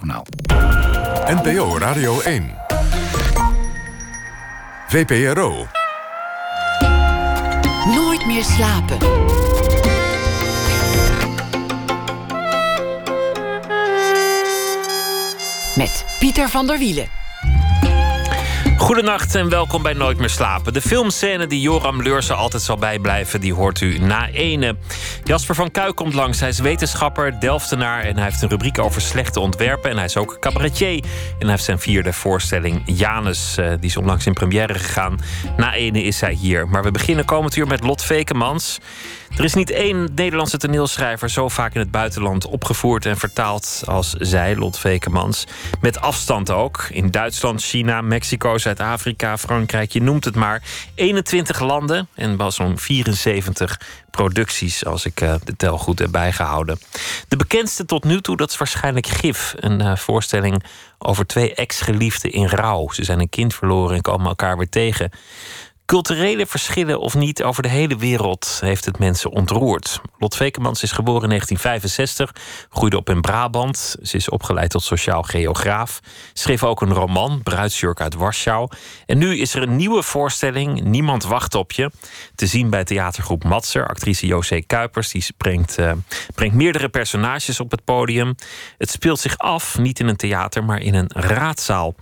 NOS-journaal. NPO Radio 1. VPRO. Nooit meer slapen. Met Pieter van der Wielen. Goedenacht en welkom bij Nooit meer slapen. De filmscène die Joram Leursen altijd zal bijblijven, die hoort u na ene. Jasper van Kuik komt langs. Hij is wetenschapper, Delftenaar en hij heeft een rubriek over slechte ontwerpen. En hij is ook cabaretier. En hij heeft zijn vierde voorstelling, Janus. Eh, die is onlangs in première gegaan. Na ene is hij hier. Maar we beginnen komend uur met Lot Vekemans. Er is niet één Nederlandse toneelschrijver zo vaak in het buitenland opgevoerd en vertaald als zij, Lot Vekemans. Met afstand ook. In Duitsland, China, Mexico, Zuid-Afrika, Frankrijk, je noemt het maar. 21 landen en wel zo'n 74 producties, als ik uh, de tel goed heb bijgehouden. De bekendste tot nu toe, dat is waarschijnlijk Gif. Een uh, voorstelling over twee ex-geliefden in rouw. Ze zijn een kind verloren en komen elkaar weer tegen. Culturele verschillen of niet over de hele wereld heeft het mensen ontroerd. Lot Vekemans is geboren in 1965, groeide op in Brabant. Ze is opgeleid tot sociaal geograaf. Schreef ook een roman, Bruidsjurk uit Warschau. En nu is er een nieuwe voorstelling, Niemand wacht op je. Te zien bij theatergroep Matser. Actrice José Kuipers die brengt, uh, brengt meerdere personages op het podium. Het speelt zich af, niet in een theater, maar in een raadzaal.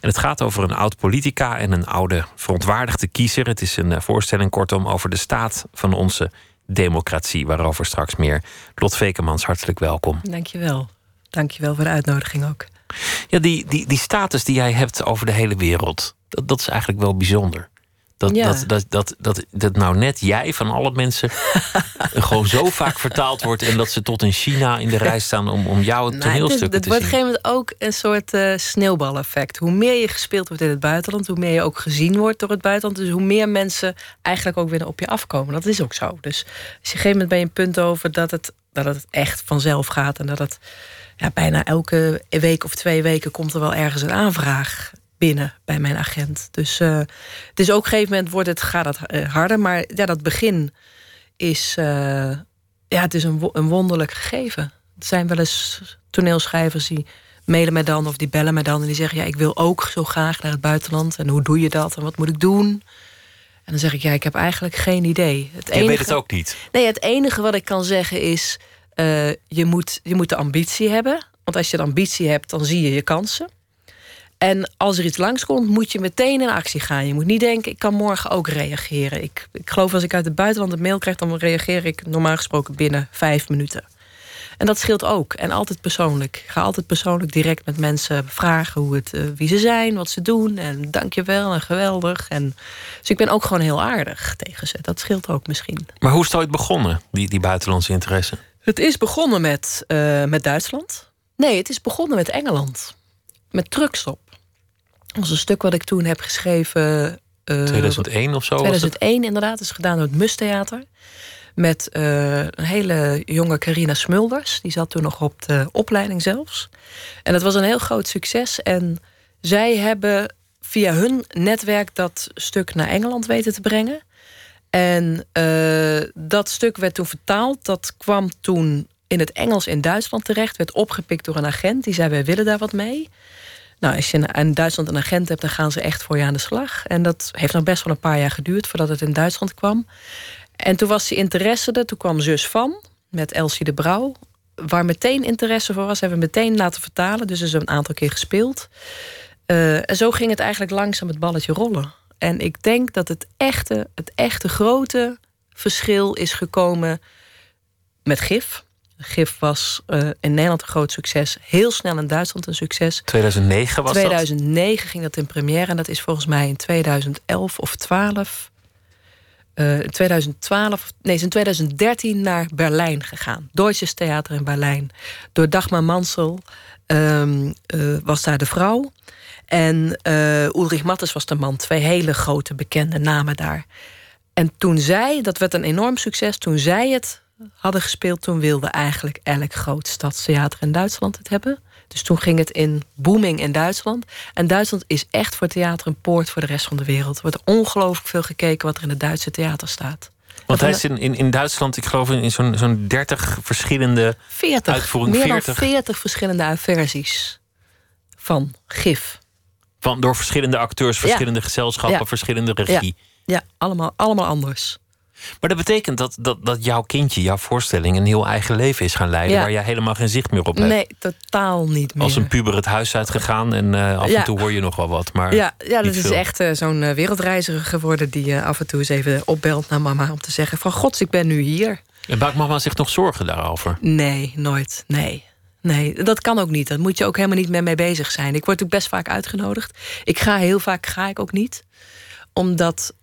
En het gaat over een oud politica en een oude verontwaardigde kiezer het is een eh, voorstelling kortom over de staat van onze democratie, waarover straks meer. Lot Vekemans, hartelijk welkom. Dankjewel. Dankjewel voor de uitnodiging ook. Ja, die, die, die status die jij hebt over de hele wereld, dat, dat is eigenlijk wel bijzonder. Dat, Ja. dat, dat, dat, dat, dat nou net jij van alle mensen gewoon zo vaak vertaald wordt en dat ze tot in China in de rij staan om, om jouw Nou, is- toneelstukken het te wordt op zien. een gegeven moment ook een soort eh, sneeuwbaleffect. Hoe meer je gespeeld wordt in het buitenland, hoe meer je ook gezien wordt door het buitenland. Dus hoe meer mensen eigenlijk ook weer op je afkomen. Dat is ook zo. Dus op een gegeven moment ben je een punt over dat het, dat het echt vanzelf gaat. En dat het ja, bijna elke week of twee weken komt er wel ergens een aanvraag binnen bij mijn agent. Dus eh, het is ook op een gegeven moment wordt het, gaat het eh, harder. Maar ja, dat begin is, eh, ja, het is een, wo- een wonderlijk gegeven. Er zijn wel eens toneelschrijvers die mailen mij dan of die bellen mij dan en die zeggen: Ja, ik wil ook zo graag naar het buitenland. En hoe doe je dat en wat moet ik doen? En dan zeg ik: Ja, ik heb eigenlijk geen idee. Het Je weet het ook niet. Nee, het enige wat ik kan zeggen is: je, moet, je moet de ambitie hebben. Want als je de ambitie hebt, dan zie je je kansen. En als er iets langskomt, moet je meteen in actie gaan. Je moet niet denken, ik kan morgen ook reageren. Ik, ik geloof als ik uit het buitenland een mail krijg... dan reageer ik normaal gesproken binnen vijf minuten. En dat scheelt ook. En altijd persoonlijk. Ik ga altijd persoonlijk direct met mensen vragen hoe het, eh, wie ze zijn, wat ze doen. En dankjewel en geweldig. En, dus ik ben ook gewoon heel aardig tegen ze. Dat scheelt ook misschien. Maar hoe is het ooit begonnen, die, die buitenlandse interesse? Het is begonnen met, eh, met Duitsland. Nee, het is begonnen met Engeland. Met Truckstop. Dat was een stuk wat ik toen heb geschreven. eh, 2001 of zo? was het? 2001 inderdaad. is gedaan door het Mustheater. Met eh, een hele jonge Carina Smulders. Die zat toen nog op de opleiding zelfs. En dat was een heel groot succes. En zij hebben via hun netwerk dat stuk naar Engeland weten te brengen. En eh, dat stuk werd toen vertaald. Dat kwam toen in het Engels in Duitsland terecht. Werd opgepikt door een agent. Die zei, wij willen daar wat mee. Nou, als je in- Duitsland een agent hebt, dan gaan ze echt voor je aan de slag. En dat heeft nog best wel een paar jaar geduurd voordat het in Duitsland kwam. En toen was die interesse er. Toen kwam Zus van met Elsie de Brouw. Waar meteen interesse voor was, hebben we meteen laten vertalen. Dus is een aantal keer gespeeld. Eh, en zo ging het eigenlijk langzaam het balletje rollen. En ik denk dat het echte, het echte grote verschil is gekomen met GIF. GIF was eh, in Nederland een groot succes. Heel snel in Duitsland een succes. 2009 was 2009 ging dat in première. En dat is volgens mij in 2011 of 12. eh, in 2012, nee, is in 2013 naar Berlijn gegaan. Deutsches Theater in Berlijn. Door Dagmar Mansel ehm, eh, was daar de vrouw. En Ulrich Mattes was de man. Twee hele grote bekende namen daar. En toen zij, dat werd een enorm succes, toen zij het hadden gespeeld, toen wilde eigenlijk elk groot stadstheater in Duitsland het hebben. Dus toen ging het in booming in Duitsland. En Duitsland is echt voor theater een poort voor de rest van de wereld. Er wordt ongelooflijk veel gekeken wat er in het Duitse theater staat. Want hij is in, in, in Duitsland, ik geloof in zo'n zo'n 30 verschillende 40, uitvoeringen. meer 40. dan 40 verschillende versies. van gif. Van, door verschillende acteurs, verschillende gezelschappen, Ja. verschillende regie. Ja, allemaal, allemaal anders. Maar dat betekent dat, dat, dat jouw kindje, jouw voorstelling, een heel eigen leven is gaan leiden. Ja. Waar jij helemaal geen zicht meer op hebt. Nee, totaal niet meer. Als een puber het huis uitgegaan en eh, af Ja. en toe hoor je nog wel wat. Maar Ja, ja dat is echt eh, zo'n eh, wereldreiziger geworden... die af en toe eens even opbelt naar mama om te zeggen... van gods, ik ben nu hier. En maakt mama zich nog zorgen daarover? Nee, nooit. Nee. Nee, dat kan ook niet. Dat moet je ook helemaal niet mee mee bezig zijn. Ik word natuurlijk best vaak uitgenodigd. Ik ga heel vaak ga ik ook niet. Omdat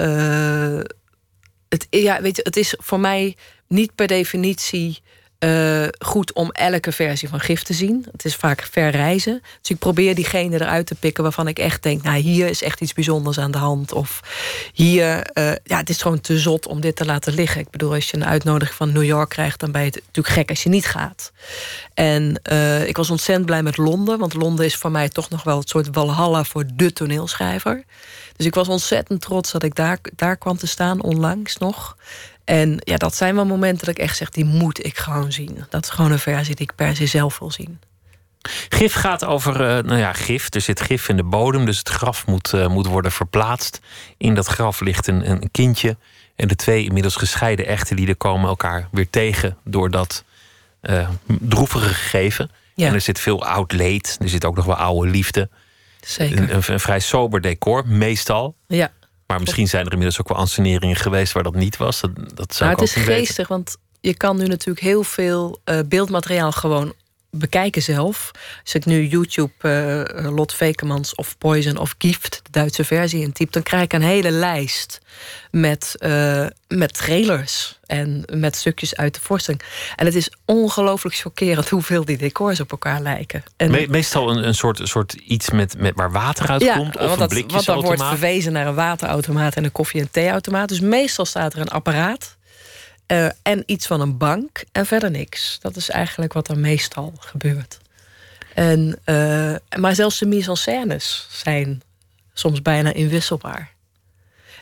het, ja, weet je, het is voor mij niet per definitie eh, goed om elke versie van gif te zien. Het is vaak verreizen. Dus ik probeer diegene eruit te pikken waarvan ik echt denk... nou, hier is echt iets bijzonders aan de hand. Of hier, eh, ja, het is gewoon te zot om dit te laten liggen. Ik bedoel, als je een uitnodiging van New York krijgt... dan ben je het natuurlijk gek als je niet gaat. En eh, ik was ontzettend blij met Londen. Want Londen is voor mij toch nog wel het soort walhalla voor de toneelschrijver. Dus ik was ontzettend trots dat ik daar, daar kwam te staan, onlangs nog. En ja, dat zijn wel momenten dat ik echt zeg, die moet ik gewoon zien. Dat is gewoon een versie die ik per se zelf wil zien. Gif gaat over, eh, nou ja, gif. Er zit gif in de bodem, dus het graf moet, eh, moet worden verplaatst. In dat graf ligt een, een kindje. En de twee inmiddels gescheiden echtelieden komen elkaar weer tegen door dat eh, droevige gegeven. Ja. En er zit veel oud leed. Er zit ook nog wel oude liefde. Zeker. Een, een, een vrij sober decor, meestal. Ja. Maar misschien zijn er inmiddels ook wel anseneringen geweest waar dat niet was. Dat, dat zou Nou, ik het ook is weten. geestig, want je kan nu natuurlijk heel veel eh, beeldmateriaal gewoon bekijken zelf. Als ik nu YouTube eh, Lot Vekemans of Poison of Gift, de Duitse versie, intyp, dan krijg ik een hele lijst met, eh, met trailers en met stukjes uit de voorstelling. En het is ongelooflijk chockerend hoeveel die decors op elkaar lijken. En, Me- meestal een, een soort, soort iets met, met waar water uit komt. Of want een dat, want dan wordt verwezen naar een waterautomaat en een koffie- en theeautomaat. Dus meestal staat er een apparaat eh, en iets van een bank en verder niks. Dat is eigenlijk wat er meestal gebeurt. En, eh, maar zelfs de mise en scènes zijn soms bijna inwisselbaar.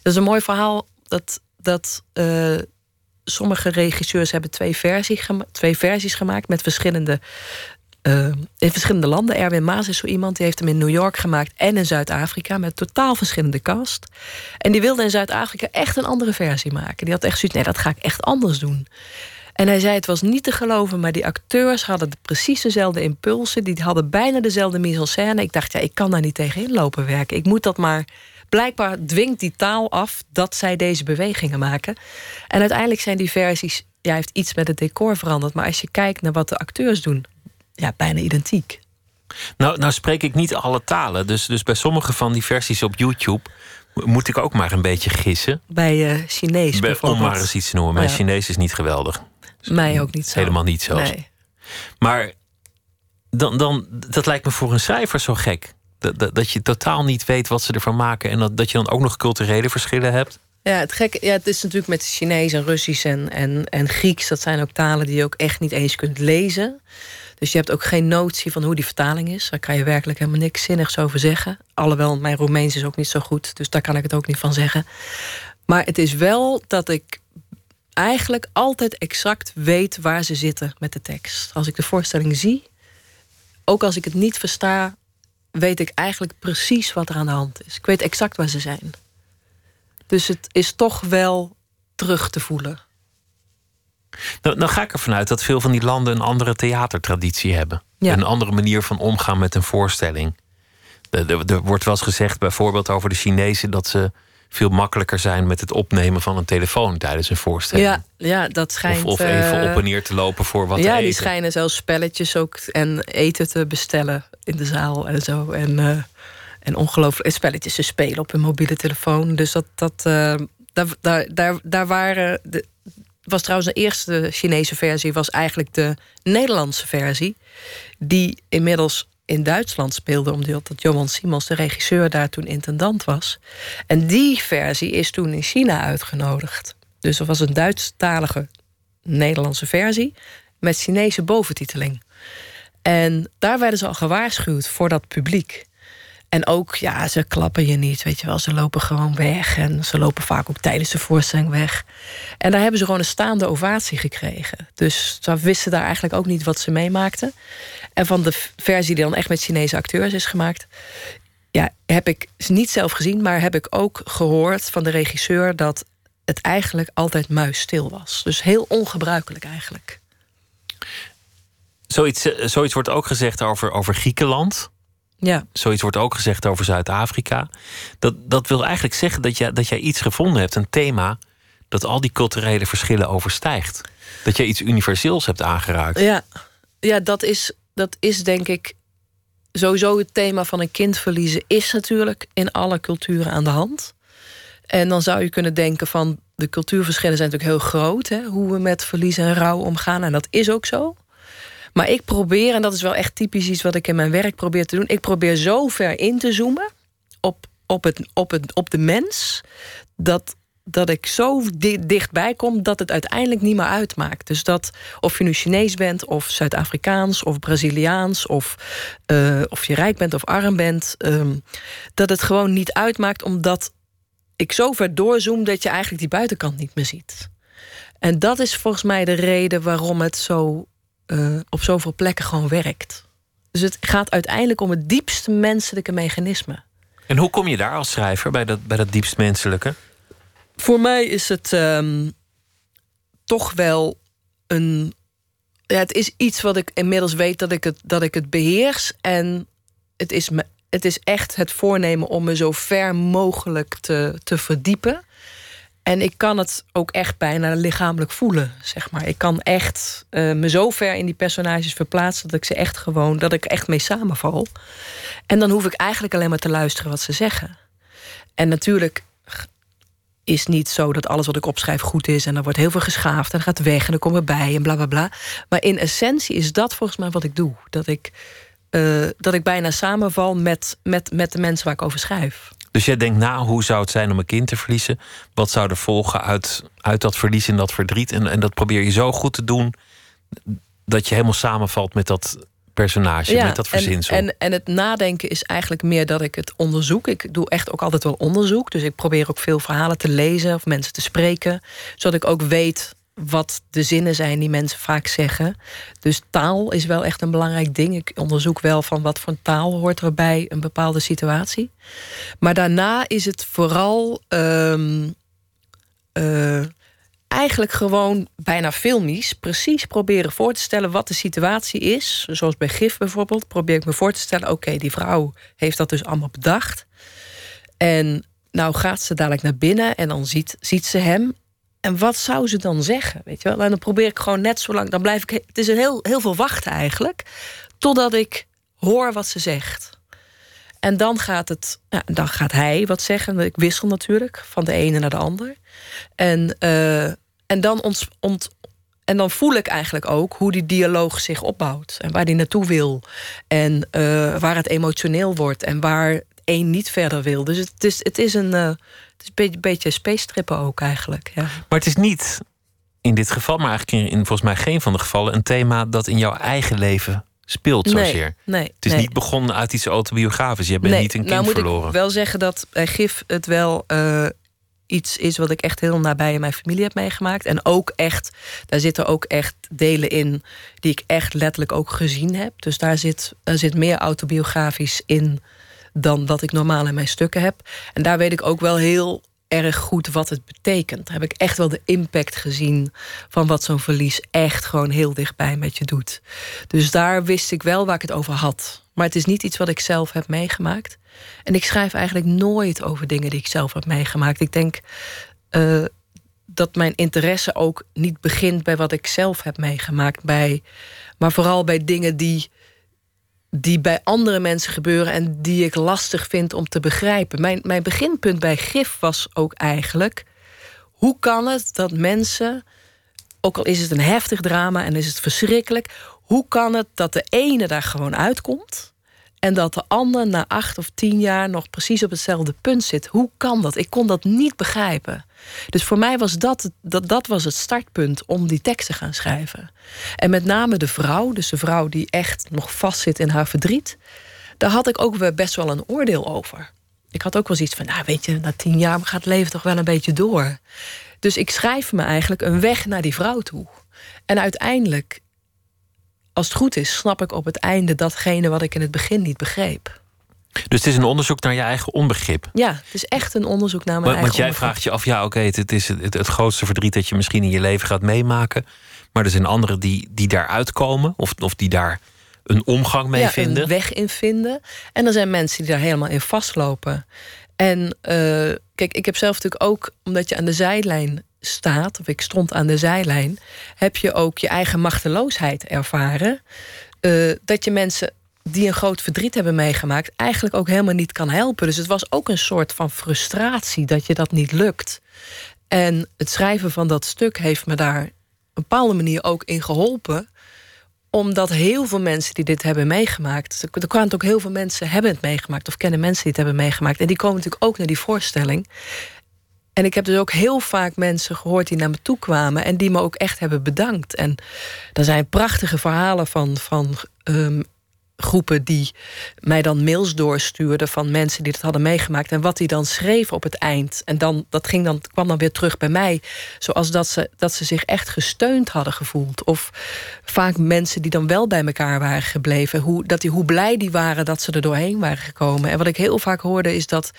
Dat is een mooi verhaal dat, dat eh, sommige regisseurs hebben twee, versie twee versies gemaakt met verschillende eh, in verschillende landen. Erwin Maas is zo iemand, die heeft hem in New York gemaakt en in Zuid-Afrika met totaal verschillende cast. En die wilde in Zuid-Afrika echt een andere versie maken. Die had echt zoiets, nee, dat ga ik echt anders doen. En hij zei, het was niet te geloven, maar die acteurs hadden de- precies dezelfde impulsen. Die hadden bijna dezelfde mise en scène. Ik dacht, ja, ik kan daar niet tegenin lopen werken. Ik moet dat maar... Blijkbaar dwingt die taal af dat zij deze bewegingen maken. En uiteindelijk zijn die versies... Ja, heeft iets met het decor veranderd. Maar als je kijkt naar wat de acteurs doen... Ja, bijna identiek. Nou, nou spreek ik niet alle talen. Dus, dus bij sommige van die versies op YouTube mo- moet ik ook maar een beetje gissen. Bij eh Chinees Bij- bijvoorbeeld. om maar eens iets te noemen. Mijn Ja. Chinees is niet geweldig. Mij ook niet zo. Helemaal niet zelfs. Nee. Maar dan, dan, dat lijkt me voor een schrijver zo gek. Dat, dat, dat je totaal niet weet wat ze ervan maken. En dat, dat je dan ook nog culturele verschillen hebt. Ja, het gekke, ja, het is natuurlijk met Chinees en Russisch en, en, en Grieks. Dat zijn ook talen die je ook echt niet eens kunt lezen. Dus je hebt ook geen notie van hoe die vertaling is. Daar kan je werkelijk helemaal niks zinnigs over zeggen. Alhoewel, mijn Roemeens is ook niet zo goed. Dus daar kan ik het ook niet van zeggen. Maar het is wel dat ik eigenlijk altijd exact weet waar ze zitten met de tekst. Als ik de voorstelling zie, ook als ik het niet versta, weet ik eigenlijk precies wat er aan de hand is. Ik weet exact waar ze zijn. Dus het is toch wel terug te voelen. Nou, dan ga ik ervan uit dat veel van die landen een andere theatertraditie hebben. Ja. Een andere manier van omgaan met een voorstelling. Er, wordt wel eens gezegd, bijvoorbeeld over de Chinezen, dat ze veel makkelijker zijn met het opnemen van een telefoon tijdens een voorstelling. Ja, ja, dat schijnt. of, of even eh, op en neer te lopen voor wat ja, eten. die schijnen zelfs spelletjes ook en eten te bestellen in de zaal en zo. En, eh, en ongelooflijk spelletjes te spelen op hun mobiele telefoon. Dus dat, dat eh, daar, daar, daar, daar waren. De, was trouwens de eerste Chinese versie, was eigenlijk de Nederlandse versie. Die inmiddels in Duitsland speelde, omdat dat Johan Simons, de regisseur, daar toen intendant was. En die versie is toen in China uitgenodigd. Dus er was een Duitsstalige Nederlandse versie met Chinese boventiteling. En daar werden ze al gewaarschuwd voor dat publiek. En ook, ja, ze klappen je niet, weet je wel. Ze lopen gewoon weg. En ze lopen vaak ook tijdens de voorstelling weg. En daar hebben ze gewoon een staande ovatie gekregen. Dus ze wisten daar eigenlijk ook niet wat ze meemaakten. En van de versie die dan echt met Chinese acteurs is gemaakt... ja, heb ik niet zelf gezien, maar heb ik ook gehoord van de regisseur... dat het eigenlijk altijd muisstil was. Dus heel ongebruikelijk eigenlijk. Zoiets, eh, zoiets wordt ook gezegd over, over Griekenland. Ja. Zoiets wordt ook gezegd over Zuid-Afrika. Dat, dat wil eigenlijk zeggen dat, je, dat jij iets gevonden hebt, een thema dat al die culturele verschillen overstijgt. Dat jij iets universeels hebt aangeraakt. Ja, ja dat, is, dat is denk ik sowieso het thema van een kind verliezen, is natuurlijk in alle culturen aan de hand. En dan zou je kunnen denken van de cultuurverschillen zijn natuurlijk heel groot, hè, hoe we met verlies en rouw omgaan. En dat is ook zo. Maar ik probeer, en dat is wel echt typisch iets wat ik in mijn werk probeer te doen. Ik probeer zo ver in te zoomen op, op, het, op, het, op de mens. Dat, dat ik zo dichtbij kom dat het uiteindelijk niet meer uitmaakt. Dus dat of je nu Chinees bent, of Zuid-Afrikaans, of Braziliaans, of, uh, of je rijk bent of arm bent, um, dat het gewoon niet uitmaakt, omdat ik zo ver doorzoom dat je eigenlijk die buitenkant niet meer ziet. En dat is volgens mij de reden waarom het zo uh, op zoveel plekken gewoon werkt. Dus het gaat uiteindelijk om het diepste menselijke mechanisme. En hoe kom je daar als schrijver bij dat, bij dat diepst menselijke? Voor mij is het um, toch wel een. Ja, het is iets wat ik inmiddels weet dat ik het, dat ik het beheers. En het is, me, het is echt het voornemen om me zo ver mogelijk te, te verdiepen. En ik kan het ook echt bijna lichamelijk voelen, zeg maar. Ik kan echt uh, me zo ver in die personages verplaatsen... dat ik ze echt gewoon, dat ik echt mee samenval. En dan hoef ik eigenlijk alleen maar te luisteren wat ze zeggen. En natuurlijk is niet zo dat alles wat ik opschrijf goed is... en er wordt heel veel geschaafd en gaat weg en dan komen bij en bla bla bla. Maar in essentie is dat volgens mij wat ik doe. Dat ik, uh, dat ik bijna samenval met, met, met de mensen waar ik over schrijf. Dus jij denkt na, hoe zou het zijn om een kind te verliezen? Wat zou er volgen uit, uit dat verlies en dat verdriet? En, en dat probeer je zo goed te doen dat je helemaal samenvalt met dat personage, met dat verzinsel. En, en, en het nadenken is eigenlijk meer dat ik het onderzoek. Ik doe echt ook altijd wel onderzoek. Dus ik probeer ook veel verhalen te lezen of mensen te spreken. Zodat ik ook weet wat de zinnen zijn die mensen vaak zeggen. Dus taal is wel echt een belangrijk ding. Ik onderzoek wel van wat voor taal hoort er bij een bepaalde situatie. Maar daarna is het vooral um, uh, eigenlijk gewoon bijna filmisch precies proberen voor te stellen wat de situatie is. Zoals bij Gif bijvoorbeeld, probeer ik me voor te stellen: oké, die vrouw heeft dat dus allemaal bedacht. En nou gaat ze dadelijk naar binnen en dan ziet, ziet ze hem. En wat zou ze dan zeggen? Weet je wel? En dan probeer ik gewoon net zo lang. Dan blijf ik. Het is een heel, heel veel wachten eigenlijk. Totdat ik hoor wat ze zegt. En dan gaat, het, ja, dan gaat hij wat zeggen. Ik wissel natuurlijk van de ene naar de ander. En, uh, en, dan ont, en dan voel ik eigenlijk ook hoe die dialoog zich opbouwt. En waar die naartoe wil. En uh, waar het emotioneel wordt. En waar één niet verder wil. Dus het is, het is een. Uh, het is een beetje, space trippen ook eigenlijk. Ja. Maar het is niet in dit geval, maar eigenlijk in, volgens mij geen van de gevallen, een thema dat in jouw eigen leven speelt zozeer. Nee, nee, het is niet begonnen uit iets autobiografisch. Je bent niet een kind nou moet verloren. Ik wel zeggen dat bij GIF het wel uh, iets is wat ik echt heel nabij in mijn familie heb meegemaakt. En ook echt, daar zitten ook echt delen in die ik echt letterlijk ook gezien heb. Dus daar zit, daar zit meer autobiografisch in dan wat ik normaal in mijn stukken heb. En daar weet ik ook wel heel erg goed wat het betekent. Daar heb ik echt wel de impact gezien van wat zo'n verlies echt gewoon heel dichtbij met je doet. Dus daar wist ik wel waar ik het over had. Maar het is niet iets wat ik zelf heb meegemaakt. En ik schrijf eigenlijk nooit over dingen die ik zelf heb meegemaakt. Ik denk uh, dat mijn interesse ook niet begint bij wat ik zelf heb meegemaakt, bij, maar vooral bij dingen die die bij andere mensen gebeuren en die ik lastig vind om te begrijpen. Mijn, mijn beginpunt bij gif was ook eigenlijk: hoe kan het dat mensen, ook al is het een heftig drama en is het verschrikkelijk, hoe kan het dat de ene daar gewoon uitkomt en dat de ander na acht of tien jaar nog precies op hetzelfde punt zit? Hoe kan dat? Ik kon dat niet begrijpen. Dus voor mij was dat, dat, dat was het startpunt om die tekst te gaan schrijven. En met name de vrouw, dus de vrouw die echt nog vastzit in haar verdriet. daar had ik ook best wel een oordeel over. Ik had ook wel zoiets van, nou weet je, na tien jaar gaat het leven toch wel een beetje door. Dus ik schrijf me eigenlijk een weg naar die vrouw toe. En uiteindelijk, als het goed is, snap ik op het einde datgene wat ik in het begin niet begreep. Dus het is een onderzoek naar je eigen onbegrip. Ja, het is echt een onderzoek naar mijn want, eigen Want jij vraagt je af, ja oké, het, is het, het, grootste verdriet dat je misschien in je leven gaat meemaken. Maar er zijn anderen die, die daaruit komen of, of die daar een omgang mee ja, vinden. Een weg in vinden. En er zijn mensen die daar helemaal in vastlopen. En uh, kijk, ik heb zelf natuurlijk ook, omdat je aan de zijlijn staat, of ik stond aan de zijlijn, heb je ook je eigen machteloosheid ervaren. Uh, dat je mensen die een groot verdriet hebben meegemaakt, eigenlijk ook helemaal niet kan helpen. Dus het was ook een soort van frustratie dat je dat niet lukt. En het schrijven van dat stuk heeft me daar op een bepaalde manier ook in geholpen omdat heel veel mensen die dit hebben meegemaakt. Er kwamen ook heel veel mensen hebben het meegemaakt. Of kennen mensen die het hebben meegemaakt. En die komen natuurlijk ook naar die voorstelling. En ik heb dus ook heel vaak mensen gehoord die naar me toe kwamen. En die me ook echt hebben bedankt. En er zijn prachtige verhalen van, van um, groepen die mij dan mails doorstuurden van mensen die het hadden meegemaakt en wat die dan schreven op het eind. En dan, dat ging dan, kwam dan weer terug bij mij, zoals dat ze, dat ze zich echt gesteund hadden gevoeld. Of vaak mensen die dan wel bij elkaar waren gebleven, hoe, dat die, hoe blij die waren dat ze er doorheen waren gekomen. En wat ik heel vaak hoorde is dat,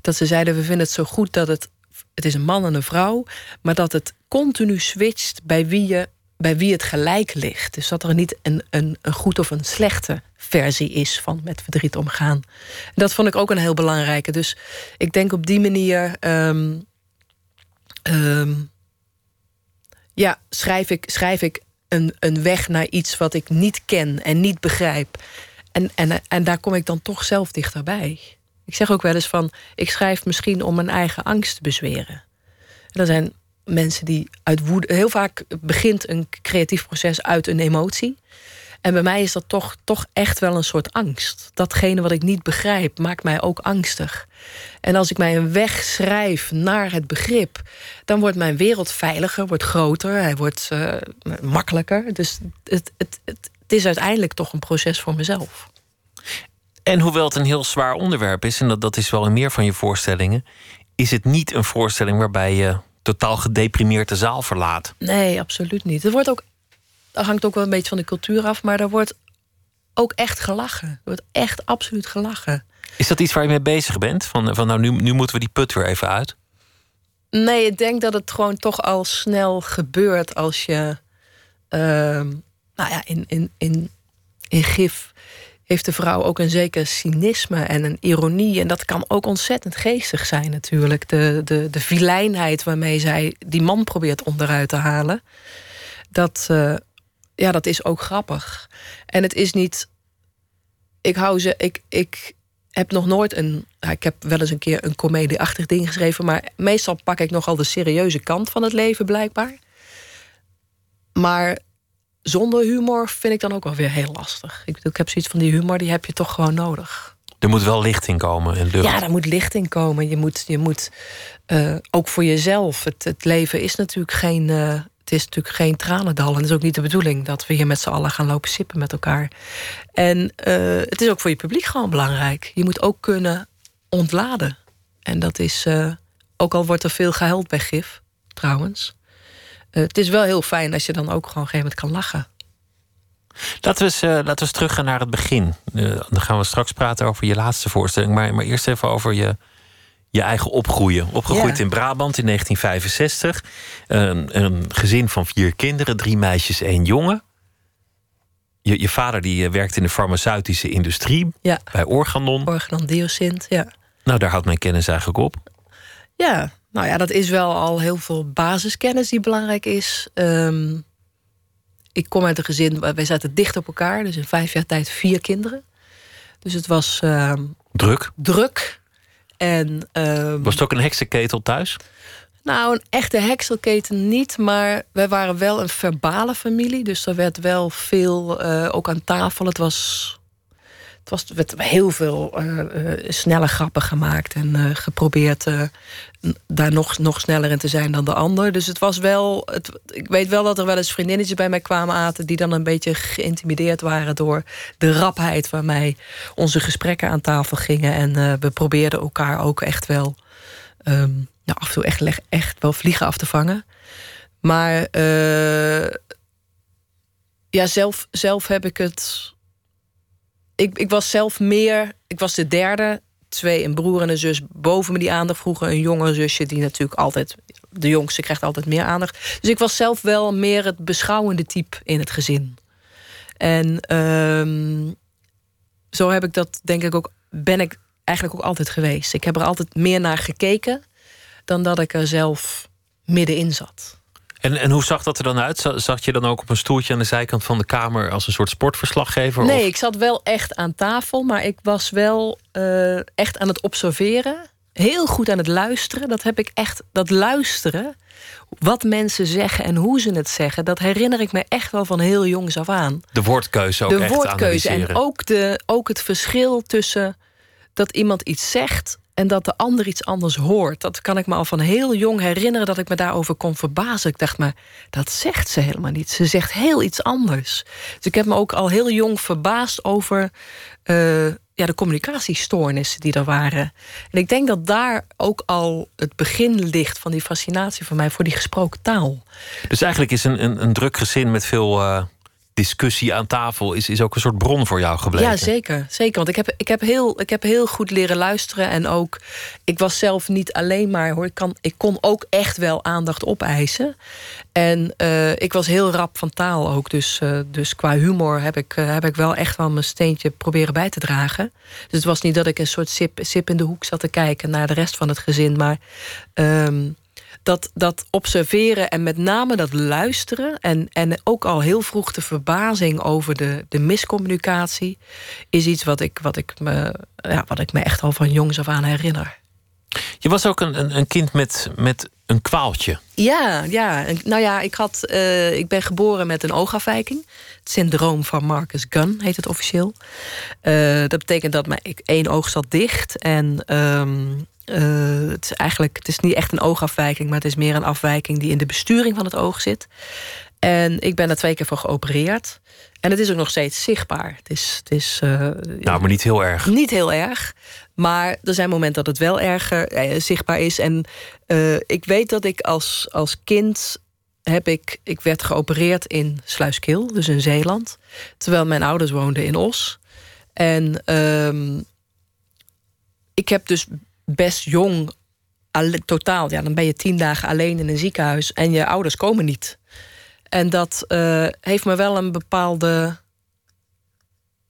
dat ze zeiden: We vinden het zo goed dat het. Het is een man en een vrouw, maar dat het continu switcht bij wie je bij wie het gelijk ligt. Dus dat er niet een, een, een goed of een slechte versie is van met verdriet omgaan. dat vond ik ook een heel belangrijke. Dus ik denk op die manier. Ehm, ehm, ja, schrijf ik, schrijf ik een, een weg naar iets wat ik niet ken en niet begrijp. En, en, en daar kom ik dan toch zelf dichterbij. Ik zeg ook wel eens van, ik schrijf misschien om mijn eigen angst te bezweren. En er zijn mensen die uit woede. Heel vaak begint een creatief proces uit een emotie. En bij mij is dat toch, toch echt wel een soort angst. Datgene wat ik niet begrijp, maakt mij ook angstig. En als ik mij een weg schrijf naar het begrip, dan wordt mijn wereld veiliger, wordt groter, hij wordt uh, makkelijker. Dus het, het, het, het is uiteindelijk toch een proces voor mezelf. En hoewel het een heel zwaar onderwerp is, en dat, dat is wel in meer van je voorstellingen, is het niet een voorstelling waarbij je totaal gedeprimeerd de zaal verlaat. Nee, absoluut niet. Het wordt ook, dat hangt ook wel een beetje van de cultuur af, maar er wordt ook echt gelachen. Er wordt echt absoluut gelachen. Is dat iets waar je mee bezig bent? Van, van nou, nu, nu moeten we die put weer even uit? Nee, ik denk dat het gewoon toch al snel gebeurt als je. Uh, nou ja, in, in, in, in gif heeft de vrouw ook een zeker cynisme en een ironie. En dat kan ook ontzettend geestig zijn natuurlijk. De, de, de vilijnheid waarmee zij die man probeert onderuit te halen. Dat, uh, ja, dat is ook grappig. En het is niet... Ik hou ze... Ik, ik heb nog nooit een... Ik heb wel eens een keer een comedieachtig ding geschreven... maar meestal pak ik nogal de serieuze kant van het leven blijkbaar. Maar zonder humor vind ik dan ook wel weer heel lastig. Ik, ik heb zoiets van die humor, die heb je toch gewoon nodig. Er moet wel licht in komen en lucht. Ja, er moet licht in komen. Je moet, je moet uh, ook voor jezelf. Het, het leven is natuurlijk geen. Uh, het is natuurlijk geen tranendal. En het is ook niet de bedoeling dat we hier met z'n allen gaan lopen sippen met elkaar. En uh, het is ook voor je publiek gewoon belangrijk. Je moet ook kunnen ontladen. En dat is. ook al wordt er veel gehuild bij gif, trouwens. Eh, het is wel heel fijn als je dan ook gewoon op een gegeven moment kan lachen. Laten we eens, laten we eens teruggaan naar het begin. Dan gaan we straks praten over je laatste voorstelling. Maar, maar eerst even over je, je eigen opgroeien. Opgegroeid in Brabant in 1965. Een, een, gezin van vier kinderen, drie meisjes, één jongen. Je, je vader die werkt in de farmaceutische industrie ja. bij Organon. Organon Diosint, ja. Nou, daar houdt mijn kennis eigenlijk op. Ja, nou ja, dat is wel al heel veel basiskennis die belangrijk is. Um, ik kom uit een gezin, wij zaten dicht op elkaar. Dus in vijf jaar tijd vier kinderen. Dus het was... Uh, druk? Druk. En, um, was het ook een heksenketel thuis? Nou, een echte hekselketen niet, maar wij waren wel een verbale familie. Dus er werd wel veel, uh, ook aan tafel. Het was het was, werd heel veel uh, snelle grappen gemaakt en uh, geprobeerd daar nog, nog sneller in te zijn dan de ander. Dus het was wel. Het, ik weet wel dat er wel eens vriendinnetjes bij mij kwamen aten die dan een beetje geïntimideerd waren door de rapheid waarmee onze gesprekken aan tafel gingen. En we probeerden elkaar ook echt wel. Um, nou, af en toe echt, echt wel vliegen af te vangen. Maar ja, zelf, zelf heb ik het. Ik, ik was zelf meer. Ik was de derde. Twee, een broer en een zus boven me die aandacht vroegen. Een jonge zusje die natuurlijk altijd. De jongste krijgt altijd meer aandacht. Dus ik was zelf wel meer het beschouwende type in het gezin. En ehm, zo heb ik dat denk ik ook. Ben ik eigenlijk ook altijd geweest. Ik heb er altijd meer naar gekeken dan dat ik er zelf middenin zat. En, en hoe zag dat er dan uit? Zat je dan ook op een stoeltje aan de zijkant van de kamer als een soort sportverslaggever? Nee, ik zat wel echt aan tafel, maar ik was wel uh, echt aan het observeren. Heel goed aan het luisteren. Dat heb ik echt, dat luisteren. Wat mensen zeggen en hoe ze het zeggen, dat herinner ik me echt wel van heel jongs af aan. De woordkeuze ook. De woordkeuze en ook, de, ook het verschil tussen dat iemand iets zegt en dat de ander iets anders hoort. Dat kan ik me al van heel jong herinneren dat ik me daarover kon verbazen. Ik dacht, maar dat zegt ze helemaal niet. Ze zegt heel iets anders. Dus ik heb me ook al heel jong verbaasd over uh, ja, de communicatiestoornissen die er waren. En ik denk dat daar ook al het begin ligt van die fascinatie van mij voor die gesproken taal. Dus eigenlijk is een, een, een druk gezin met veel. Uh discussie aan tafel is, is ook een soort bron voor jou gebleken. Ja, zeker. zeker. Want ik heb, ik, heb heel, ik heb heel goed leren luisteren. En ook, ik was zelf niet alleen maar hoor. Ik, kan, ik kon ook echt wel aandacht opeisen. En uh, ik was heel rap van taal ook. Dus, uh, dus qua humor heb ik, uh, heb ik wel echt wel mijn steentje proberen bij te dragen. Dus het was niet dat ik een soort sip, sip in de hoek zat te kijken naar de rest van het gezin. Maar. Um, dat, dat observeren en met name dat luisteren... en, en ook al heel vroeg de verbazing over de, de miscommunicatie... is iets wat ik, wat, ik me, ja, wat ik me echt al van jongs af aan herinner. Je was ook een, een kind met, met een kwaaltje. Ja, ja. Nou ja, ik, had, uh, ik ben geboren met een oogafwijking. Het syndroom van Marcus Gunn heet het officieel. Uh, dat betekent dat mijn één oog zat dicht. En um, uh, het is eigenlijk het is niet echt een oogafwijking, maar het is meer een afwijking die in de besturing van het oog zit. En ik ben er twee keer voor geopereerd. En het is ook nog steeds zichtbaar. Het is, het is, uh, nou, maar niet heel erg. Niet heel erg. Maar er zijn momenten dat het wel erger eh, zichtbaar is. En uh, ik weet dat ik als, als kind heb ik, ik werd geopereerd in Sluiskil, dus in Zeeland. Terwijl mijn ouders woonden in Os. En uh, ik heb dus best jong, totaal, ja, dan ben je tien dagen alleen in een ziekenhuis en je ouders komen niet. En dat uh, heeft me wel een bepaalde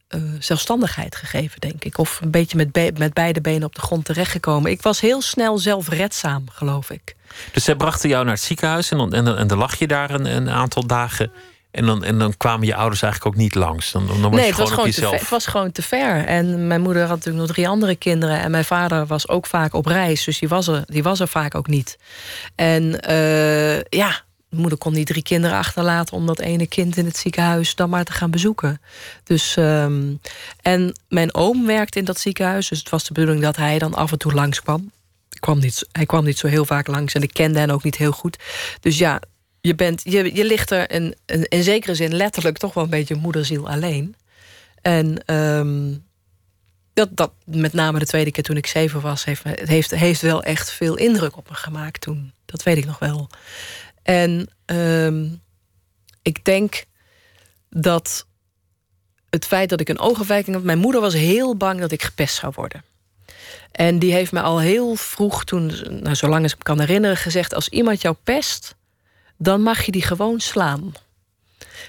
uh, zelfstandigheid gegeven, denk ik. Of een beetje met, met beide benen op de grond terechtgekomen. Ik was heel snel zelfredzaam, geloof ik. Dus zij brachten jou naar het ziekenhuis en en, en dan lag je daar een, een aantal dagen. En dan, en dan kwamen je ouders eigenlijk ook niet langs. Dan, dan was nee, je het, gewoon was gewoon jezelf. te ver, het was gewoon te ver. En mijn moeder had natuurlijk nog drie andere kinderen. En mijn vader was ook vaak op reis. Dus die was er, die was er vaak ook niet. En uh, ja, mijn moeder kon die drie kinderen achterlaten... om dat ene kind in het ziekenhuis dan maar te gaan bezoeken. Dus, um, en mijn oom werkte in dat ziekenhuis. Dus het was de bedoeling dat hij dan af en toe langskwam. Kwam niet, hij kwam niet zo heel vaak langs en ik kende hen ook niet heel goed. Dus ja, je, bent, je, je ligt er in, in, zekere zin letterlijk toch wel een beetje moederziel alleen. En um, dat, dat met name de tweede keer toen ik zeven was, heeft, heeft, heeft wel echt veel indruk op me gemaakt toen. Dat weet ik nog wel. En um, ik denk dat het feit dat ik een oogafwijking had. Mijn moeder was heel bang dat ik gepest zou worden. En die heeft me al heel vroeg, toen, nou, zolang ik me kan herinneren, gezegd: als iemand jou pest, dan mag je die gewoon slaan.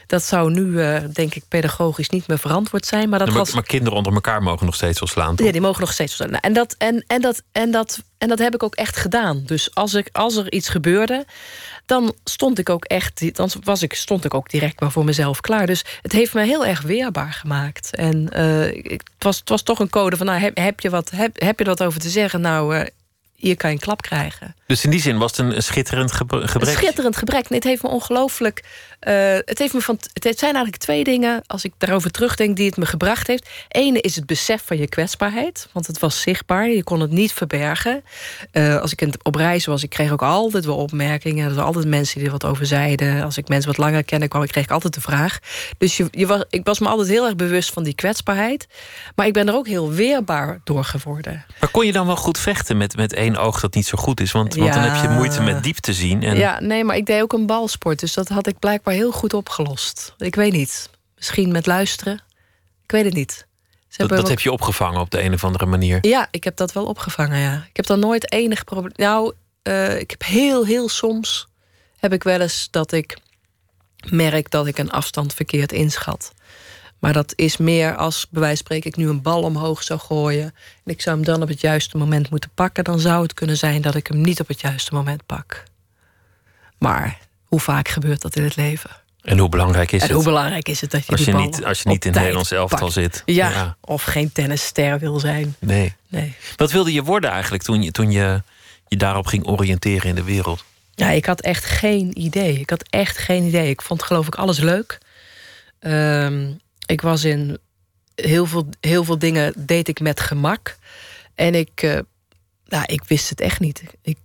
Dat zou nu, uh, denk ik, pedagogisch niet meer verantwoord zijn. Maar, dat maar, was... maar kinderen onder elkaar mogen nog steeds wel slaan. Toch? Ja, die mogen nog steeds wel slaan. En dat, en, en, dat, en, dat, en dat heb ik ook echt gedaan. Dus als, ik, als er iets gebeurde, dan stond ik ook echt. Dan was ik, stond ik ook direct maar voor mezelf klaar. Dus het heeft me heel erg weerbaar gemaakt. En uh, het, was, het was toch een code van: nou, heb, heb, je wat, heb, heb je wat over te zeggen? Nou. Uh, hier kan je een klap krijgen. Dus in die zin was het een schitterend gebrek? Een schitterend gebrek. Nee, het heeft me ongelooflijk. Uh, het, heeft me van, het zijn eigenlijk twee dingen, als ik daarover terugdenk, die het me gebracht heeft. Ene is het besef van je kwetsbaarheid, want het was zichtbaar. Je kon het niet verbergen. Uh, als ik op reis was, ik kreeg ook altijd wel opmerkingen. Er waren altijd mensen die er wat over zeiden. Als ik mensen wat langer kende, kwam ik kreeg ik altijd de vraag. Dus je, je was, ik was me altijd heel erg bewust van die kwetsbaarheid. Maar ik ben er ook heel weerbaar door geworden. Maar kon je dan wel goed vechten met, met één oog dat niet zo goed is? Want, want dan heb je moeite met diep te zien. En... Ja, nee, maar ik deed ook een balsport. Dus dat had ik blijkbaar heel goed opgelost. Ik weet niet. Misschien met luisteren. Ik weet het niet. Dat, dat heb je opgevangen op de een of andere manier? Ja, ik heb dat wel opgevangen, ja. Ik heb dan nooit enig probleem... Nou, uh, ik heb heel, heel soms... heb ik wel eens dat ik merk dat ik een afstand verkeerd inschat. Maar dat is meer als, bij wijze van spreken, ik nu een bal omhoog zou gooien. En ik zou hem dan op het juiste moment moeten pakken. Dan zou het kunnen zijn dat ik hem niet op het juiste moment pak. Maar hoe vaak gebeurt dat in het leven? En hoe belangrijk is en het? hoe belangrijk is het dat je als je niet, Als je niet in het Nederlands elftal zit. Ja, of geen tennisster wil zijn. Nee. nee. Wat wilde je worden eigenlijk toen je, toen je je daarop ging oriënteren in de wereld? Ja, ik had echt geen idee. Ik had echt geen idee. Ik vond geloof ik alles leuk. Ehm, ik was in heel veel, heel veel dingen deed ik met gemak. En ik, uh, nou, ik wist het echt niet. Ik,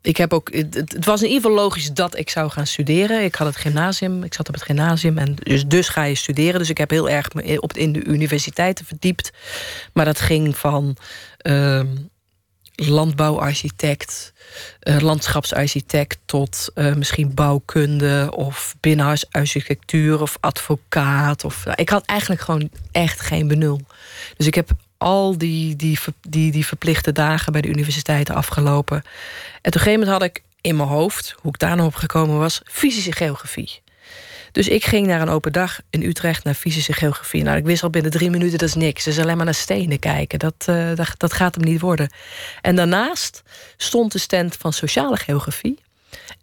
ik heb ook, het, was in ieder geval logisch dat ik zou gaan studeren. Ik had het gymnasium, ik zat op het gymnasium en dus, dus ga je studeren. Dus ik heb heel erg me op, in de universiteiten verdiept. Maar dat ging van uh, landbouwarchitect, uh, landschapsarchitect tot uh, misschien bouwkunde of binnenhuisarchitectuur of advocaat. Of, ik had eigenlijk gewoon echt geen benul. Dus ik heb al die, die, die, die verplichte dagen bij de universiteiten afgelopen. En op een gegeven moment had ik in mijn hoofd, hoe ik daar nog op gekomen was, fysische geografie. Dus ik ging naar een open dag in Utrecht naar fysische geografie. Nou, ik wist al binnen drie minuten, dat is niks. Dus alleen maar naar stenen kijken. Dat, uh, dat, dat gaat hem niet worden. En daarnaast stond de stand van sociale geografie.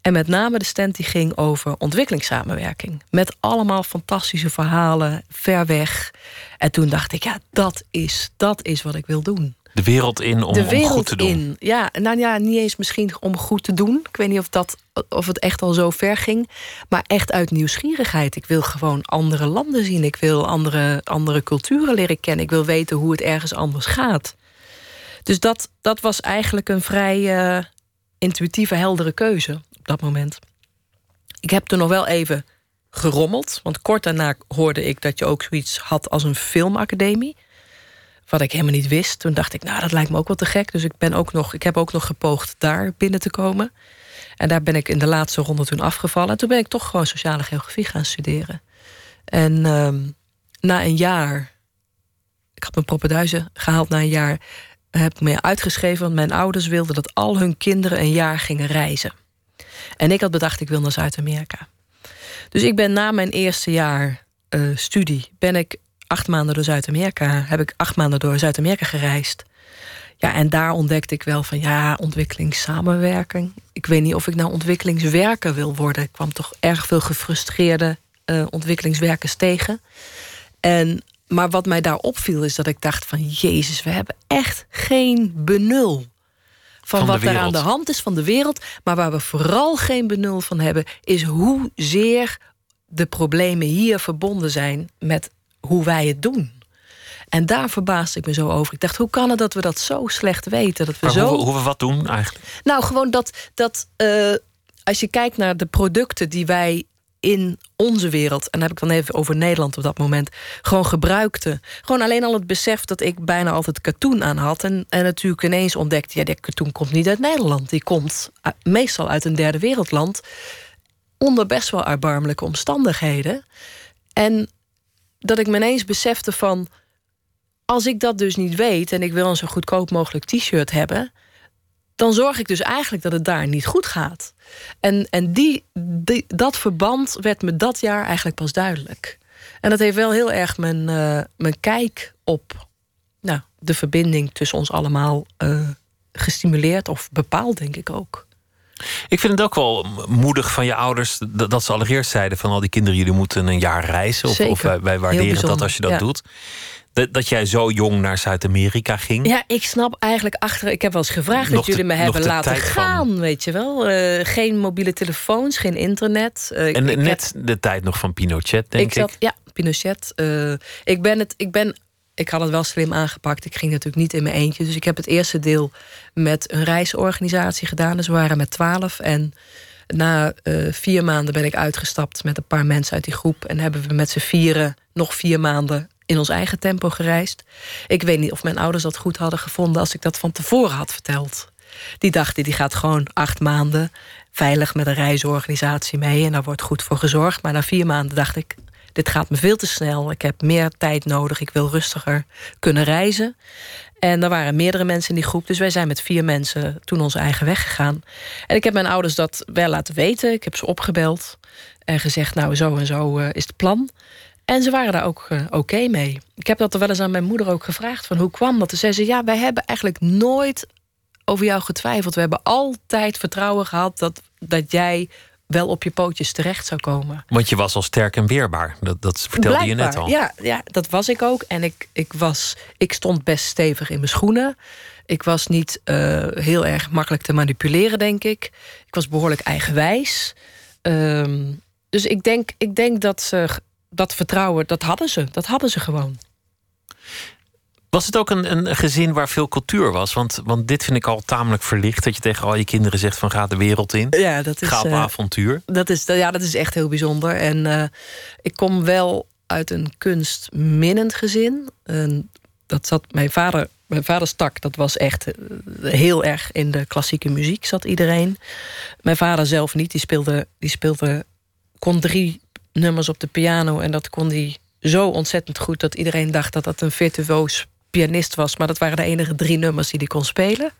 En met name de stand die ging over ontwikkelingssamenwerking. Met allemaal fantastische verhalen, ver weg. En toen dacht ik, ja, dat is, dat is wat ik wil doen. De wereld in om, de wereld om goed te doen. In. Ja, nou ja, niet eens misschien om goed te doen. Ik weet niet of, dat, of het echt al zo ver ging. Maar echt uit nieuwsgierigheid. Ik wil gewoon andere landen zien. Ik wil andere, andere culturen leren kennen. Ik wil weten hoe het ergens anders gaat. Dus dat, dat was eigenlijk een vrij uh, intuïtieve, heldere keuze op dat moment. Ik heb toen nog wel even gerommeld. Want kort daarna hoorde ik dat je ook zoiets had als een filmacademie. Wat ik helemaal niet wist. Toen dacht ik, nou, dat lijkt me ook wel te gek. Dus ik, ben ook nog, ik heb ook nog gepoogd daar binnen te komen. En daar ben ik in de laatste ronde toen afgevallen. En toen ben ik toch gewoon sociale geografie gaan studeren. En um, na een jaar, ik had mijn propenduizen gehaald na een jaar, heb ik me uitgeschreven. Want mijn ouders wilden dat al hun kinderen een jaar gingen reizen. En ik had bedacht, ik wil naar Zuid-Amerika. Dus ik ben na mijn eerste jaar uh, studie, ben ik acht maanden door Zuid-Amerika, heb ik acht maanden door Zuid-Amerika gereisd. Ja, en daar ontdekte ik wel van ja, ontwikkelingssamenwerking. Ik weet niet of ik nou ontwikkelingswerker wil worden. Ik kwam toch erg veel gefrustreerde uh, ontwikkelingswerkers tegen. En, maar wat mij daar opviel is dat ik dacht van... Jezus, we hebben echt geen benul van, van wat er aan de hand is van de wereld. Maar waar we vooral geen benul van hebben... is hoezeer de problemen hier verbonden zijn met hoe wij het doen. En daar verbaasde ik me zo over. Ik dacht, hoe kan het dat we dat zo slecht weten? Dat we maar zo... hoe, hoe we wat doen eigenlijk? Nou, gewoon dat, dat uh, als je kijkt naar de producten die wij in onze wereld, en dan heb ik dan even over Nederland op dat moment, gewoon gebruikte. Gewoon alleen al het besef dat ik bijna altijd katoen aan had. En, en natuurlijk ineens ontdekte, ja, die katoen komt niet uit Nederland. Die komt meestal uit een derde wereldland. Onder best wel erbarmelijke omstandigheden. En dat ik me ineens besefte van... als ik dat dus niet weet en ik wil een zo goedkoop mogelijk t-shirt hebben... dan zorg ik dus eigenlijk dat het daar niet goed gaat. En, en die, die, dat verband werd me dat jaar eigenlijk pas duidelijk. En dat heeft wel heel erg mijn, uh, mijn kijk op nou, de verbinding tussen ons allemaal uh, gestimuleerd of bepaald, denk ik ook. Ik vind het ook wel moedig van je ouders dat, ze allereerst zeiden van al die kinderen, jullie moeten een jaar reizen. Of, of wij, wij waarderen dat als je dat doet. Dat, dat jij zo jong naar Zuid-Amerika ging. Ja, ik snap eigenlijk achter. Ik heb wel eens gevraagd dat jullie me hebben laten gaan, weet je wel. Uh, geen mobiele telefoons, geen internet. Uh, en net de tijd nog van Pinochet, denk ik. Zat, ja, Pinochet. Uh, ik ben het. Ik ben ik had het wel slim aangepakt. Ik ging natuurlijk niet in mijn eentje. Dus ik heb het eerste deel met een reisorganisatie gedaan. Dus we waren met twaalf. En na uh, vier maanden ben ik uitgestapt met een paar mensen uit die groep. En hebben we met z'n vieren nog vier maanden in ons eigen tempo gereisd. Ik weet niet of mijn ouders dat goed hadden gevonden als ik dat van tevoren had verteld. Die dachten, die gaat gewoon acht maanden veilig met een reisorganisatie mee en daar wordt goed voor gezorgd. Maar na vier maanden dacht ik, dit gaat me veel te snel. Ik heb meer tijd nodig. Ik wil rustiger kunnen reizen. En er waren meerdere mensen in die groep. Dus wij zijn met vier mensen toen onze eigen weg gegaan. En ik heb mijn ouders dat wel laten weten. Ik heb ze opgebeld en gezegd: Nou, zo en zo uh, is het plan. En ze waren daar ook uh, oké mee. Ik heb dat er wel eens aan mijn moeder ook gevraagd: van hoe kwam dat? Toen zei ze: Ja, wij hebben eigenlijk nooit over jou getwijfeld. We hebben altijd vertrouwen gehad dat, dat jij wel op je pootjes terecht zou komen. Want je was al sterk en weerbaar. Dat, dat vertelde je net al. Ja, ja, dat was ik ook. En ik, ik, was, ik stond best stevig in mijn schoenen. Ik was niet uh, heel erg makkelijk te manipuleren, denk ik. Ik was behoorlijk eigenwijs. Um, dus ik denk, ik denk dat ze dat vertrouwen, dat hadden ze. Dat hadden ze gewoon. Was het ook een, een gezin waar veel cultuur was? Want, want dit vind ik al tamelijk verlicht. Dat je tegen al je kinderen zegt van ga de wereld in. Ja, dat is, ga op uh, avontuur. Dat is, ja, dat is echt heel bijzonder. En uh, ik kom wel uit een kunstminnend gezin. En dat zat mijn vader... Mijn vaders tak, dat was echt eh, heel erg in de klassieke muziek zat iedereen. Mijn vader zelf niet. Die speelde, die speelde kon drie nummers op de piano en dat kon hij zo ontzettend goed dat iedereen dacht dat dat een virtuoos pianist was, maar dat waren de enige drie nummers die hij kon spelen.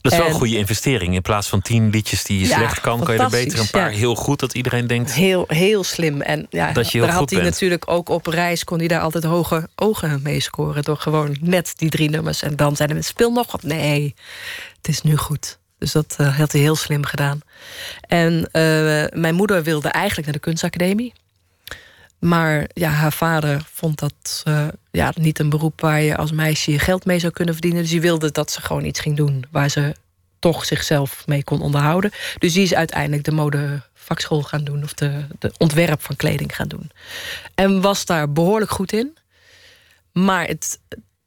Dat is wel een goede investering. In plaats van tien liedjes die je slecht kan, kan je er beter een paar heel goed dat iedereen denkt. Heel, heel slim. En ja, dat je daar had hij natuurlijk ook op reis, kon hij daar altijd hoge ogen mee scoren. Door gewoon net die drie nummers. En dan zeiden we: speel nog wat. Nee, het is nu goed. Dus dat uh, had hij heel slim gedaan. En uh, mijn moeder wilde eigenlijk naar de kunstacademie. Maar ja, haar vader vond dat uh, ja, niet een beroep waar je als meisje je geld mee zou kunnen verdienen. Dus die wilde dat ze gewoon iets ging doen waar ze toch zichzelf mee kon onderhouden. Dus die is uiteindelijk de modevakschool gaan doen, of de, de ontwerp van kleding gaan doen. En was daar behoorlijk goed in. Maar het,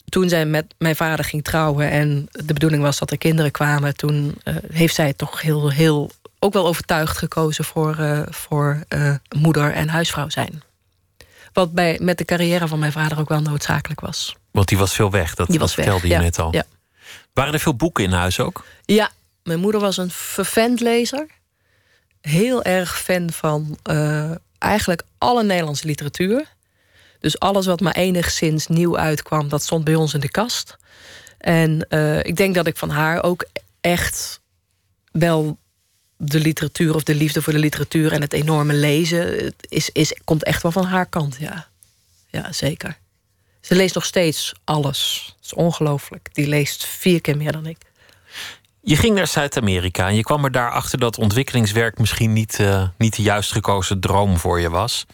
toen zij met mijn vader ging trouwen en de bedoeling was dat er kinderen kwamen, toen uh, heeft zij toch heel, heel ook wel overtuigd gekozen voor, uh, voor moeder en huisvrouw zijn. Wat bij, met de carrière van mijn vader ook wel noodzakelijk was. Want die was veel weg, dat, die was vertelde je net al. Ja. Waren er veel boeken in huis ook? Ja, mijn moeder was een vervent lezer. Heel erg fan van uh, eigenlijk alle Nederlandse literatuur. Dus alles wat maar enigszins nieuw uitkwam, dat stond bij ons in de kast. En uh, ik denk dat ik van haar ook echt wel de literatuur of de liefde voor de literatuur en het enorme lezen is, is, komt echt wel van haar kant, ja. Ja, zeker. Ze leest nog steeds alles. Dat is ongelooflijk. Die leest vier keer meer dan ik. Je ging naar Zuid-Amerika en je kwam er daar achter dat ontwikkelingswerk misschien niet, uh, niet de juist gekozen droom voor je was.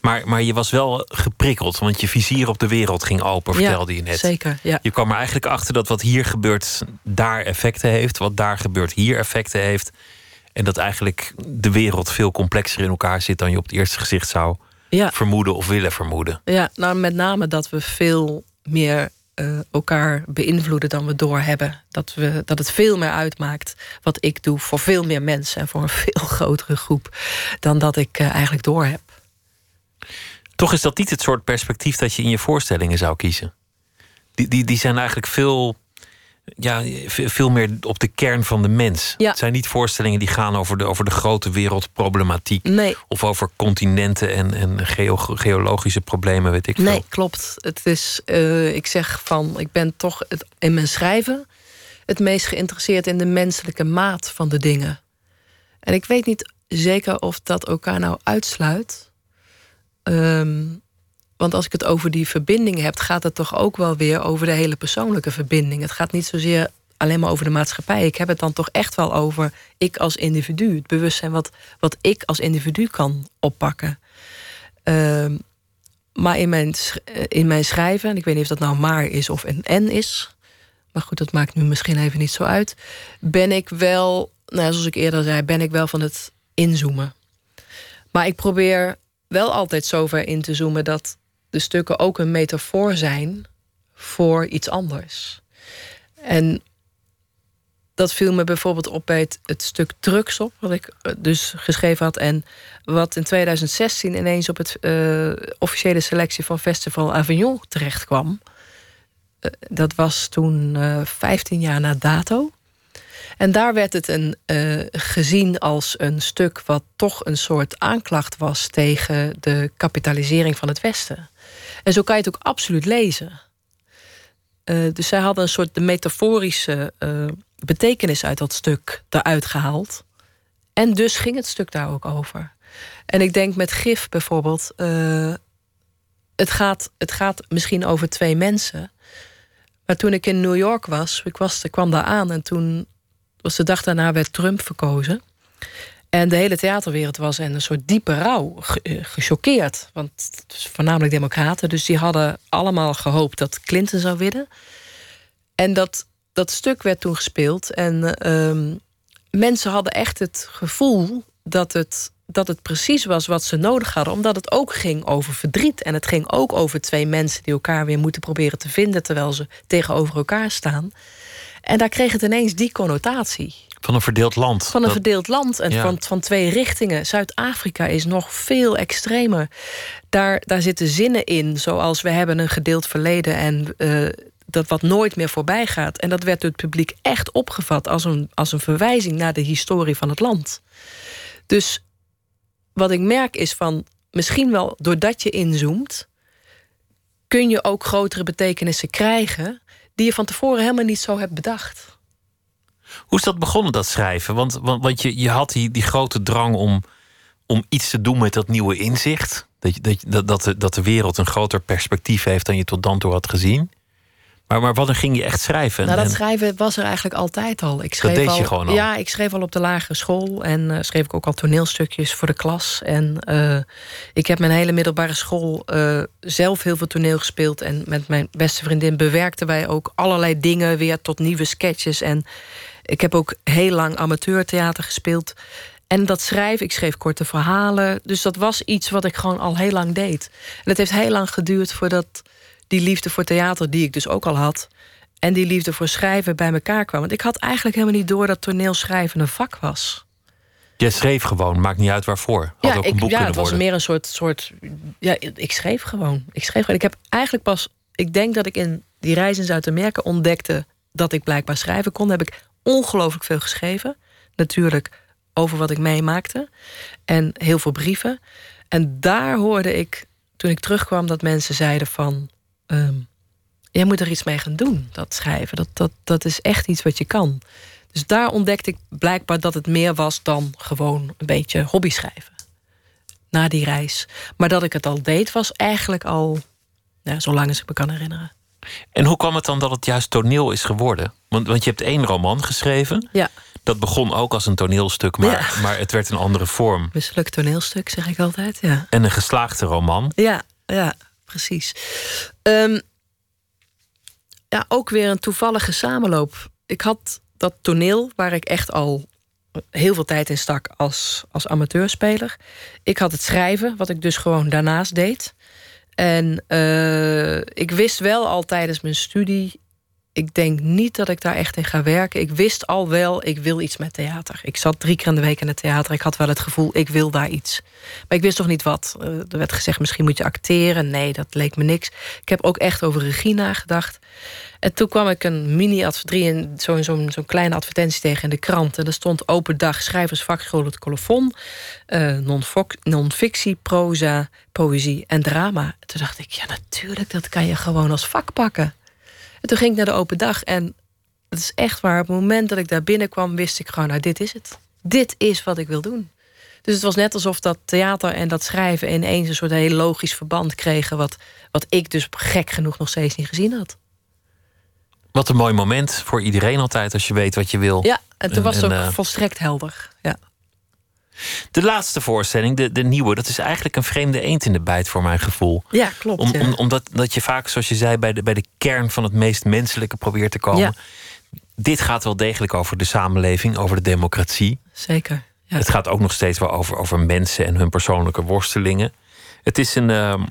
Maar, maar je was wel geprikkeld, want je vizier op de wereld ging open, vertelde je net. Zeker, ja. Je kwam er eigenlijk achter dat wat hier gebeurt daar effecten heeft, wat daar gebeurt hier effecten heeft. En dat eigenlijk de wereld veel complexer in elkaar zit dan je op het eerste gezicht zou vermoeden of willen vermoeden. Ja, nou met name dat we veel meer uh, elkaar beïnvloeden dan we doorhebben. Dat, we, dat het veel meer uitmaakt wat ik doe voor veel meer mensen en voor een veel grotere groep dan dat ik uh, eigenlijk doorheb. Toch is dat niet het soort perspectief dat je in je voorstellingen zou kiezen. Die, die, die zijn eigenlijk veel ja, veel meer op de kern van de mens. Het zijn niet voorstellingen die gaan over de, over de grote wereldproblematiek. Nee. Of over continenten en, en geologische problemen, weet ik veel. Nee, klopt. Het is, uh, ik zeg van, ik ben toch het, in mijn schrijven het meest geïnteresseerd in de menselijke maat van de dingen. En ik weet niet zeker of dat elkaar nou uitsluit. Um, want als ik het over die verbindingen heb, gaat het toch ook wel weer over de hele persoonlijke verbinding. Het gaat niet zozeer alleen maar over de maatschappij. Ik heb het dan toch echt wel over ik als individu. Het bewustzijn wat, wat ik als individu kan oppakken. Ehm, maar in mijn, in mijn schrijven, en ik weet niet of dat nou maar is of een en is. Maar goed, dat maakt nu misschien even niet zo uit. Ben ik wel, nou, zoals ik eerder zei, ben ik wel van het inzoomen. Maar ik probeer wel altijd zover in te zoomen dat de stukken ook een metafoor zijn voor iets anders. En dat viel me bijvoorbeeld op bij het, stuk Drugs op, wat ik eh, dus geschreven had. En wat in 2016 ineens op het uh, officiële selectie van Festival Avignon terecht kwam. Uh, dat was toen uh, 15 jaar na dato. En daar werd het een, gezien als een stuk wat toch een soort aanklacht was tegen de kapitalisering van het Westen. En zo kan je het ook absoluut lezen. dus zij hadden een soort de metaforische betekenis uit dat stuk eruit gehaald. En dus ging het stuk daar ook over. En ik denk met gif bijvoorbeeld. Uh, het, gaat, het gaat misschien over twee mensen. Maar toen ik in New York was, ik, was, ik kwam daar aan en toen was de dag daarna werd Trump verkozen. En de hele theaterwereld was in een soort diepe rouw, eh, gechoqueerd. Want het was voornamelijk democraten, dus die hadden allemaal gehoopt dat Clinton zou winnen. En dat dat stuk werd toen gespeeld. En ehm, mensen hadden echt het gevoel dat het, dat het precies was wat ze nodig hadden. Omdat het ook ging over verdriet. En het ging ook over twee mensen die elkaar weer moeten proberen te vinden terwijl ze tegenover elkaar staan. En daar kreeg het ineens die connotatie. Van een verdeeld land. Van een verdeeld land en van, van twee richtingen. Zuid-Afrika is nog veel extremer. Daar, daar zitten zinnen in, zoals we hebben een gedeeld verleden en uh, dat wat nooit meer voorbij gaat. En dat werd door het publiek echt opgevat als een, als een verwijzing naar de historie van het land. Dus wat ik merk is van misschien wel doordat je inzoomt, kun je ook grotere betekenissen krijgen die je van tevoren helemaal niet zo hebt bedacht. Hoe is dat begonnen, dat schrijven? Want, want, want je, je had die, die grote drang om, om iets te doen met dat nieuwe inzicht. Dat, dat, dat, dat, de, dat de wereld een groter perspectief heeft dan je tot dan toe had gezien. Maar, maar wanneer ging je echt schrijven? Nou, dat schrijven was er eigenlijk altijd al. Ik schreef dat deed al, je gewoon al? Ja, ik schreef al op de lagere school. En uh, schreef ik ook al toneelstukjes voor de klas. En uh, ik heb mijn hele middelbare school uh, zelf heel veel toneel gespeeld. En met mijn beste vriendin bewerkten wij ook allerlei dingen weer tot nieuwe sketches. En ik heb ook heel lang amateurtheater gespeeld. En dat schrijven, ik schreef korte verhalen. Dus dat was iets wat ik gewoon al heel lang deed. En het heeft heel lang geduurd voordat die liefde voor theater, die ik dus ook al had, en die liefde voor schrijven bij elkaar kwam. Want ik had eigenlijk helemaal niet door dat toneelschrijven een vak was. Je schreef gewoon, maakt niet uit waarvoor. Had ja, ook een boek ik, ja, het was meer een soort, soort. Ja, ik schreef gewoon. Ik schreef gewoon. Ik heb eigenlijk pas. Ik denk dat ik in die reis in Zuid-Amerika ontdekte dat ik blijkbaar schrijven kon. Heb ik ongelooflijk veel geschreven. Natuurlijk over wat ik meemaakte. En heel veel brieven. En daar hoorde ik, toen ik terugkwam, dat mensen zeiden van um, jij moet er iets mee gaan doen, dat schrijven. Dat, dat, dat is echt iets wat je kan. Dus daar ontdekte ik blijkbaar dat het meer was dan gewoon een beetje hobby schrijven. Na die reis. Maar dat ik het al deed, was eigenlijk al ja, zolang als ik me kan herinneren. En hoe kwam het dan dat het juist toneel is geworden? Want, want je hebt één roman geschreven. Ja. Dat begon ook als een toneelstuk, maar, maar het werd een andere vorm. Mislukt toneelstuk, zeg ik altijd, ja. En een geslaagde roman. Ja, ja precies. Um, ja, ook weer een toevallige samenloop. Ik had dat toneel waar ik echt al heel veel tijd in stak als, als amateurspeler. Ik had het schrijven, wat ik dus gewoon daarnaast deed. En uh, ik wist wel al tijdens mijn studie ik denk niet dat ik daar echt in ga werken. Ik wist al wel, ik wil iets met theater. Ik zat drie keer in de week in het theater. Ik had wel het gevoel, ik wil daar iets. Maar ik wist toch niet wat. Eh, er werd gezegd, misschien moet je acteren. Nee, dat leek me niks. Ik heb ook echt over regie nagedacht. En toen kwam ik een mini-advertentie, zo'n zo zo kleine advertentie tegen in de krant. En er stond open dag schrijversvakschool het colofon. Uh, non-fictie, proza, poëzie en drama. Toen dacht ik, ja natuurlijk, dat kan je gewoon als vak pakken. En toen ging ik naar de open dag. En het is echt waar. Op het moment dat ik daar binnenkwam, wist ik gewoon: nou, dit is het. Dit is wat ik wil doen. Dus het was net alsof dat theater en dat schrijven ineens een soort heel logisch verband kregen. Wat, wat ik dus gek genoeg nog steeds niet gezien had. Wat een mooi moment voor iedereen altijd als je weet wat je wil. Ja, en toen En- was het en, ook eh, volstrekt helder. Ja. De laatste voorstelling, de, de nieuwe, dat is eigenlijk een vreemde eend in de bijt voor mijn gevoel. ja, klopt. Om, ja. om, omdat dat je vaak, zoals je zei, bij de, bij de kern van het meest menselijke probeert te komen. Ja. Dit gaat wel degelijk over de samenleving, over de democratie. Zeker. Ja. Het gaat ook nog steeds wel over, over mensen en hun persoonlijke worstelingen. Het is een ehm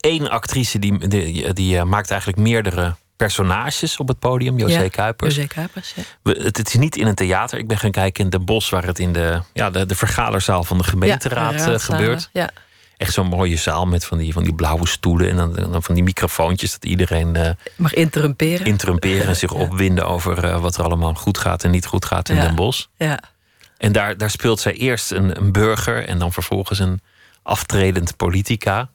één actrice die, die, die eh, maakt eigenlijk meerdere personages op het podium, José Ja, Kuipers. José Kuipers, ja. We- het, het is niet in een theater. Ik ben gaan kijken in Den Bosch, waar het in de, ja, de, de vergaderzaal van de gemeenteraad Ja, eh, gebeurt. Ja, Echt zo'n mooie zaal met van die, van die blauwe stoelen en dan, dan van die microfoontjes dat iedereen eh mag interrumperen. interrumperen en zich opwinden over eh, wat er allemaal goed gaat en niet goed gaat in Ja. Den Bosch. ja. En daar, daar speelt zij eerst een, een burger en dan vervolgens een aftredend politica.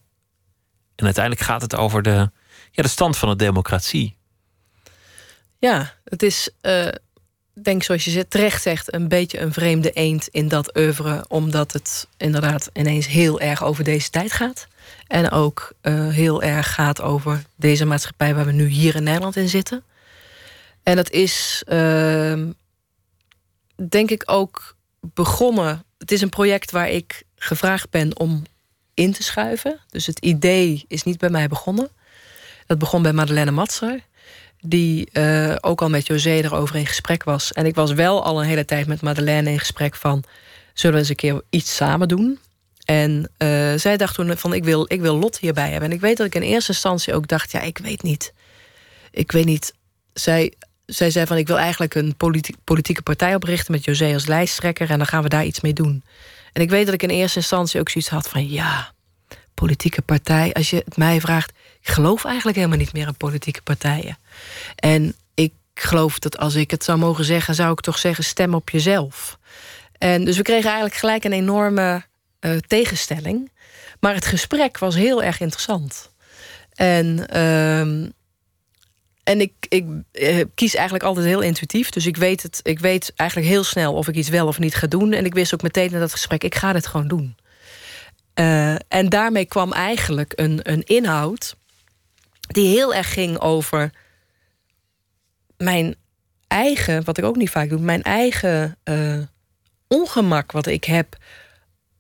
En uiteindelijk gaat het over de, ja, de stand van de democratie. Ja, het is, eh, denk zoals je terecht zegt, een beetje een vreemde eend in dat oeuvre, omdat het inderdaad ineens heel erg over deze tijd gaat. En ook eh, heel erg gaat over deze maatschappij waar we nu hier in Nederland in zitten. En het is, ehm, denk ik, ook begonnen. Het is een project waar ik gevraagd ben om in te schuiven. Dus het idee is niet bij mij begonnen. Dat begon bij Madeleine Matser die eh, ook al met José erover in gesprek was. En ik was wel al een hele tijd met Madeleine in gesprek van... zullen we eens een keer iets samen doen? En eh, zij dacht toen van, ik wil, ik wil Lot hierbij hebben. En ik weet dat ik in eerste instantie ook dacht... ja, ik weet niet. Ik weet niet. Zij, zij zei van, ik wil eigenlijk een politi- politieke partij oprichten... met José als lijsttrekker en dan gaan we daar iets mee doen. En ik weet dat ik in eerste instantie ook zoiets had van... ja, politieke partij, als je het mij vraagt... ik geloof eigenlijk helemaal niet meer in politieke partijen. En ik geloof dat als ik het zou mogen zeggen, zou ik toch zeggen: stem op jezelf. En dus we kregen eigenlijk gelijk een enorme eh, tegenstelling. Maar het gesprek was heel erg interessant. En, ehm, en ik, ik eh, kies eigenlijk altijd heel intuïtief. Dus ik weet, het, ik weet eigenlijk heel snel of ik iets wel of niet ga doen. En ik wist ook meteen in dat gesprek: ik ga dit gewoon doen. Eh, en daarmee kwam eigenlijk een, een inhoud die heel erg ging over mijn eigen, wat ik ook niet vaak doe, mijn eigen eh, ongemak wat ik heb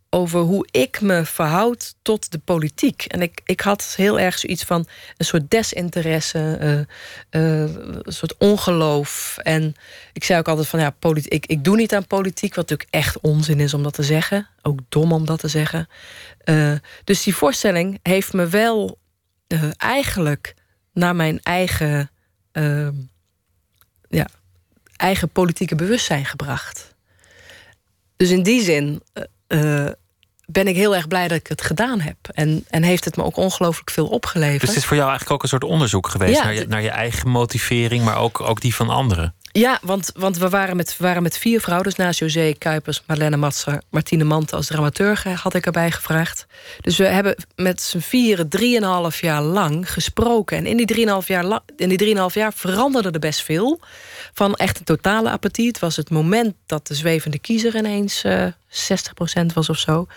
over hoe ik me verhoud tot de politiek. En ik, ik had heel erg zoiets van een soort desinteresse, eh, eh, een soort ongeloof. En ik zei ook altijd van ja, politi- ik, ik doe niet aan politiek, wat natuurlijk echt onzin is om dat te zeggen. Ook dom om dat te zeggen. Dus die voorstelling heeft me wel eh, eigenlijk naar mijn eigen, eh, ja, eigen politieke bewustzijn gebracht. Dus in die zin eh, eh, ben ik heel erg blij dat ik het gedaan heb. En, en heeft het me ook ongelooflijk veel opgeleverd. Dus het is voor jou eigenlijk ook een soort onderzoek geweest Ja, naar, je, naar je eigen motivering, maar ook, ook die van anderen. Ja, want, want we, waren met, waren met vier vrouwen. Dus naast José Kuipers, Marlene Matser, Martine Mante als dramaturg had ik erbij gevraagd. Dus we hebben met z'n vieren drieënhalf jaar lang gesproken. En in die drieënhalf jaar, jaar veranderde er best veel. Van echt een totale apathie. Het was het moment dat de zwevende kiezer ineens eh 60% was of zo.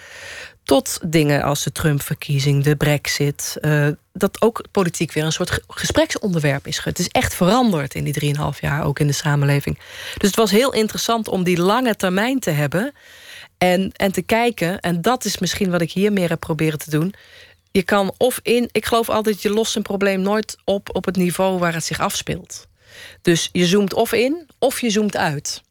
Tot dingen als de Trump-verkiezing, de Brexit. eh, dat ook politiek weer een soort ge- gespreksonderwerp is. Het is echt veranderd in die drieënhalf jaar, ook in de samenleving. Dus het was heel interessant om die lange termijn te hebben. En, en te kijken, en dat is misschien wat ik hier meer heb proberen te doen. Je kan of in, ik geloof altijd, je lost een probleem nooit op op het niveau waar het zich afspeelt. Dus je zoomt of in, of je zoomt uit.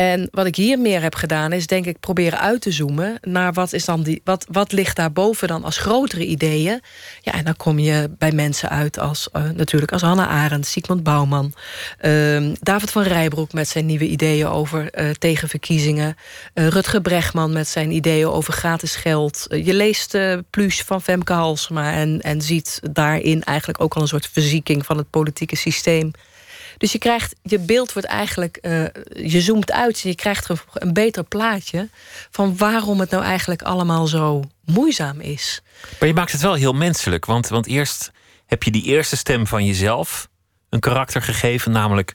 En wat ik hier meer heb gedaan, is denk ik proberen uit te zoomen naar wat is dan die, wat, wat ligt daarboven dan als grotere ideeën. Ja, en dan kom je bij mensen uit als eh, natuurlijk als Hannah Arendt, Sigmund Bouwman, ehm, David van Rijbroek met zijn nieuwe ideeën over eh, tegenverkiezingen, eh, Rutger Bregman met zijn ideeën over gratis geld. Je leest Plus van Femke Halsema en, en ziet daarin eigenlijk ook al een soort verzieking van het politieke systeem. Dus je krijgt, je beeld wordt eigenlijk, eh, je zoomt uit en je krijgt een, een beter plaatje van waarom het nou eigenlijk allemaal zo moeizaam is. Maar je maakt het wel heel menselijk. Want, want eerst heb je die eerste stem van jezelf een karakter gegeven. Namelijk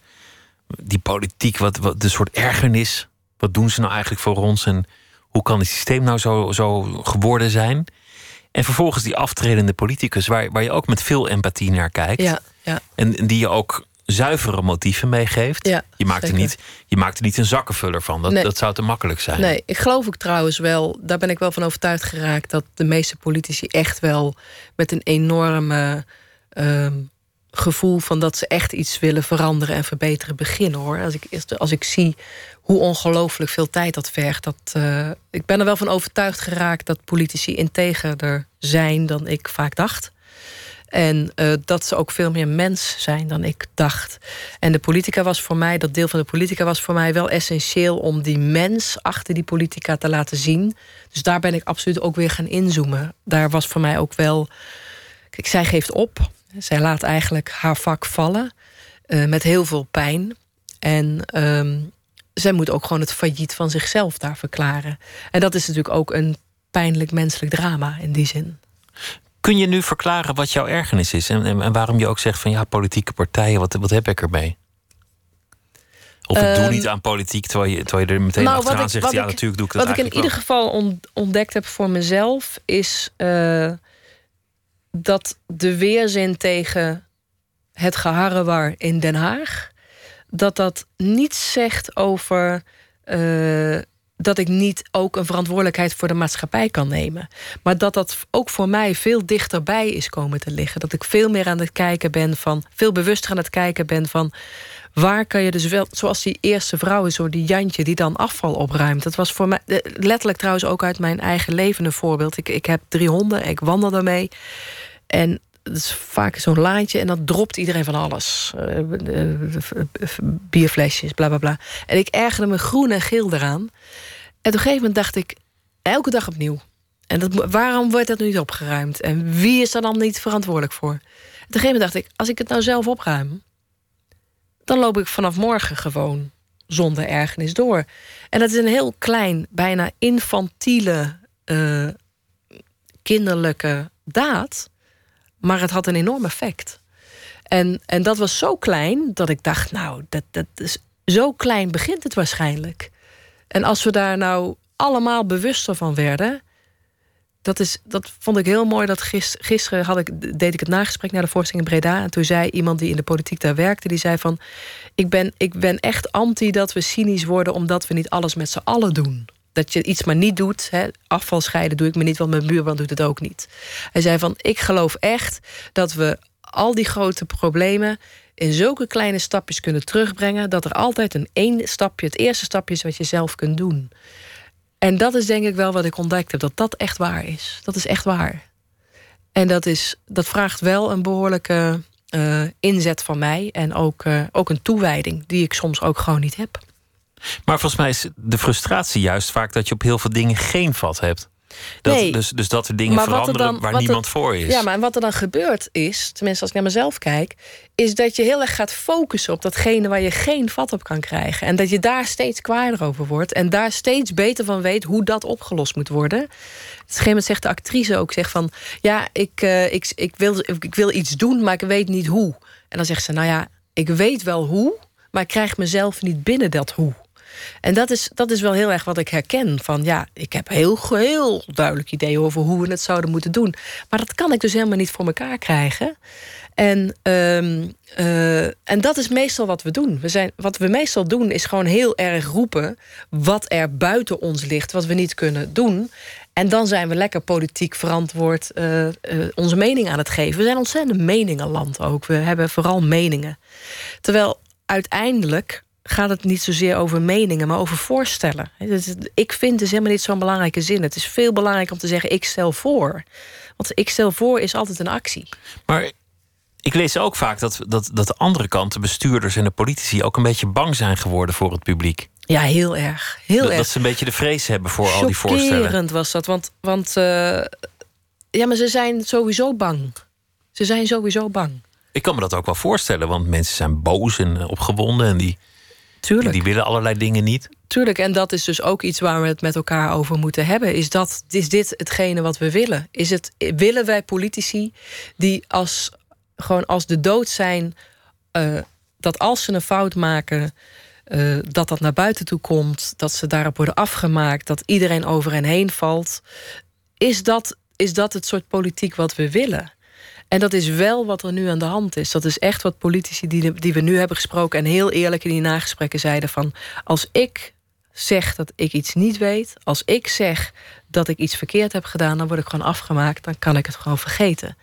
die politiek, wat, wat de soort ergernis. Wat doen ze nou eigenlijk voor ons? En hoe kan het systeem nou zo, zo geworden zijn? En vervolgens die aftredende politicus, waar, waar je ook met veel empathie naar kijkt. Ja, ja. En, en die je ook zuivere motieven meegeeft. Ja, je, maakt er niet, je maakt er niet een zakkenvuller van. Dat, Nee. dat zou te makkelijk zijn. Nee, ik geloof ook trouwens wel, daar ben ik wel van overtuigd geraakt, dat de meeste politici echt wel met een enorme ehm, gevoel van dat ze echt iets willen veranderen en verbeteren beginnen hoor. Als ik, als ik zie hoe ongelooflijk veel tijd dat vergt, dat, eh, ik ben er wel van overtuigd geraakt dat politici integerder zijn dan ik vaak dacht. En eh, dat ze ook veel meer mens zijn dan ik dacht. En de politica was voor mij, dat deel van de politica was voor mij wel essentieel om die mens achter die politica te laten zien. Dus daar ben ik absoluut ook weer gaan inzoomen. Daar was voor mij ook wel. Kijk, zij geeft op. Zij laat eigenlijk haar vak vallen. eh, met heel veel pijn. En ehm, zij moet ook gewoon het failliet van zichzelf daar verklaren. En dat is natuurlijk ook een pijnlijk menselijk drama in die zin. Kun je nu verklaren wat jouw ergernis is? En, en, en waarom je ook zegt van ja, politieke partijen, wat, wat heb ik ermee? Of ik doe Ehm, niet aan politiek, terwijl je, terwijl je er meteen Nou, achteraan ik- zegt... ja, ik- natuurlijk doe ik dat Wat ik in ieder geval on- ontdekt heb voor mezelf is eh, dat de weerzin tegen het geharrewar in Den Haag, dat dat niets zegt over eh, dat ik niet ook een verantwoordelijkheid voor de maatschappij kan nemen. Maar dat dat ook voor mij veel dichterbij is komen te liggen. Dat ik veel meer aan het kijken ben van, veel bewuster aan het kijken ben van waar kan je dus wel, zoals die eerste vrouw is, zo die Jantje die dan afval opruimt. Dat was voor mij eh, letterlijk trouwens ook uit mijn eigen leven een voorbeeld. Ik, ik heb drie honden, ik wandel daarmee. En het is vaak zo'n laantje en dan dropt iedereen van alles. Eh, eh, bierflesjes, bla bla bla. En ik ergerde me groen en geel eraan. Op een gegeven moment dacht ik, elke dag opnieuw. En dat, waarom wordt dat nu niet opgeruimd? En wie is er dan niet verantwoordelijk voor? En op een moment dacht ik, als ik het nou zelf opruim... dan loop ik vanaf morgen gewoon zonder ergernis door. En dat is een heel klein, bijna infantiele, eh, kinderlijke daad... maar het had een enorm effect. En, en dat was zo klein dat ik dacht, nou, dat, dat is, zo klein begint het waarschijnlijk. En als we daar nou allemaal bewuster van werden. Dat, is, dat vond ik heel mooi. Dat gis- gisteren had ik, deed ik het nagesprek naar de voorstelling in Breda. En toen zei iemand die in de politiek daar werkte: die zei van. Ik ben, ik ben echt anti dat we cynisch worden omdat we niet alles met z'n allen doen. Dat je iets maar niet doet. Hè. Afval scheiden doe ik me niet, want mijn buurman doet het ook niet. Hij zei van: Ik geloof echt dat we al die grote problemen in zulke kleine stapjes kunnen terugbrengen. dat er altijd een één stapje, het eerste stapje is wat je zelf kunt doen. En dat is denk ik wel wat ik ontdekt heb, dat dat echt waar is. Dat is echt waar. En dat, is, dat vraagt wel een behoorlijke eh, inzet van mij. En ook, eh, ook een toewijding die ik soms ook gewoon niet heb. Maar volgens mij is de frustratie juist vaak dat je op heel veel dingen geen vat hebt. Dat, Nee. dus, dus dat er dingen er veranderen dan- waar er- niemand voor is. Ja, maar wat er dan gebeurt is, tenminste als ik naar mezelf kijk, is dat je heel erg gaat focussen op datgene waar je geen vat op kan krijgen. En dat je daar steeds kwaaier over wordt en daar steeds beter van weet hoe dat opgelost moet worden. Op een gegeven moment zegt de actrice ook zegt van, ja, ik, eh, ik, ik, wil, ik wil iets doen, maar ik weet niet hoe. En dan zegt ze, nou ja, ik weet wel hoe, maar ik krijg mezelf niet binnen dat hoe. En dat is, dat is wel heel erg wat ik herken. Van ja, ik heb heel, heel duidelijk ideeën over hoe we het zouden moeten doen. Maar dat kan ik dus helemaal niet voor elkaar krijgen. En, ehm, eh, en dat is meestal wat we doen. We zijn, wat we meestal doen is gewoon heel erg roepen wat er buiten ons ligt, wat we niet kunnen doen. En dan zijn we lekker politiek verantwoord eh, eh, onze mening aan het geven. We zijn ontzettend meningenland ook. We hebben vooral meningen. Terwijl uiteindelijk gaat het niet zozeer over meningen, maar over voorstellen. Dus Ik vind is helemaal niet zo'n belangrijke zin. Het is veel belangrijker om te zeggen: ik stel voor. Want ik stel voor is altijd een actie. Maar ik lees ook vaak dat, dat, dat de andere kant, de bestuurders en de politici, ook een beetje bang zijn geworden voor het publiek. Ja, heel erg. Heel dat, erg. dat ze een beetje de vrees hebben voor al die voorstellen. Was dat. Want, want eh, ja, maar ze zijn sowieso bang. Ze zijn sowieso bang. Ik kan me dat ook wel voorstellen, want mensen zijn boos en opgewonden en die, Tuurlijk. die willen allerlei dingen niet. Tuurlijk, en dat is dus ook iets waar we het met elkaar over moeten hebben. Is, dat, is dit hetgene wat we willen? Is het, willen wij politici die als, gewoon als de dood zijn... eh, dat als ze een fout maken, eh, dat dat naar buiten toe komt... dat ze daarop worden afgemaakt, dat iedereen over hen heen valt... is dat, is dat het soort politiek wat we willen? En dat is wel wat er nu aan de hand is. Dat is echt wat politici die, we nu hebben gesproken... en heel eerlijk in die nagesprekken zeiden van... als ik zeg dat ik iets niet weet... als ik zeg dat ik iets verkeerd heb gedaan... dan word ik gewoon afgemaakt, dan kan ik het gewoon vergeten.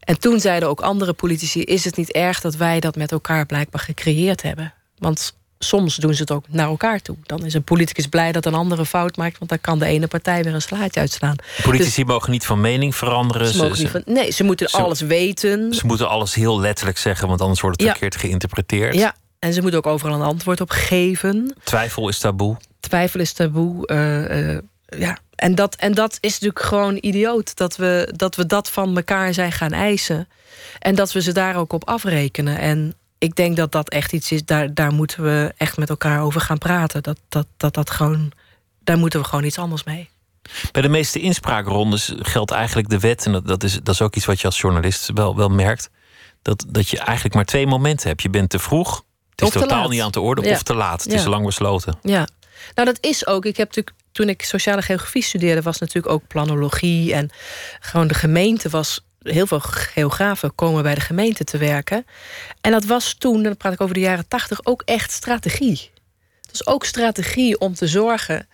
En toen zeiden ook andere politici... is het niet erg dat wij dat met elkaar blijkbaar gecreëerd hebben? Want soms doen ze het ook naar elkaar toe. Dan is een politicus blij dat een andere fout maakt... want dan kan de ene partij weer een slaatje uitslaan. Politici dus, mogen niet van mening veranderen. Ze mogen niet van, nee, ze moeten alles weten. Ze moeten alles heel letterlijk zeggen... want anders wordt het verkeerd geïnterpreteerd. Ja, en ze moeten ook overal een antwoord op geven. Twijfel is taboe. Twijfel is taboe. Uh, uh, ja. en, dat, en dat is natuurlijk gewoon idioot. Dat we, dat we dat van elkaar zijn gaan eisen. En dat we ze daar ook op afrekenen. En ik denk dat dat echt iets is, daar, daar moeten we echt met elkaar over gaan praten. Dat, dat, dat, dat gewoon, daar moeten we gewoon iets anders mee. Bij de meeste inspraakrondes geldt eigenlijk de wet, en dat, dat, is, dat is ook iets wat je als journalist wel, wel merkt, dat, dat je eigenlijk maar twee momenten hebt. Je bent te vroeg, het is totaal niet aan de orde, of te laat. Het is lang besloten. Ja, nou dat is ook. Ik heb natuurlijk toen ik sociale geografie studeerde, was natuurlijk ook planologie. En gewoon de gemeente was heel veel geografen komen bij de gemeente te werken. En dat was toen, dan praat ik over de jaren tachtig, ook echt strategie. Het was ook strategie om te zorgen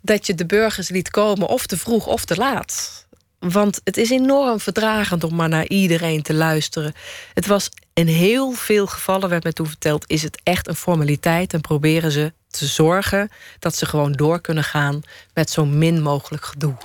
dat je de burgers liet komen of te vroeg of te laat. Want het is enorm verdragend om maar naar iedereen te luisteren. Het was in heel veel gevallen, werd me toen verteld, is het echt een formaliteit en proberen ze te zorgen dat ze gewoon door kunnen gaan met zo min mogelijk gedoe.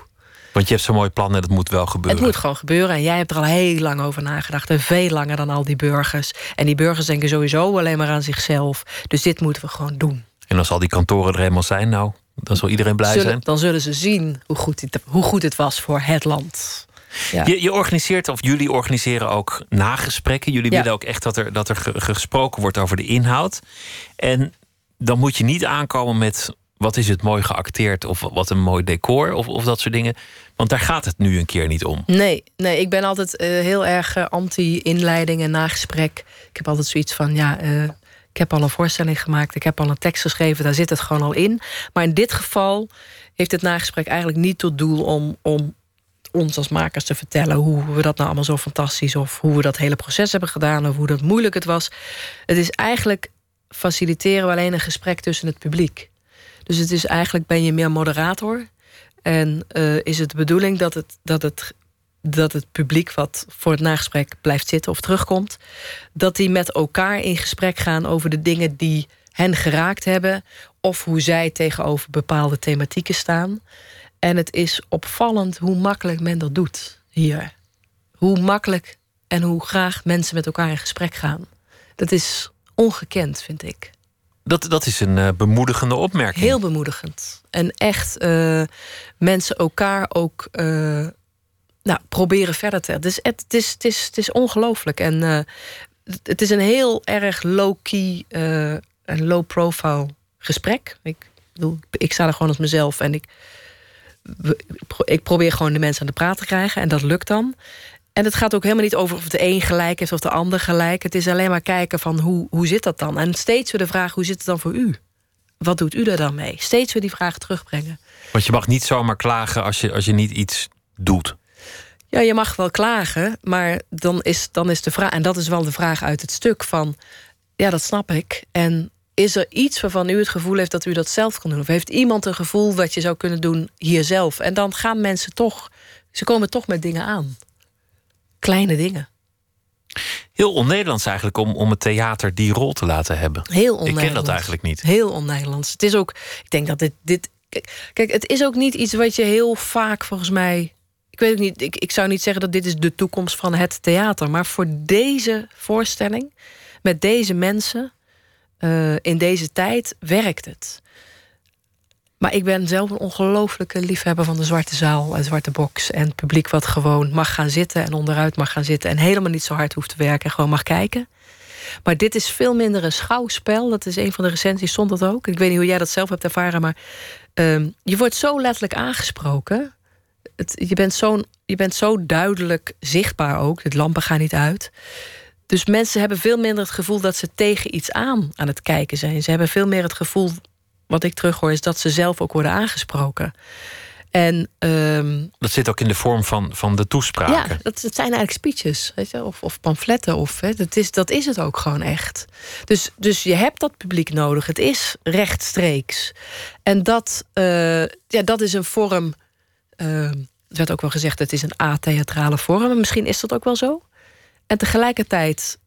Want je hebt zo'n mooi plan en het moet wel gebeuren. Het moet gewoon gebeuren. En jij hebt er al heel lang over nagedacht. En veel langer dan al die burgers. En die burgers denken sowieso alleen maar aan zichzelf. Dus dit moeten we gewoon doen. En als al die kantoren er helemaal zijn, nou, dan zal iedereen blij zijn. Dan zullen ze zien hoe goed het, hoe goed het was voor het land. Ja. Je, je, organiseert, of jullie organiseren ook nagesprekken. Jullie willen ook echt dat er, dat er gesproken wordt over de inhoud. En dan moet je niet aankomen met wat is het mooi geacteerd of wat een mooi decor of, of dat soort dingen. Want daar gaat het nu een keer niet om. Nee, nee ik ben altijd uh, heel erg uh, anti-inleiding en nagesprek. Ik heb altijd zoiets van, ja, uh, ik heb al een voorstelling gemaakt, ik heb al een tekst geschreven, daar zit het gewoon al in. Maar in dit geval heeft het nagesprek eigenlijk niet tot doel om, om ons als makers te vertellen hoe we dat nou allemaal zo fantastisch of hoe we dat hele proces hebben gedaan of hoe dat moeilijk het was. Het is eigenlijk faciliteren we alleen een gesprek tussen het publiek. Dus het is eigenlijk ben je meer moderator. En uh, is het de bedoeling dat het, dat, het, dat het publiek wat voor het nagesprek blijft zitten of terugkomt, dat die met elkaar in gesprek gaan over de dingen die hen geraakt hebben, of hoe zij tegenover bepaalde thematieken staan. En het is opvallend hoe makkelijk men dat doet hier. Hoe makkelijk en hoe graag mensen met elkaar in gesprek gaan. Dat is ongekend, vind ik. Dat, dat is een uh, bemoedigende opmerking. Heel bemoedigend. En echt uh, mensen elkaar ook uh, nou, proberen verder te... Dus het, het is, het is, het is ongelooflijk. En het is een heel erg low-key en low-profile gesprek. Ik, bedoel, ik sta er gewoon als mezelf en ik, ik probeer gewoon de mensen aan de praat te krijgen. En dat lukt dan. En het gaat ook helemaal niet over of de een gelijk is of de ander gelijk. Het is alleen maar kijken van hoe, hoe zit dat dan? En steeds weer de vraag, hoe zit het dan voor u? Wat doet u er dan mee? Steeds weer die vraag terugbrengen. Want je mag niet zomaar klagen als je, als je niet iets doet. Ja, je mag wel klagen, maar dan is, dan is de vraag... en dat is wel de vraag uit het stuk van... ja, dat snap ik. En is er iets waarvan u het gevoel heeft dat u dat zelf kan doen? Of heeft iemand een gevoel wat je zou kunnen doen hier zelf? En dan gaan mensen toch... ze komen toch met dingen aan kleine dingen. Heel on-Nederlands eigenlijk om, om het theater die rol te laten hebben. Heel on Ik ken dat eigenlijk niet. Heel on-Nederlands. Het is ook, ik denk dat dit, dit. Kijk, het is ook niet iets wat je heel vaak volgens mij. Ik weet ook niet, ik, ik zou niet zeggen dat dit is de toekomst van het theater. Maar voor deze voorstelling, met deze mensen, uh, in deze tijd, werkt het. Maar ik ben zelf een ongelooflijke liefhebber van de zwarte zaal en zwarte box. En het publiek wat gewoon mag gaan zitten en onderuit mag gaan zitten. En helemaal niet zo hard hoeft te werken en gewoon mag kijken. Maar dit is veel minder een schouwspel. Dat is een van de recensies, stond dat ook. Ik weet niet hoe jij dat zelf hebt ervaren, maar uh, je wordt zo letterlijk aangesproken. Het, je, bent zo, je bent zo duidelijk zichtbaar ook. De lampen gaan niet uit. Dus mensen hebben veel minder het gevoel dat ze tegen iets aan aan het kijken zijn. Ze hebben veel meer het gevoel wat ik terughoor, is dat ze zelf ook worden aangesproken. En, ehm, dat zit ook in de vorm van, van de toespraken. Ja, dat, dat zijn eigenlijk speeches, weet je, of, of pamfletten. Of, hè, dat, is, dat is het ook gewoon echt. Dus, dus je hebt dat publiek nodig. Het is rechtstreeks. En dat, uh, ja, dat is een vorm. Uh, er werd ook wel gezegd, het is een atheatrale vorm. misschien is dat ook wel zo. En tegelijkertijd,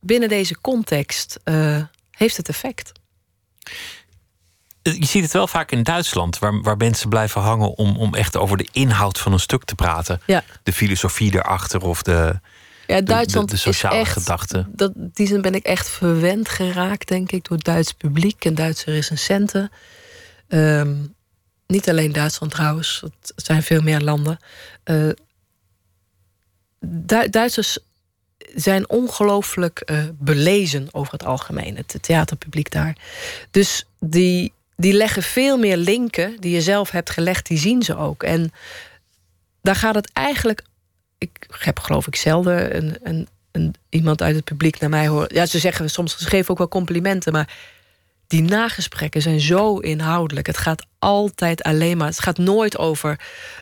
binnen deze context, uh, heeft het effect. Je ziet het wel vaak in Duitsland, waar, waar mensen blijven hangen om, om echt over de inhoud van een stuk te praten. Ja. De filosofie erachter of de, ja, Duitsland de, de, sociale is echt, gedachte. Dat, die zin ben ik echt verwend geraakt, denk ik, door het Duits publiek en Duitse recensenten. Um, niet alleen Duitsland trouwens, het zijn veel meer landen. Uh, Du Duitsers zijn ongelooflijk uh, belezen over het algemeen, het theaterpubliek daar. Dus die, die leggen veel meer linken die je zelf hebt gelegd, die zien ze ook. En daar gaat het eigenlijk. Ik heb geloof ik zelden een, een, een, iemand uit het publiek naar mij horen. Ja, ze zeggen soms, ze geven ook wel complimenten, maar die nagesprekken zijn zo inhoudelijk. Het gaat altijd alleen maar. Het gaat nooit over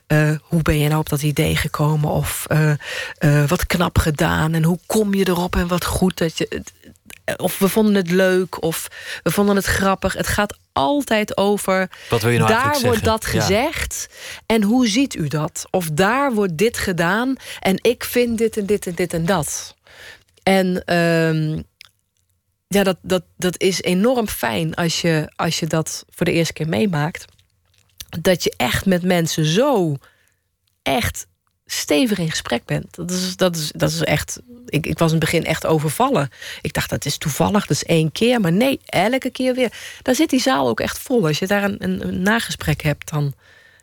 uh, hoe ben je nou op dat idee gekomen of uh, uh, wat knap gedaan en hoe kom je erop en wat goed dat je. Of we vonden het leuk of we vonden het grappig. Het gaat altijd over. Wat wil je nou daar wordt dat gezegd. En hoe ziet u dat? Of daar wordt dit gedaan. En ik vind dit en dit en dit en dat. En uh, ja, dat, dat, dat is enorm fijn als je, als je dat voor de eerste keer meemaakt. Dat je echt met mensen zo echt stevig in gesprek bent. Dat is, dat is, dat is echt. Ik, ik was in het begin echt overvallen. Ik dacht dat is toevallig, dat is één keer. Maar nee, elke keer weer. Dan zit die zaal ook echt vol. Als je daar een, een, een nagesprek hebt, dan.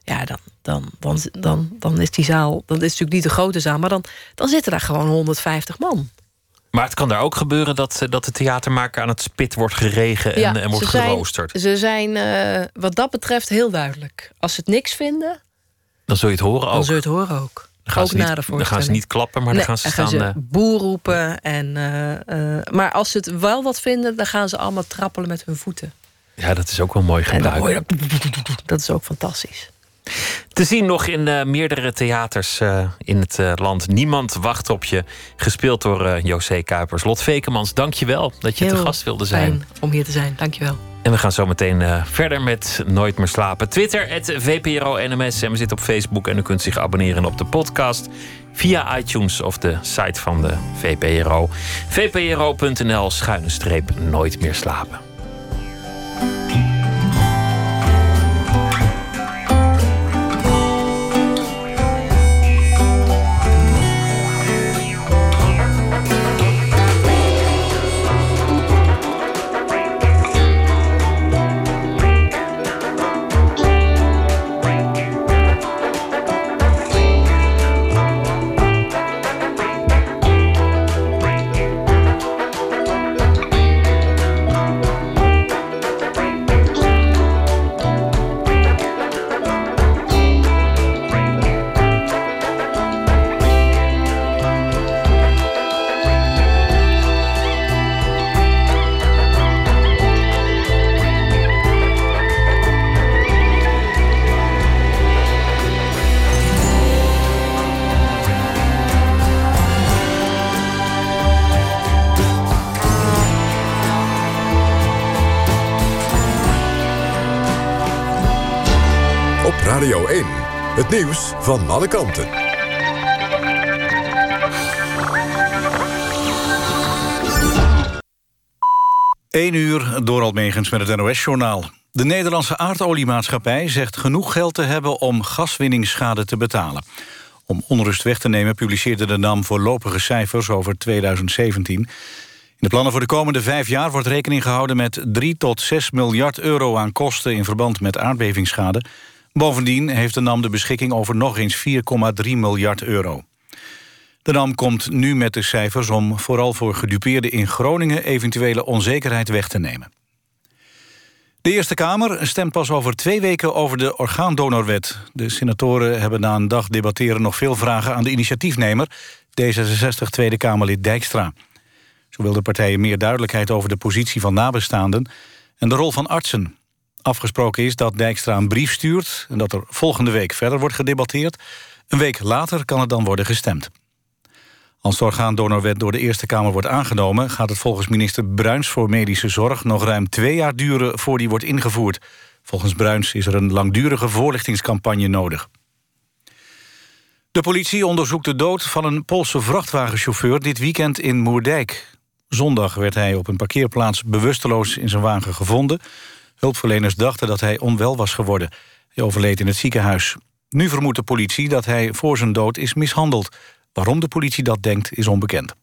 Ja, dan, dan, dan, dan, dan is die zaal. Dan is natuurlijk niet de grote zaal, maar dan, dan zitten daar gewoon 150 man. Maar het kan daar ook gebeuren dat, dat de theatermaker aan het spit wordt geregen en, Ja, en wordt ze zijn- geroosterd. Ze zijn uh, wat dat betreft heel duidelijk. Als ze het niks vinden, Dan zul je het horen dan ook. zul je het horen ook. Dan gaan, ook ze niet, dan gaan ze niet klappen, maar Nee, dan gaan ze dan staan. ze eh, boer roepen. En, eh, eh, maar als ze het wel wat vinden, dan gaan ze allemaal trappelen met hun voeten. ja, dat is ook wel mooi gebruik. je dat. Is ook fantastisch. Te zien nog in meerdere theaters in het land. Niemand wacht op je. Gespeeld door José Kuipers. Lot Vekemans, dank je wel dat je te gast wilde zijn. Fijn om hier te zijn. Dankjewel. En we gaan zo meteen eh, verder met Nooit meer slapen. Twitter, het VPRO NMS. En we zitten op Facebook en u kunt zich abonneren op de podcast. Via iTunes of de site van de VPRO. VPRO.nl schuine streep Nooit meer slapen. Het nieuws van alle kanten. Eén uur door Almegens met het NOS-journaal. De Nederlandse aardoliemaatschappij zegt genoeg geld te hebben... om gaswinningsschade te betalen. Om onrust weg te nemen publiceerde de NAM voorlopige cijfers over 2017. In de plannen voor de komende vijf jaar wordt rekening gehouden... met 3 tot 6 miljard euro aan kosten in verband met aardbevingsschade. Bovendien heeft de NAM de beschikking over nog eens 4,3 miljard euro. De NAM komt nu met de cijfers om vooral voor gedupeerden in Groningen eventuele onzekerheid weg te nemen. De Eerste Kamer stemt pas over twee weken over de orgaandonorwet. De senatoren hebben na een dag debatteren nog veel vragen aan de initiatiefnemer, D66 Tweede Kamerlid Dijkstra. Zo wil de partijen meer duidelijkheid over de positie van nabestaanden en de rol van artsen. Afgesproken is dat Dijkstra een brief stuurt... en dat er volgende week verder wordt gedebatteerd. Een week later kan het dan worden gestemd. Als de orgaandonorwet door de Eerste Kamer wordt aangenomen... gaat het volgens minister Bruins voor Medische Zorg... nog ruim twee jaar duren voor die wordt ingevoerd. Volgens Bruins is er een langdurige voorlichtingscampagne nodig. De politie onderzoekt de dood van een Poolse vrachtwagenchauffeur... dit weekend in Moerdijk. Zondag werd hij op een parkeerplaats bewusteloos in zijn wagen gevonden. Hulpverleners dachten dat hij onwel was geworden. Hij overleed in het ziekenhuis. Nu vermoedt de politie dat hij voor zijn dood is mishandeld. Waarom de politie dat denkt, is onbekend.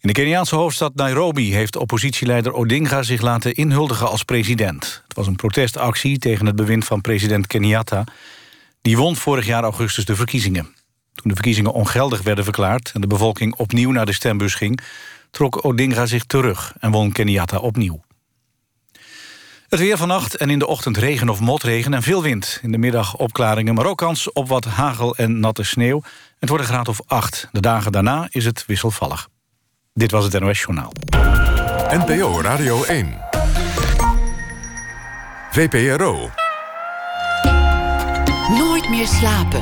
In de Keniaanse hoofdstad Nairobi heeft oppositieleider Odinga zich laten inhuldigen als president. Het was een protestactie tegen het bewind van president Kenyatta. Die won vorig jaar augustus de verkiezingen. Toen de verkiezingen ongeldig werden verklaard en de bevolking opnieuw naar de stembus ging, trok Odinga zich terug en won Kenyatta opnieuw. Het weer vannacht en in de ochtend regen of motregen en veel wind. In de middag opklaringen, maar ook kans op wat hagel en natte sneeuw. Het wordt een graad of 8. De dagen daarna is het wisselvallig. Dit was het NOS Journaal. NPO Radio 1. VPRO. Nooit meer slapen.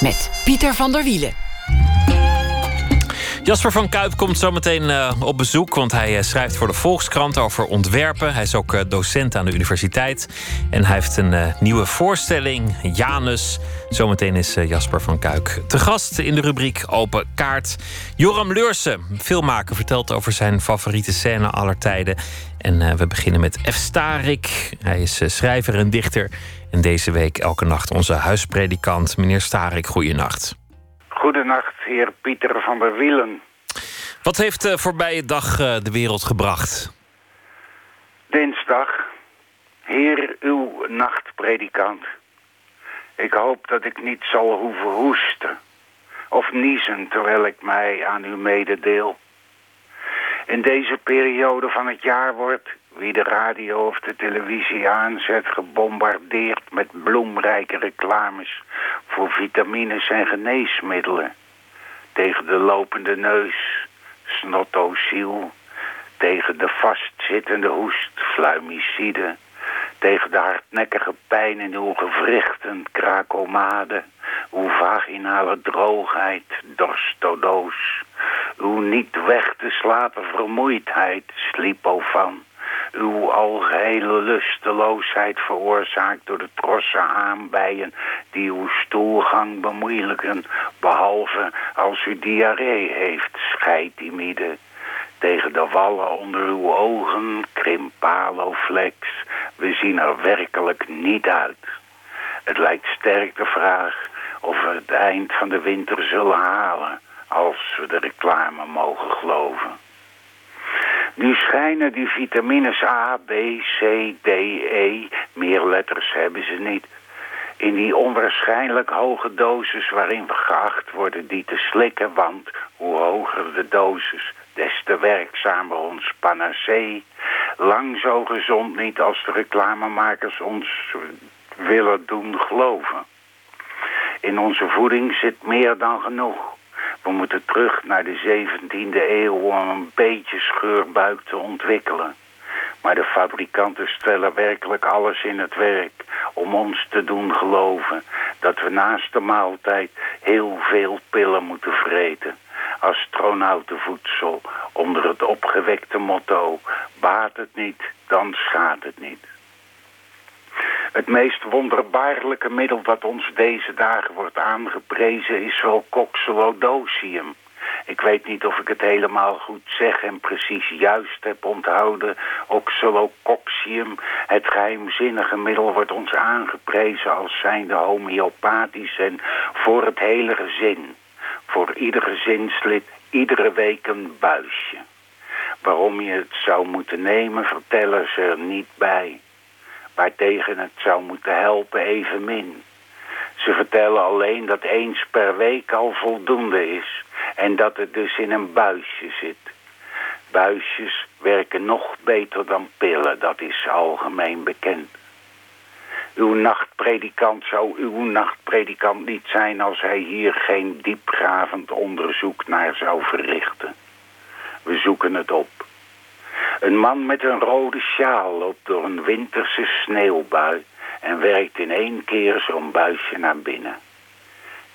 Met Pieter van der Wielen. Jasper van Kuip komt zometeen uh, op bezoek, want hij uh, schrijft voor de Volkskrant over ontwerpen. Hij is ook uh, docent aan de universiteit en hij heeft een nieuwe voorstelling, Janus. Zometeen is Jasper van Kuik te gast in de rubriek Open Kaart. Joram Leursen, filmmaker, vertelt over zijn favoriete scène aller tijden. En we beginnen met F. Starik. Hij is schrijver en dichter. En deze week elke nacht onze huispredikant, meneer Starik. Goeienacht. Goedenacht, heer Pieter van der Wielen. Wat heeft de voorbije dag uh, de wereld gebracht? Dinsdag, heer uw nachtpredikant. Ik hoop dat ik niet zal hoeven hoesten of niezen terwijl ik mij aan u mededeel. In deze periode van het jaar wordt wie de radio of de televisie aanzet, gebombardeerd met bloemrijke reclames voor vitamines en geneesmiddelen. Tegen de lopende neus, snotociel, tegen de vastzittende hoest, fluimicide, tegen de hardnekkige pijn in uw gewrichten, krakomade, uw vaginale droogheid, dorstodoos, uw niet weg te slapen vermoeidheid, slipofan, uw algehele lusteloosheid veroorzaakt door de trosse aanbijen die uw stoelgang bemoeilijken, behalve als u diarree heeft, scheidtimide. Tegen de wallen onder uw ogen, krimpaloflex, we zien er werkelijk niet uit. Het lijkt sterk de vraag of we het eind van de winter zullen halen, als we de reclame mogen geloven. Nu schijnen die vitamines A, B, C, D, E, meer letters hebben ze niet, in die onwaarschijnlijk hoge dosis waarin we geacht worden die te slikken, want hoe hoger de dosis, des te werkzamer ons panacee. Lang zo gezond niet als de reclamemakers ons willen doen geloven. In onze voeding zit meer dan genoeg. We moeten terug naar de 17e eeuw om een beetje scheurbuik te ontwikkelen. Maar de fabrikanten stellen werkelijk alles in het werk om ons te doen geloven dat we naast de maaltijd heel veel pillen moeten vreten. Astronautenvoedsel onder het opgewekte motto baat het niet, dan schaadt het niet. Het meest wonderbaarlijke middel dat ons deze dagen wordt aangeprezen is wel coxolodocium. Ik weet niet of ik het helemaal goed zeg en precies juist heb onthouden. Oxalocoxium, het geheimzinnige middel, wordt ons aangeprezen als zijnde homeopathisch en voor het hele gezin. Voor ieder gezinslid iedere week een buisje. Waarom je het zou moeten nemen, vertellen ze er niet bij waartegen het zou moeten helpen evenmin. Ze vertellen alleen dat eens per week al voldoende is en dat het dus in een buisje zit. Buisjes werken nog beter dan pillen, dat is algemeen bekend. Uw nachtpredikant zou uw nachtpredikant niet zijn als hij hier geen diepgravend onderzoek naar zou verrichten. We zoeken het op. Een man met een rode sjaal loopt door een winterse sneeuwbui en werkt in één keer zo'n buisje naar binnen.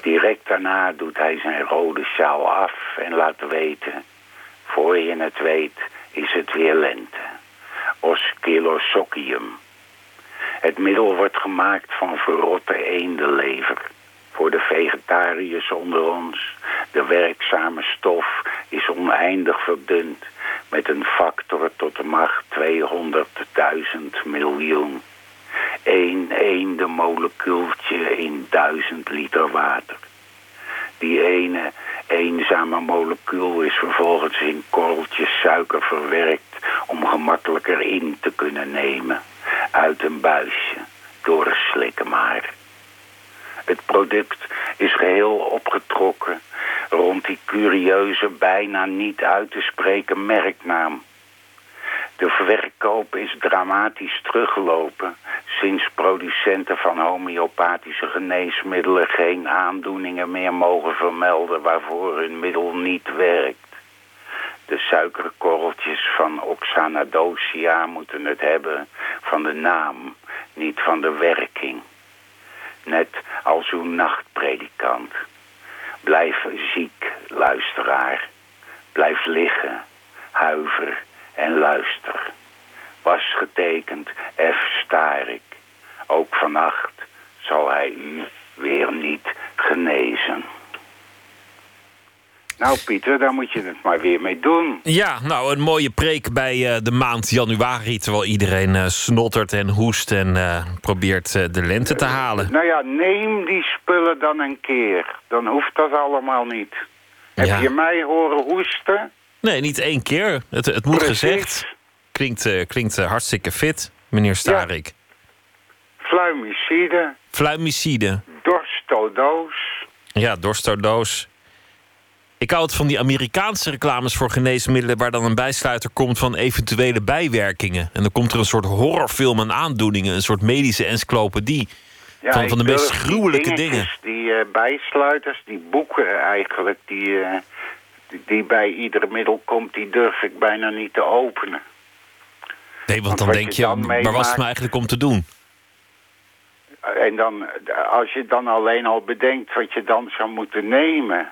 Direct daarna doet hij zijn rode sjaal af en laat weten... voor je het weet is het weer lente. Oscillosocium. Het middel wordt gemaakt van verrotte eendenlever. Voor de vegetariërs onder ons. De werkzame stof is oneindig verdund met een factor tot de macht 200.000 miljoen. Eén eende molecuultje in duizend liter water. Die ene eenzame molecuul is vervolgens in korreltjes suiker verwerkt om gemakkelijker in te kunnen nemen. Uit een buisje, door een slikken maar. Het product is geheel opgetrokken rond die curieuze, bijna niet uit te spreken merknaam. De verkoop is dramatisch teruggelopen sinds producenten van homeopathische geneesmiddelen geen aandoeningen meer mogen vermelden waarvoor hun middel niet werkt. De suikerkorreltjes van Oxanadosia moeten het hebben van de naam, niet van de werking. Net als uw nachtpredikant. Blijf ziek, luisteraar. Blijf liggen, huiver en luister. Was getekend F. Starik. Ook vannacht zal hij u weer niet genezen. Nou Pieter, daar moet je het maar weer mee doen. Ja, nou een mooie preek bij uh, de maand januari... terwijl iedereen uh, snottert en hoest en uh, probeert de lente te halen. nou ja, neem die spullen dan een keer. Dan hoeft dat allemaal niet. Ja. Heb je mij horen hoesten? Nee, niet één keer. Het, het moet Precies. gezegd. Klinkt, klinkt hartstikke fit, meneer Starik. Ja. Fluimicide. Fluimicide. Dorstodoos. Ja, dorstodoos. Ik hou het van die Amerikaanse reclames voor geneesmiddelen... waar dan een bijsluiter komt van eventuele bijwerkingen. En dan komt er een soort horrorfilm aan aandoeningen. Een soort medische encyclopedie. Ja, van, van de meest gruwelijke dingen. Die uh, bijsluiters, die boeken eigenlijk... Die, uh, die, die, bij ieder middel komt, die durf ik bijna niet te openen. Nee, want, dan denk je, dan maar wat is het nou eigenlijk om te doen? En dan, als je dan alleen al bedenkt wat je dan zou moeten nemen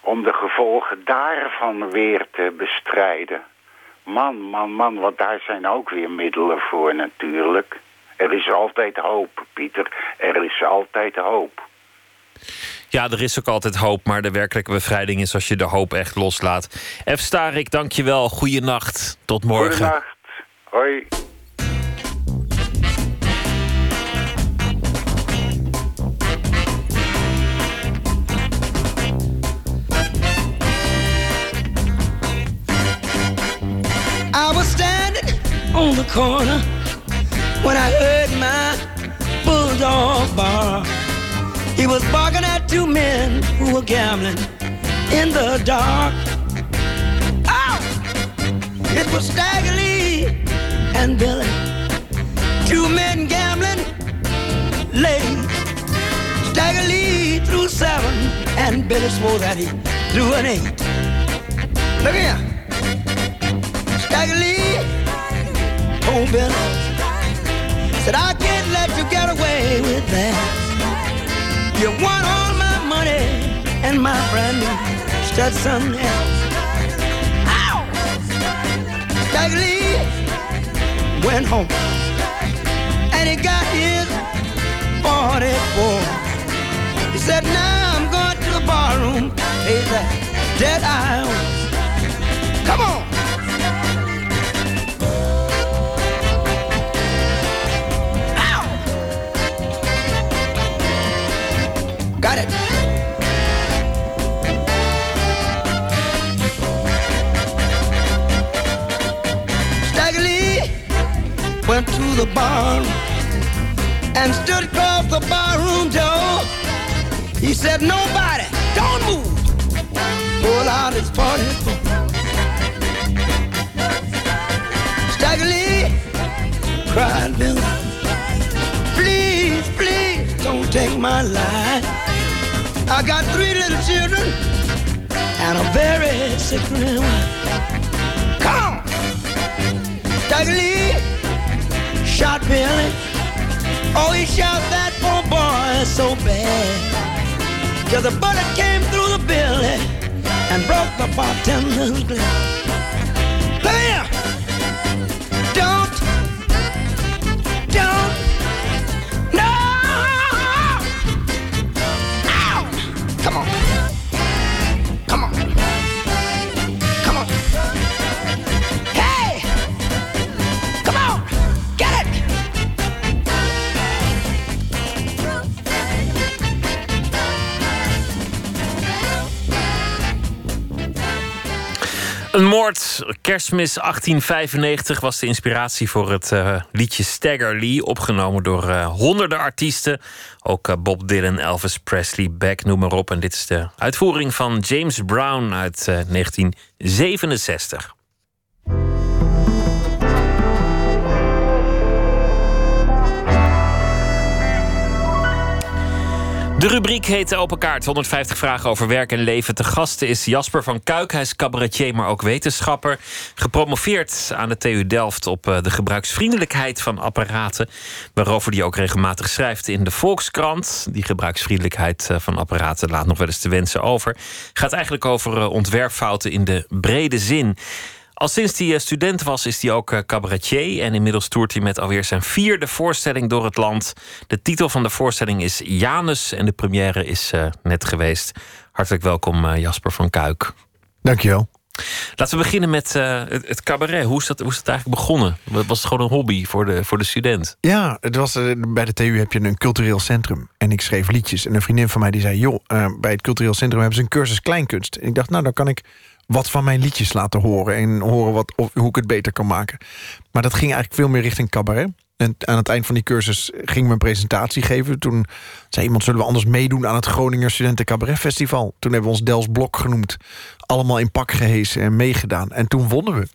om de gevolgen daarvan weer te bestrijden. Man, man, man, want daar zijn ook weer middelen voor natuurlijk. Er is altijd hoop, Pieter. Er is altijd hoop. Ja, er is ook altijd hoop, maar de werkelijke bevrijding is als je de hoop echt loslaat. F. Starik, dankjewel. Goeienacht. Tot morgen. Goeienacht. Hoi. On the corner when I heard my bulldog bark. He was barking at two men who were gambling in the dark. Oh! It was Stagger and Billy. Two men gambling late. Stagger threw seven and Billy swore that he threw an eight. Look here. Staggerly told Bill, said I can't let you get away with that. You want all my money and my brand new Stetson. Ow! Staggerly went home and he got his 44. He said, now I'm going to the barroom, pay that debt I. Come on. Got it. Stagger Lee went to the bar and stood across the barroom door. He said, Nobody, don't move. Pull out his 44. Stagger Lee cried, Bill. Please please don't take my life. I got three little children and a very sick wife. Come on! Tiger shot Billy. Oh, he shot that poor boy so bad. Till the bullet came through the belly and broke the bartender's glass. Een moord, kerstmis 1895 was de inspiratie voor het eh, liedje Stagger Lee, opgenomen door eh, honderden artiesten. Ook eh, Bob Dylan, Elvis Presley, Beck, noem maar op. En dit is de uitvoering van James Brown uit 1967. De rubriek heet Open Kaart. 150 vragen over werk en leven. Te gasten is Jasper van Kuik. Hij is cabaretier, maar ook wetenschapper. Gepromoveerd aan de TU Delft op eh, de gebruiksvriendelijkheid van apparaten. Waarover hij ook regelmatig schrijft in de Volkskrant. Die gebruiksvriendelijkheid eh, van apparaten laat nog wel eens te wensen over. Gaat eigenlijk over eh, ontwerpfouten in de brede zin. Al sinds hij eh, student was, is hij ook eh, cabaretier. En inmiddels toert hij met alweer zijn vierde voorstelling door het land. De titel van de voorstelling is Janus. En de première is eh, net geweest. Hartelijk welkom, Jasper van Kuik. Dankjewel. Laten we beginnen met het, cabaret. Hoe is, dat, hoe is dat eigenlijk begonnen? Was het gewoon een hobby voor de, voor de student? Ja, het was, bij de TU heb je een cultureel centrum. En ik schreef liedjes. En een vriendin van mij die zei... joh, bij het cultureel centrum hebben ze een cursus kleinkunst. En ik dacht, nou, dan kan ik wat van mijn liedjes laten horen... en horen wat, of, hoe ik het beter kan maken. Maar dat ging eigenlijk veel meer richting cabaret. En aan het eind van die cursus ging we een presentatie geven. Toen zei iemand, zullen we anders meedoen... aan het Groninger Studenten Cabaret Festival? Toen hebben we ons Dels Blok genoemd. Allemaal in pak gehesen en meegedaan. En toen wonnen we.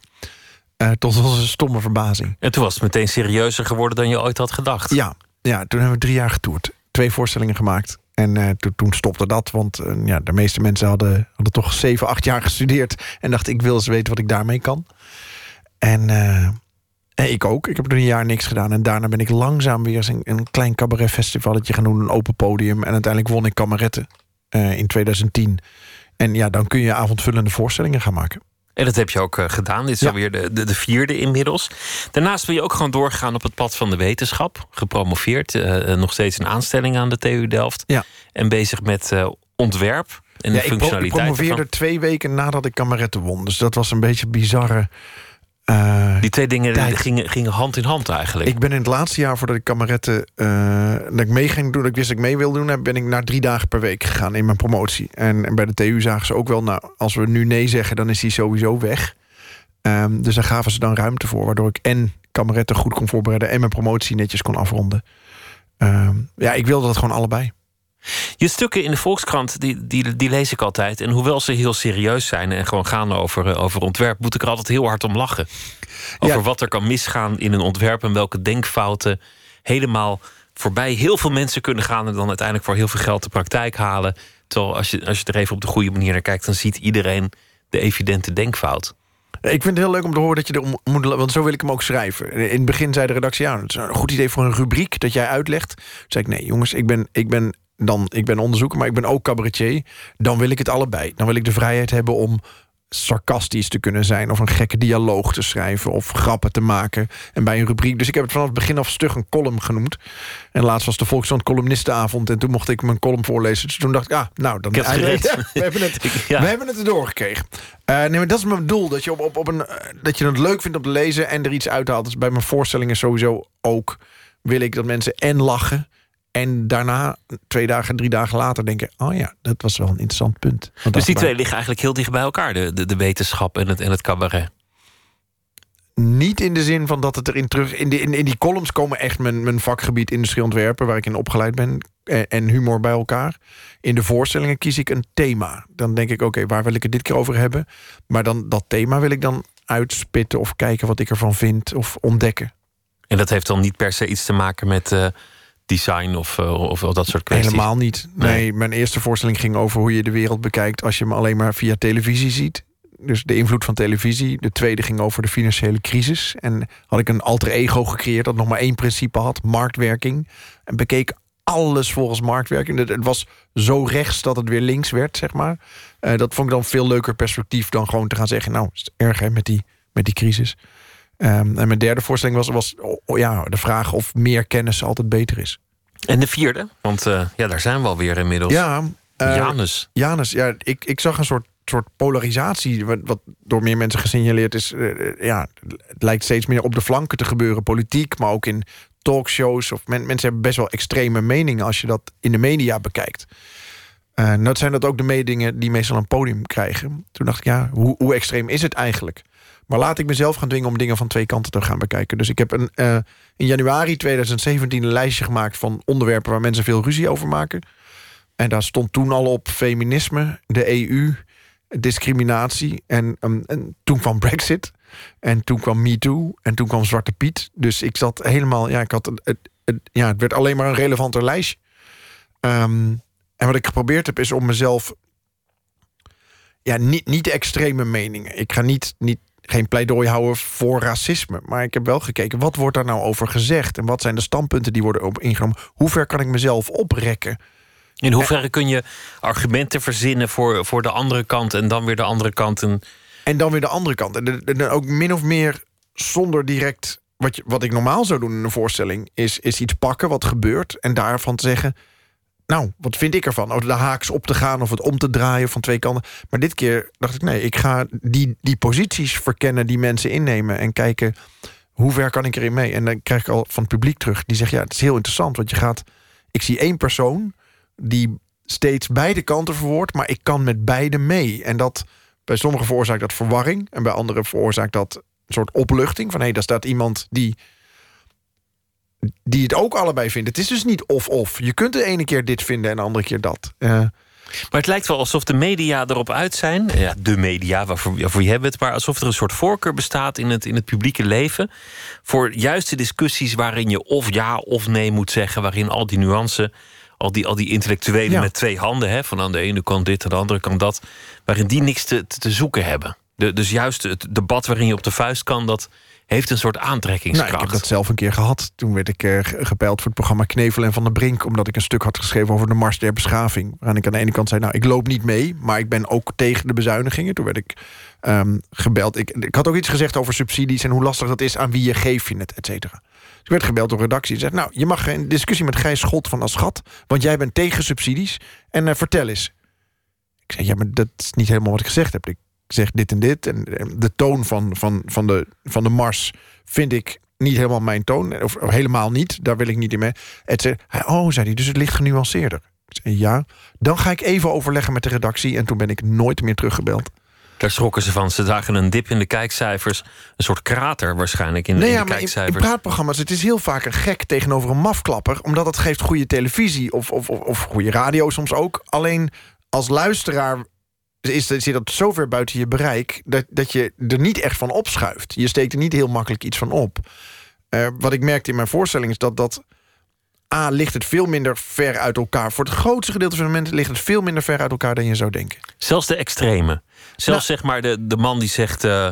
Eh, tot onze stomme verbazing. En toen was het meteen serieuzer geworden dan je ooit had gedacht. Ja, ja toen hebben we drie jaar getoerd. Twee voorstellingen gemaakt. En eh, toen, stopte dat, want eh, ja, de meeste mensen hadden, hadden toch zeven, acht jaar gestudeerd. En dachten, ik wil eens weten wat ik daarmee kan. En, eh, en ik ook. Ik heb er een jaar niks gedaan. En daarna ben ik langzaam weer een, een klein cabaretfestivalletje gaan doen. Een open podium. En uiteindelijk won ik kameretten in 2010. En ja, dan kun je avondvullende voorstellingen gaan maken. En dat heb je ook eh, gedaan. Dit is Ja. alweer de, de, de vierde inmiddels. Daarnaast ben je ook gewoon doorgegaan op het pad van de wetenschap. Gepromoveerd. eh, eh, nog steeds een aanstelling aan de TU Delft. Ja. En bezig met ontwerp en de Ja, ik, pro- ik functionaliteit. promoveerde ervan. twee weken nadat ik kameretten won. Dus dat was een beetje bizarre. Eh, Die twee dingen Tijd. gingen, gingen hand in hand eigenlijk. Ik ben in het laatste jaar voordat ik kameretten... eh, dat ik mee ging doen, dat ik wist dat ik mee wilde doen... ben ik naar drie dagen per week gegaan in mijn promotie. En, en bij de TU zagen ze ook wel... nou, als we nu nee zeggen, dan is die sowieso weg. Ehm, dus daar gaven ze dan ruimte voor... waardoor ik en kameretten goed kon voorbereiden... en mijn promotie netjes kon afronden. Ehm, ja, ik wilde dat gewoon allebei. Je stukken in de Volkskrant, die, die, die lees ik altijd. En hoewel ze heel serieus zijn en gewoon gaan over, eh, over ontwerp... moet ik er altijd heel hard om lachen. Over Ja. wat er kan misgaan in een ontwerp... en welke denkfouten helemaal voorbij heel veel mensen kunnen gaan... en dan uiteindelijk voor heel veel geld de praktijk halen. Terwijl als je, als je er even op de goede manier naar kijkt... dan ziet iedereen de evidente denkfout. Ik vind het heel leuk om te horen dat je er moet... Want zo wil ik hem ook schrijven. In het begin zei de redactie... ja, het is een goed idee voor een rubriek dat jij uitlegt. Toen zei ik, nee jongens, ik ben, ik ben, dan, ik ben onderzoeker... maar ik ben ook cabaretier. Dan wil ik het allebei. Dan wil ik de vrijheid hebben om sarcastisch te kunnen zijn... of een gekke dialoog te schrijven of grappen te maken. En bij een rubriek... Dus ik heb het vanaf het begin af stug een column genoemd. En laatst was de Volkskrant columnistenavond... en toen mocht ik mijn column voorlezen. Dus toen dacht ik, ah, nou, dan. Ja, we hebben het, Ja. we hebben het erdoor gekregen. Eh, nee, maar dat is mijn doel. Dat je, op, op, op een, eh, dat je het leuk vindt om te lezen en er iets uithaalt. Dus bij mijn voorstellingen sowieso ook wil ik dat mensen en lachen. En daarna, twee dagen, drie dagen later, denken: Oh ja, dat was wel een interessant punt. Dus die twee liggen eigenlijk heel dicht bij elkaar. De, de, de wetenschap en het, en het cabaret. Niet in de zin van dat het erin terug. In, die in, in die columns komen echt mijn, mijn vakgebied industrie ontwerpen, waar ik in opgeleid ben. En, en humor bij elkaar. In de voorstellingen kies ik een thema. Dan denk ik, oké, waar wil ik het dit keer over hebben? Maar dan dat thema wil ik dan uitspitten of kijken wat ik ervan vind of ontdekken. En dat heeft dan niet per se iets te maken met eh, design of, uh, of, of, dat soort kwesties? Helemaal niet. Nee. nee, mijn eerste voorstelling ging over hoe je de wereld bekijkt... als je hem alleen maar via televisie ziet. Dus de invloed van televisie. De tweede ging over de financiële crisis. En had ik een alter ego gecreëerd dat nog maar één principe had. Marktwerking. En bekeek alles volgens marktwerking. Het was zo rechts dat het weer links werd, zeg maar. Uh, dat vond ik dan veel leuker perspectief dan gewoon te gaan zeggen... nou, het is erg hè, met, die, met die crisis. Um, en mijn derde voorstelling was, was oh, ja, de vraag of meer kennis altijd beter is. En de vierde? Want uh, ja, daar zijn we alweer inmiddels. Ja, uh, Janus. Janus, ja, ik, ik zag een soort, soort polarisatie... Wat, wat door meer mensen gesignaleerd is. Uh, ja, het lijkt steeds meer op de flanken te gebeuren. Politiek, maar ook in talkshows. Of men, mensen hebben best wel extreme meningen... als je dat in de media bekijkt. Uh, nou zijn dat ook de meningen die meestal een podium krijgen. Toen dacht ik, ja, hoe, hoe extreem is het eigenlijk? Maar laat ik mezelf gaan dwingen om dingen van twee kanten te gaan bekijken. Dus ik heb een, uh, in januari 2017 een lijstje gemaakt van onderwerpen waar mensen veel ruzie over maken. En daar stond toen al op feminisme, de EU, discriminatie. En, um, en toen kwam Brexit. En toen kwam MeToo. En toen kwam Zwarte Piet. Dus ik zat helemaal. Ja, ik had het, ja, het werd alleen maar een relevanter lijstje. Um, en wat ik geprobeerd heb, is om mezelf. Ja, niet, niet extreme meningen. Ik ga niet, niet geen pleidooi houden voor racisme. Maar ik heb wel gekeken, wat wordt daar nou over gezegd? En wat zijn de standpunten die worden op ingenomen? Hoe ver kan ik mezelf oprekken? In hoeverre kun je argumenten verzinnen voor, voor de andere kant... en dan weer de andere kant? En, en dan weer de andere kant. En, en ook min of meer zonder direct... Wat, je, wat ik normaal zou doen in een voorstelling... Is, is iets pakken wat gebeurt en daarvan te zeggen nou, wat vind ik ervan? Over de haaks op te gaan of het om te draaien van twee kanten. Maar dit keer dacht ik, nee, ik ga die, die posities verkennen die mensen innemen en kijken hoe ver kan ik erin mee. En dan krijg ik al van het publiek terug, die zegt, ja, het is heel interessant, want je gaat, ik zie één persoon die steeds beide kanten verwoordt, maar ik kan met beide mee. En dat bij sommigen veroorzaakt dat verwarring en bij anderen veroorzaakt dat een soort opluchting van hé, hey, daar staat iemand die die het ook allebei vinden. Het is dus niet of-of. Je kunt de ene keer dit vinden en de andere keer dat. Uh, maar het lijkt wel alsof de media erop uit zijn. Ja, de media, waarvoor, waarvoor je hebt het. Maar alsof er een soort voorkeur bestaat in het, in het publieke leven. Voor juiste discussies waarin je of ja of nee moet zeggen. Waarin al die nuances, al die, al die intellectuelen ja. met twee handen. Hè, van aan de ene kant dit, aan de andere kant dat. Waarin die niks te, te, te zoeken hebben. De, dus juist het debat waarin je op de vuist kan. Dat, heeft een soort aantrekkingskracht. Nou, ik heb dat zelf een keer gehad. Toen werd ik uh, voor het programma Knevel en Van der Brink... omdat ik een stuk had geschreven over de Mars der Beschaving. Waarin ik aan de ene kant zei, nou, ik loop niet mee... maar ik ben ook tegen de bezuinigingen. Toen werd ik um, gebeld. Ik, ik had ook iets gezegd over subsidies... en hoe lastig dat is, aan wie je geef je het, et cetera. Dus ik werd gebeld door redactie en zei... nou, je mag geen discussie met Gijs Schot van Aschat... want jij bent tegen subsidies. En uh, vertel eens. Ik zei, ja, maar dat is niet helemaal wat ik gezegd heb. Ik zeg dit en dit. En de toon van, van, van, de, van de Mars vind ik niet helemaal mijn toon. Of, helemaal niet, daar wil ik niet in mee. Het zei, oh, zei hij, dus het ligt genuanceerder. Ik zei, ja, dan ga ik even overleggen met de redactie. En toen ben ik nooit meer teruggebeld. Daar schrokken ze van. Ze zagen een dip in de kijkcijfers. Een soort krater waarschijnlijk in, nee, ja, de kijkcijfers. In, in praatprogramma's, het is heel vaak een gek tegenover een mafklapper. Omdat het geeft goede televisie of, of, of, of goede radio soms ook. Alleen als luisteraar is, zit dat zo ver buiten je bereik... Dat, dat je er niet echt van opschuift. Je steekt er niet heel makkelijk iets van op. Uh, wat ik merkte in mijn voorstelling is dat dat... A, ligt het veel minder ver uit elkaar. Voor het grootste gedeelte van de mensen ligt het veel minder ver uit elkaar dan je zou denken. Zelfs de extreme. Zelfs nou, zeg maar de, de man die zegt... Uh,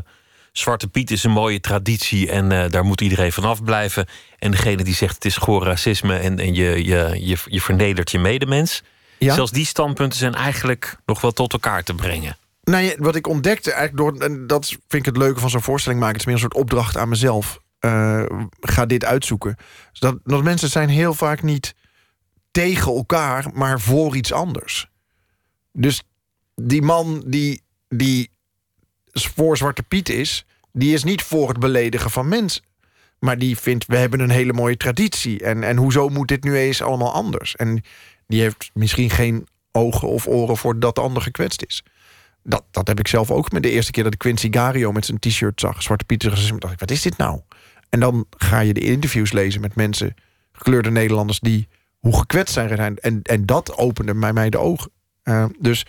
Zwarte Piet is een mooie traditie en uh, daar moet iedereen vanaf blijven. En degene die zegt het is gewoon racisme en, en je, je, je, je vernedert je medemens. Ja? Zelfs die standpunten zijn eigenlijk nog wel tot elkaar te brengen. Nou ja, wat ik ontdekte, eigenlijk door, en dat vind ik het leuke van zo'n voorstelling maken, het is meer een soort opdracht aan mezelf. Uh, ga dit uitzoeken. Dus dat, dat mensen zijn heel vaak niet tegen elkaar, maar voor iets anders. Dus die man die, die voor Zwarte Piet is, die is niet voor het beledigen van mensen. Maar die vindt, we hebben een hele mooie traditie. En, en hoezo moet dit nu eens allemaal anders? En die heeft misschien geen ogen of oren voor dat de ander gekwetst is. Dat, dat heb ik zelf ook met de eerste keer dat ik Quincy Gario met zijn t-shirt zag. Zwarte Pieter. dacht ik, wat is dit nou? En dan ga je de interviews lezen met mensen, gekleurde Nederlanders... die hoe gekwetst zijn. En, en dat opende mij, de ogen. Uh, dus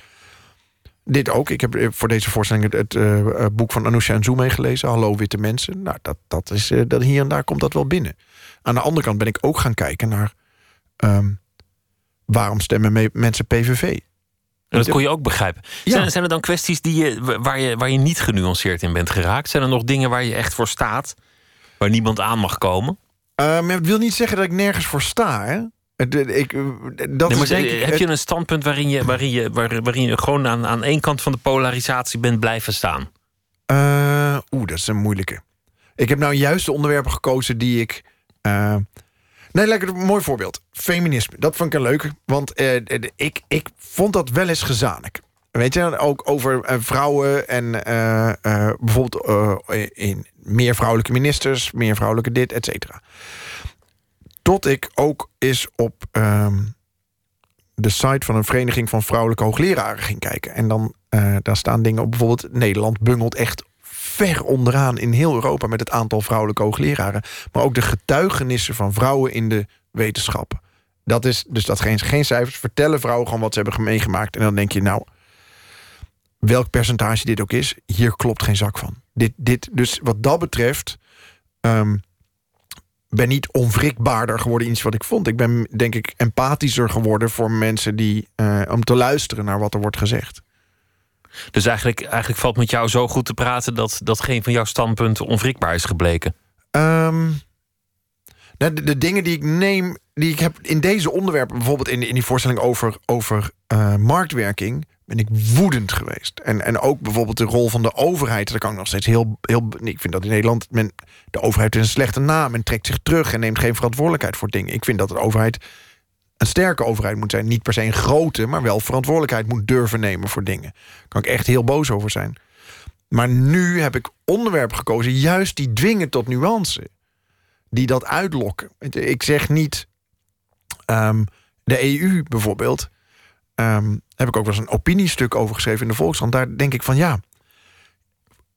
dit ook. Ik heb voor deze voorstelling het, uh, boek van Anousha Zoe meegelezen. Hallo Witte Mensen. Nou, dat, dat is, uh, dat hier en daar komt dat wel binnen. Aan de andere kant ben ik ook gaan kijken naar ehm, waarom stemmen me- mensen PVV? En dat kon je ook begrijpen. Ja. Zijn, er dan kwesties die je, waar, je, waar je niet genuanceerd in bent geraakt? Zijn er nog dingen waar je echt voor staat? Waar niemand aan mag komen? Maar het wil niet zeggen dat ik nergens voor sta. Hè? Ik, eh, dat Nee, maar is denk ik, heb je een standpunt waarin je, waarin je, waar- waarin je gewoon aan, aan één kant van de polarisatie bent blijven staan? Eh, Oeh, dat is een moeilijke. Ik heb nou juist de onderwerpen gekozen die ik. Nee, lekker mooi voorbeeld. Feminisme. Dat vond ik een leuke. Want eh, ik, ik vond dat wel eens gezamenlijk. Weet je, ook over eh, vrouwen en eh, bijvoorbeeld in meer vrouwelijke ministers, meer vrouwelijke dit, et cetera. Tot ik ook eens op ehm, de site van een vereniging van vrouwelijke hoogleraren ging kijken. En dan daar staan dingen op. Bijvoorbeeld Nederland bungelt echt ver onderaan in heel Europa met het aantal vrouwelijke hoogleraren. Maar ook de getuigenissen van vrouwen in de wetenschappen. Dat is dus dat geen, geen cijfers. Vertellen vrouwen gewoon wat ze hebben meegemaakt. En dan denk je, nou, welk percentage dit ook is, hier klopt geen zak van. Dit, dit, dus wat dat betreft. ehm, ben niet onwrikbaarder geworden iets wat ik vond. Ik ben denk ik empathischer geworden voor mensen die eh, om te luisteren naar wat er wordt gezegd. Dus eigenlijk, eigenlijk valt met jou zo goed te praten dat, dat geen van jouw standpunten onwrikbaar is gebleken. Ehm, nou, de, dingen die ik neem, die ik heb in deze onderwerpen, bijvoorbeeld in, in die voorstelling over, over eh, marktwerking, ben ik woedend geweest. En, en ook bijvoorbeeld de rol van de overheid. Daar kan ik nog steeds heel. heel ik vind dat in Nederland men, de overheid heeft een slechte naam en trekt zich terug en neemt geen verantwoordelijkheid voor dingen. Ik vind dat de overheid een sterke overheid moet zijn. Niet per se een grote, maar wel verantwoordelijkheid moet durven nemen voor dingen. Daar kan ik echt heel boos over zijn. Maar nu heb ik onderwerpen gekozen, juist die dwingen tot nuance. Die dat uitlokken. Ik zeg niet. ehm, de EU bijvoorbeeld. ehm, heb ik ook wel eens een opiniestuk over geschreven in de Volkskrant. Daar denk ik van ja.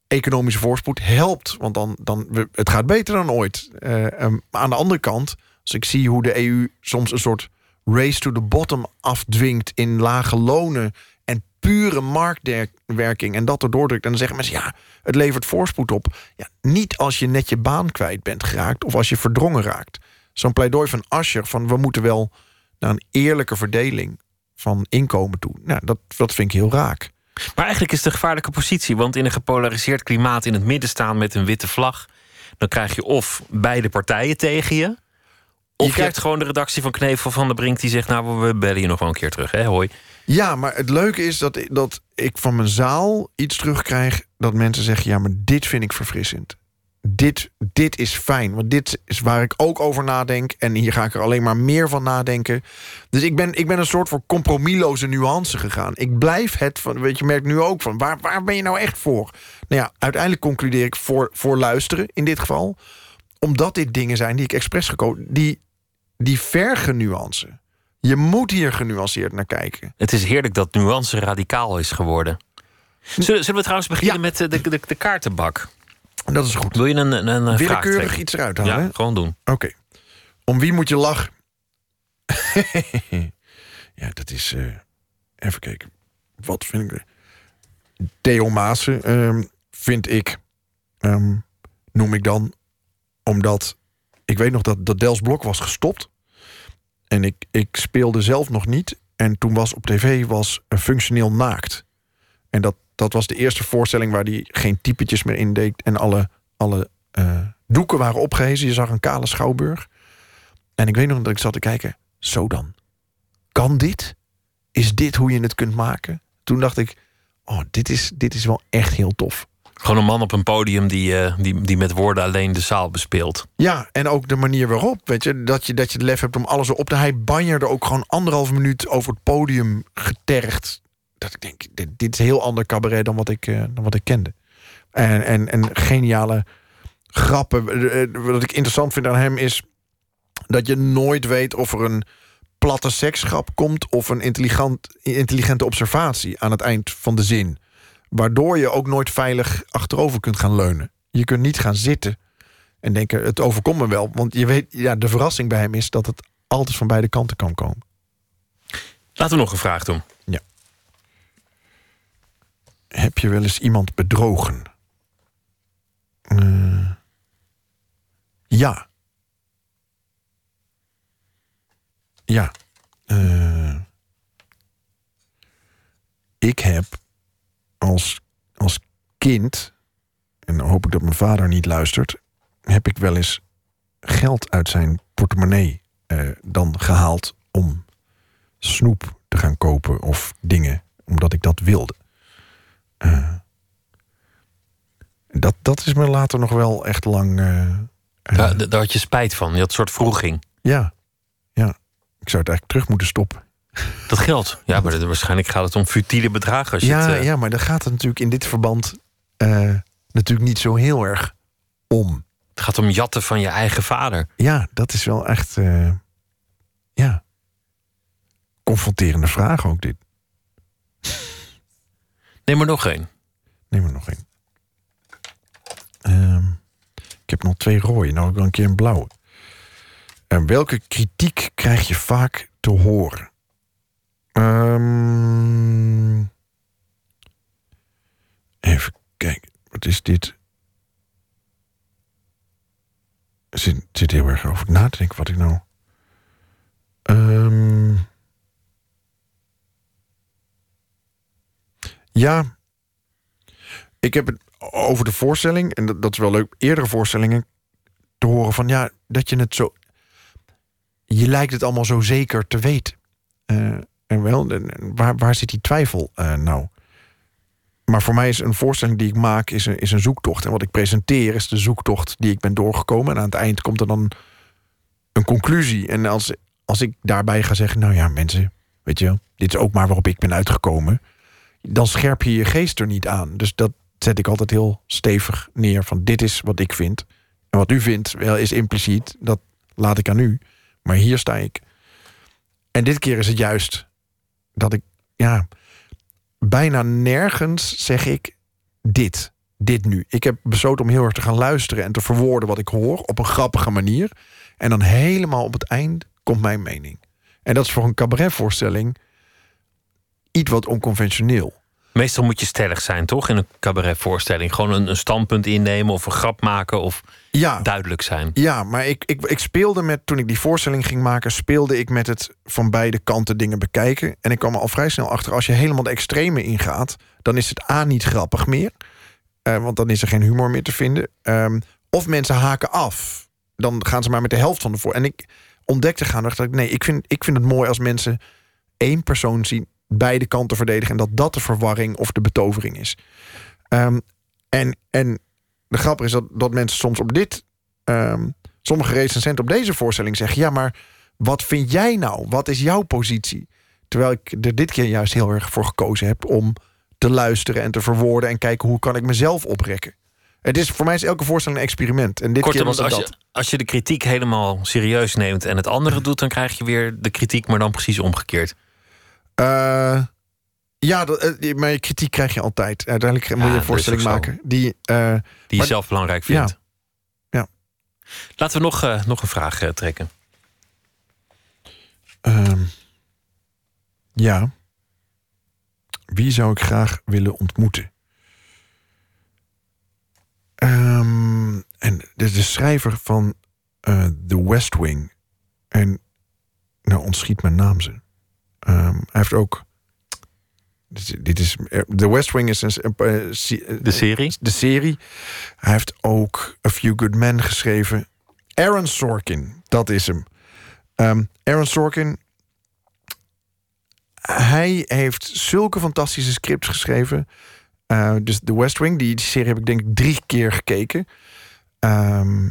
Economische voorspoed helpt. Want dan, dan het gaat beter dan ooit. Maar aan de andere kant, als ik zie hoe de EU soms een soort race to the bottom afdwingt in lage lonen en pure marktwerking en dat erdoor drukt. En dan zeggen mensen, ja, het levert voorspoed op. Ja, niet als je net je baan kwijt bent geraakt of als je verdrongen raakt. Zo'n pleidooi van Ascher van we moeten wel naar een eerlijke verdeling van inkomen toe. Nou, dat, dat vind ik heel raak. Maar eigenlijk is het een gevaarlijke positie. Want in een gepolariseerd klimaat in het midden staan met een witte vlag. dan krijg je of beide partijen tegen je. Of je, krijgt- gewoon de redactie van Knevel van der Brink die zegt: Nou, we bellen je nog wel een keer terug. Hè? Hoi. Ja, maar het leuke is dat, dat ik van mijn zaal iets terugkrijg... dat mensen zeggen, ja, maar dit vind ik verfrissend. Dit, dit is fijn, want dit is waar ik ook over nadenk... en hier ga ik er alleen maar meer van nadenken. Dus ik ben, ik ben een soort van compromisloze nuance gegaan. Ik blijf het, van, weet je, merkt nu ook van... waar, waar ben je nou echt voor? Nou ja, uiteindelijk concludeer ik voor, voor luisteren in dit geval... omdat dit dingen zijn die ik expres gekozen... die, die vergen nuance. Je moet hier genuanceerd naar kijken. Het is heerlijk dat nuance radicaal is geworden. Zullen, zullen we trouwens beginnen Ja. met de, de, de, de kaartenbak? Dat is goed. Wil je een, een, een Willekeurig iets eruit halen. Ja, hè? gewoon doen. Oké. Om wie moet je lachen? ja, dat is... eh, even kijken. Wat vind ik... Theo Maassen ehm, vind ik... ehm, noem ik dan... Omdat... Ik weet nog dat, dat Dels Blok was gestopt. En ik, ik speelde zelf nog niet. En toen was op tv was functioneel naakt. En dat, dat was de eerste voorstelling waar hij geen typetjes meer in deed. En alle, alle eh, doeken waren opgehezen. Je zag een kale schouwburg. En ik weet nog dat ik zat te kijken. Zo dan. Kan dit? Is dit hoe je het kunt maken? Toen dacht ik, oh, dit is, dit is wel echt heel tof. Gewoon een man op een podium die, eh, die, die met woorden alleen de zaal bespeelt. Ja, en ook de manier waarop, weet je, dat je, dat je het lef hebt om alles erop te... Hij banjerde ook gewoon anderhalf minuut over het podium getergd. Dat ik denk, dit, is een heel ander cabaret dan wat ik, eh, dan wat ik kende. En, en, en geniale grappen. Eh, Wat ik interessant vind aan hem is... dat je nooit weet of er een platte seksgrap komt... of een intelligent, intelligente observatie aan het eind van de zin. Waardoor je ook nooit veilig achterover kunt gaan leunen. Je kunt niet gaan zitten en denken, het overkomt me wel. Want je weet, ja, de verrassing bij hem is dat het altijd van beide kanten kan komen. Laten we nog een vraag doen. Heb je wel eens iemand bedrogen? Eh, ja. Ja. Eh, ik heb als, als kind, en dan hoop ik dat mijn vader niet luistert, heb ik wel eens geld uit zijn portemonnee eh, dan gehaald om snoep te gaan kopen of dingen, omdat ik dat wilde. Eh, dat, dat is me later nog wel echt lang. Daar, daar had je spijt van. Je had een soort vroeging. ja, ja. Ik zou het eigenlijk terug moeten stoppen. Dat geld. Ja, maar dat- waarschijnlijk gaat het om futiele bedragen. Als je Ja, het, eh, ja, maar dan gaat het natuurlijk in dit verband eh, natuurlijk niet zo heel erg om. Het gaat om jatten van je eigen vader. Ja, dat is wel echt. eh, ja. Confronterende vraag ook dit. Neem er nog één. Neem er nog één. Ehm, ik heb nog twee rode, nou ook wel een keer een blauwe. En welke kritiek krijg je vaak te horen? Ehm, even kijken, wat is dit? Ik zit, heel erg over na te denken wat ik nou. Ehm, ja, ik heb het over de voorstelling, en dat, dat is wel leuk, eerdere voorstellingen te horen van ja, dat je het zo. Je lijkt het allemaal zo zeker te weten. Eh, en wel, waar, waar zit die twijfel eh, nou? Maar voor mij is een voorstelling die ik maak is een, is een zoektocht. En wat ik presenteer is de zoektocht die ik ben doorgekomen. En aan het eind komt er dan een conclusie. En als, als ik daarbij ga zeggen, nou ja, mensen, weet je, dit is ook maar waarop ik ben uitgekomen. Dan scherp je je geest er niet aan. Dus dat zet ik altijd heel stevig neer. Van dit is wat ik vind. En wat u vindt wel is impliciet. Dat laat ik aan u. Maar hier sta ik. En dit keer is het juist dat ik, ja, bijna nergens zeg ik dit. Dit nu. Ik heb besloten om heel erg te gaan luisteren en te verwoorden wat ik hoor op een grappige manier. En dan helemaal op het eind komt mijn mening. En dat is voor een cabaretvoorstelling iets wat onconventioneel. Meestal moet je stellig zijn, toch? In een cabaretvoorstelling. Gewoon een, een standpunt innemen of een grap maken of Ja, duidelijk zijn. Ja, maar ik, ik, ik speelde met, toen ik die voorstelling ging maken, speelde ik met het van beide kanten dingen bekijken. En ik kwam er al vrij snel achter, als je helemaal de extreme ingaat, dan is het A niet grappig meer. Eh, want dan is er geen humor meer te vinden. Ehm, of mensen haken af. Dan gaan ze maar met de helft van de voor. En ik ontdekte gaandeweg dat ik, nee, ik vind, ik vind het mooi als mensen één persoon zien, beide kanten verdedigen. En dat dat de verwarring of de betovering is. Ehm, en, en de grap is dat, dat mensen soms op dit ehm, sommige recensenten op deze voorstelling zeggen: ja, maar wat vind jij nou? Wat is jouw positie? Terwijl ik er dit keer juist heel erg voor gekozen heb om te luisteren en te verwoorden en kijken hoe kan ik mezelf oprekken. Het is voor mij is elke voorstelling een experiment. En dit keer Kortom, was het als dat. je, als je de kritiek helemaal serieus neemt en het andere doet, dan krijg je weer de kritiek, maar dan precies omgekeerd. Eh, ja, dat, eh, maar je kritiek krijg je altijd. Uiteindelijk moet je een is voorstelling maken die. eh, Die je Maar- zelf belangrijk vindt. Ja. Laten we nog, eh, nog een vraag trekken. Ehm, ja. Wie zou ik graag willen ontmoeten? Ehm, en de, de schrijver van The West Wing. En nou ontschiet mijn naam ze. Ehm, hij heeft ook. Dit is- eh, The West Wing is een, eh, eh, De serie? de serie. Hij heeft ook A Few Good Men geschreven. Aaron Sorkin, dat is hem. Ehm, Aaron Sorkin. Hij heeft zulke fantastische scripts geschreven. Dus The West Wing, die, die serie heb ik denk ik drie keer gekeken. Ehm,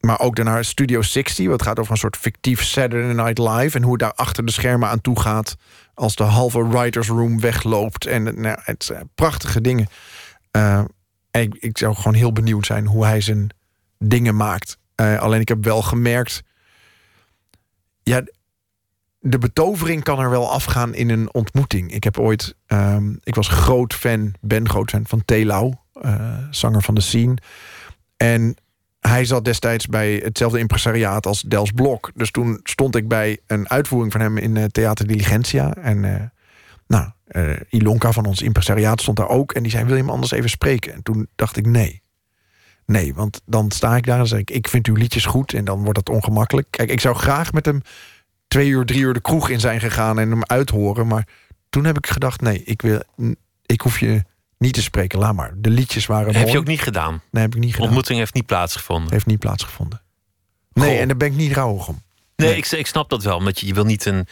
maar ook daarna Studio 60, wat gaat over een soort fictief Saturday Night Live. En hoe het daar achter de schermen aan toe gaat. Als de halve writers room wegloopt. En nou, het prachtige dingen. Eh, ik, ik zou gewoon heel benieuwd zijn hoe hij zijn dingen maakt. Eh, alleen ik heb wel gemerkt. Ja, de betovering kan er wel afgaan in een ontmoeting. Ik heb ooit. ehm, ik was groot fan, ben groot fan van Telau, eh, zanger van de scene. En hij zat destijds bij hetzelfde impresariaat als Dels Blok. Dus toen stond ik bij een uitvoering van hem in eh, Theater Diligentia. En eh, nou, eh, Ilonka van ons impresariaat stond daar ook. En die zei, wil je hem anders even spreken? En toen dacht ik, nee. Nee, want dan sta ik daar en zeg ik, ik vind uw liedjes goed. En dan wordt dat ongemakkelijk. Kijk, ik zou graag met hem twee uur, drie uur de kroeg in zijn gegaan en hem uithoren. Maar toen heb ik gedacht, nee, ik, wil, ik hoef je niet te spreken. Laat maar. De liedjes waren Heb mooi. je ook niet gedaan? Nee, heb ik niet gedaan. Ontmoeting heeft niet plaatsgevonden. Heeft niet plaatsgevonden. Nee, Goh. en daar ben ik niet rouwig om. Nee, Nee. Ik, ik snap dat wel. Omdat je, je wil niet een,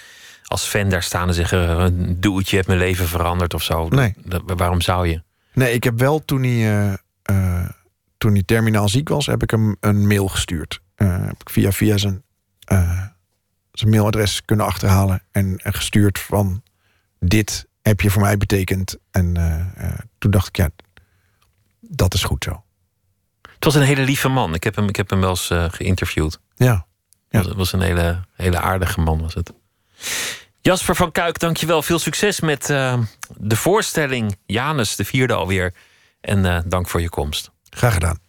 als fan daar staan en zeggen... een doetje heeft mijn leven veranderd of zo. Nee. Dat- waarom zou je? Nee, ik heb wel toen hij, eh, eh, toen hij terminaal ziek was, heb ik hem een mail gestuurd. Eh, heb ik via, via zijn, zijn mailadres kunnen achterhalen en, en gestuurd van dit heb je voor mij betekend. En eh, eh, toen dacht ik, ja, dat is goed zo. Het was een hele lieve man. Ik heb hem, ik heb hem wel eens eh, geïnterviewd. Ja. Het was, een hele, hele aardige man, was het. Jasper van Kuik, dankjewel. Veel succes met de voorstelling Janus, de vierde alweer. En dank voor je komst. Graag gedaan.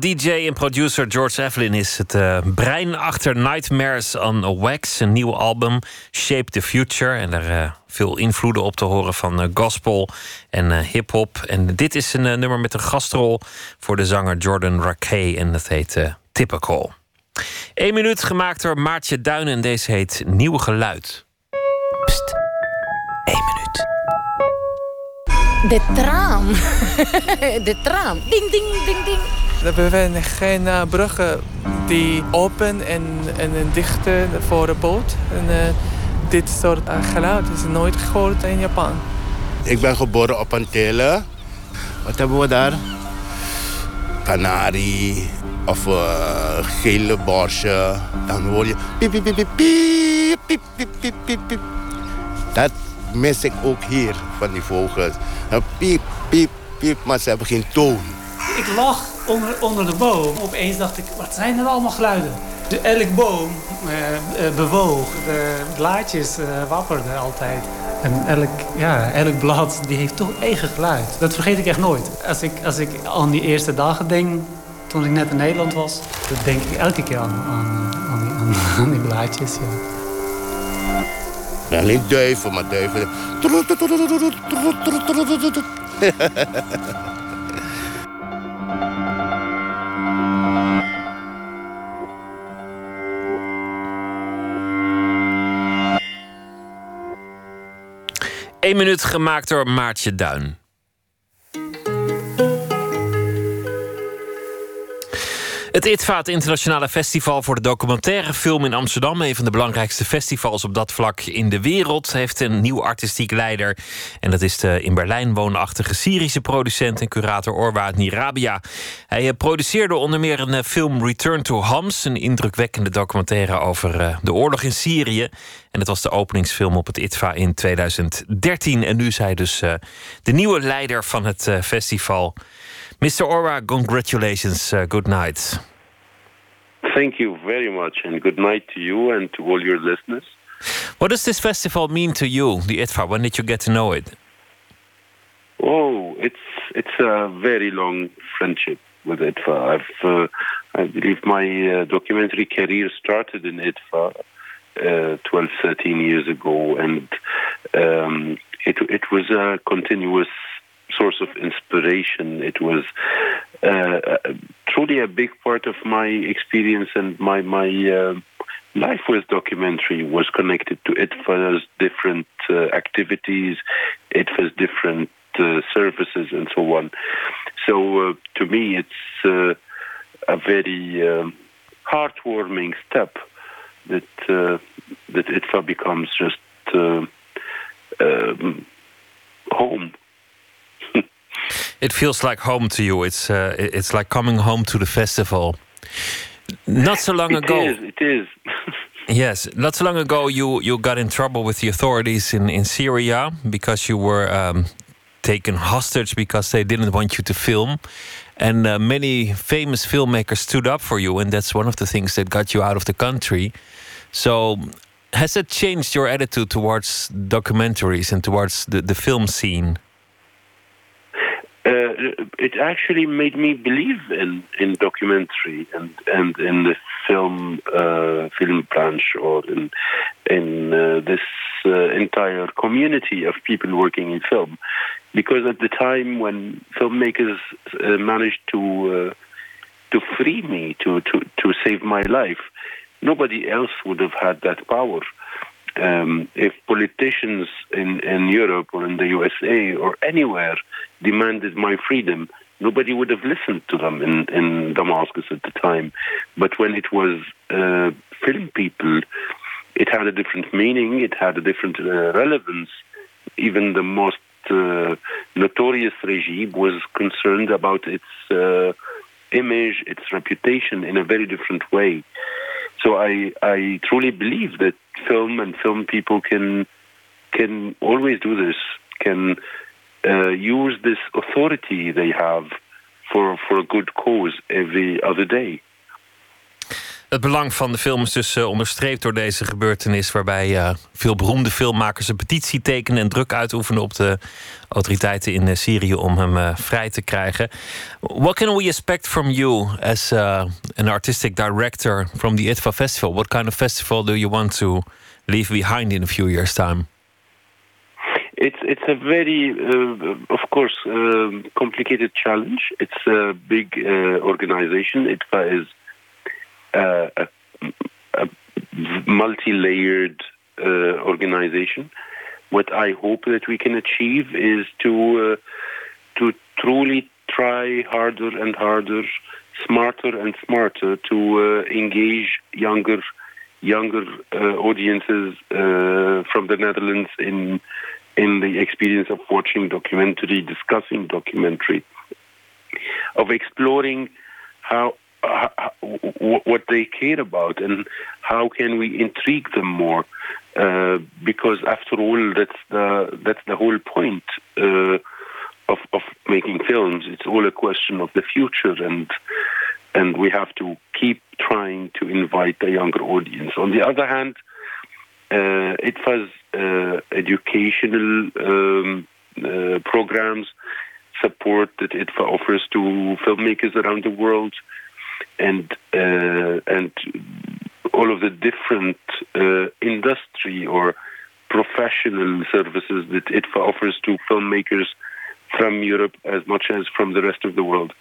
DJ en producer George Evelyn is het uh, brein achter Nightmares on Wax, een nieuw album, Shape the Future. En er uh, veel invloeden op te horen van uh, gospel en hip-hop. En dit is een nummer met een gastrol voor de zanger Jordan Rakey en dat heet Typical. Eén minuut gemaakt door Maartje Duin en deze heet Nieuw Geluid. Pst, één minuut. De tram. De tram. Ding, ding, ding, ding. We hebben geen uh, bruggen die open en, en dicht voor de boot. En, uh, dit soort uh, geluid is nooit gehoord in Japan. Ik ben geboren op Antillen. Wat hebben we daar? Kanarie of gele borsje. Dan hoor je piep, piep, piep, piep, piep, piep, piep, piep, piep. Dat mis ik ook hier van die vogels. Piep, piep, piep, maar ze hebben geen toon. Ik lag onder, onder de boom. Opeens dacht ik, wat zijn er allemaal geluiden? Dus elk boom eh, eh, bewoog, de blaadjes eh, wapperden altijd. En elk, ja, elk blad die heeft toch eigen geluid. Dat vergeet ik echt nooit. Als ik, als ik aan die eerste dagen denk, toen ik net in Nederland was... dan denk ik elke keer aan, aan, aan, die, aan, die blaadjes, ja. Nou, niet duiven, maar duiven. 1 minuut gemaakt door Maartje Duin. Het ITVA, het Internationale Festival voor de Documentaire Film in Amsterdam, een van de belangrijkste festivals op dat vlak in de wereld, heeft een nieuw artistiek leider. En dat is de in Berlijn woonachtige Syrische producent en curator Orwa Nirabia. Hij eh, produceerde onder meer een eh, film Return to Homs, een indrukwekkende documentaire over eh, de oorlog in Syrië. En het was de openingsfilm op het ITVA in 2013. En nu is hij dus de nieuwe leider van het festival. Mr. Ora, congratulations. Good night. Thank you very much, and good night to you and to all your listeners. What does this festival mean to you, the ITFA? When did you get to know it? Oh, it's it's a very long friendship with ITFA. I've, uh, I believe my uh, documentary career started in ITFA uh, 12, 13 years ago, and um, it it was a continuous source of inspiration. It was uh, truly a big part of my experience and my my uh, life with documentary was connected to ITFA's different uh, activities, ITFA's different uh, services, and so on. So uh, to me, it's uh, a very um, heartwarming step that that ITFA becomes just um, home it feels like home to you. It's uh, it's like coming home to the festival. Not so long it ago, is, it is. yes, not so long ago, you you got in trouble with the authorities in in Syria because you were um, taken hostage because they didn't want you to film. And uh, many famous filmmakers stood up for you, and that's one of the things that got you out of the country. So, has it changed your attitude towards documentaries and towards the, the film scene? Uh, it actually made me believe in, in documentary and, and in the film uh, film branch or in in uh, this entire community of people working in film, because at the time when filmmakers managed to to free me to, to to save my life, nobody else would have had that power. Um, if politicians in, in Europe or in the USA or anywhere demanded my freedom, nobody would have listened to them in, in Damascus at the time. But when it was uh, film people, it had a different meaning, it had a different uh, relevance. Even the most uh, notorious regime was concerned about its uh, image, its reputation in a very different way. So I, I truly believe that film and film people can can always do this, can use this authority they have for for a good cause every other day. Het belang van de film is dus uh, onderstreept door deze gebeurtenis, waarbij uh, veel beroemde filmmakers een petitie tekenen en druk uitoefenen op de autoriteiten in uh, Syrië om hem vrij te krijgen. What can we expect from you as an artistic director from the ITFA festival? What kind of festival do you want to leave behind in a few years' time? It's it's a very, of course, complicated challenge. It's a big organization. It is uh, a, a multi-layered uh, organization. What I hope that we can achieve is to uh, to truly try harder and harder, smarter and smarter to uh, engage younger younger uh, audiences uh, from the Netherlands in in the experience of watching documentary, discussing documentary, of exploring how uh, what they care about and how can we intrigue them more uh, because after all that's the that's the whole point uh, of of making films. It's all a question of the future and and we have to keep trying to invite a younger audience. On the other hand uh, it was educational um, uh, programs support that it offers to filmmakers around the world and uh, and all of the different uh, industry or professional services that ITFA offers to filmmakers from Europe as much as from the rest of the world.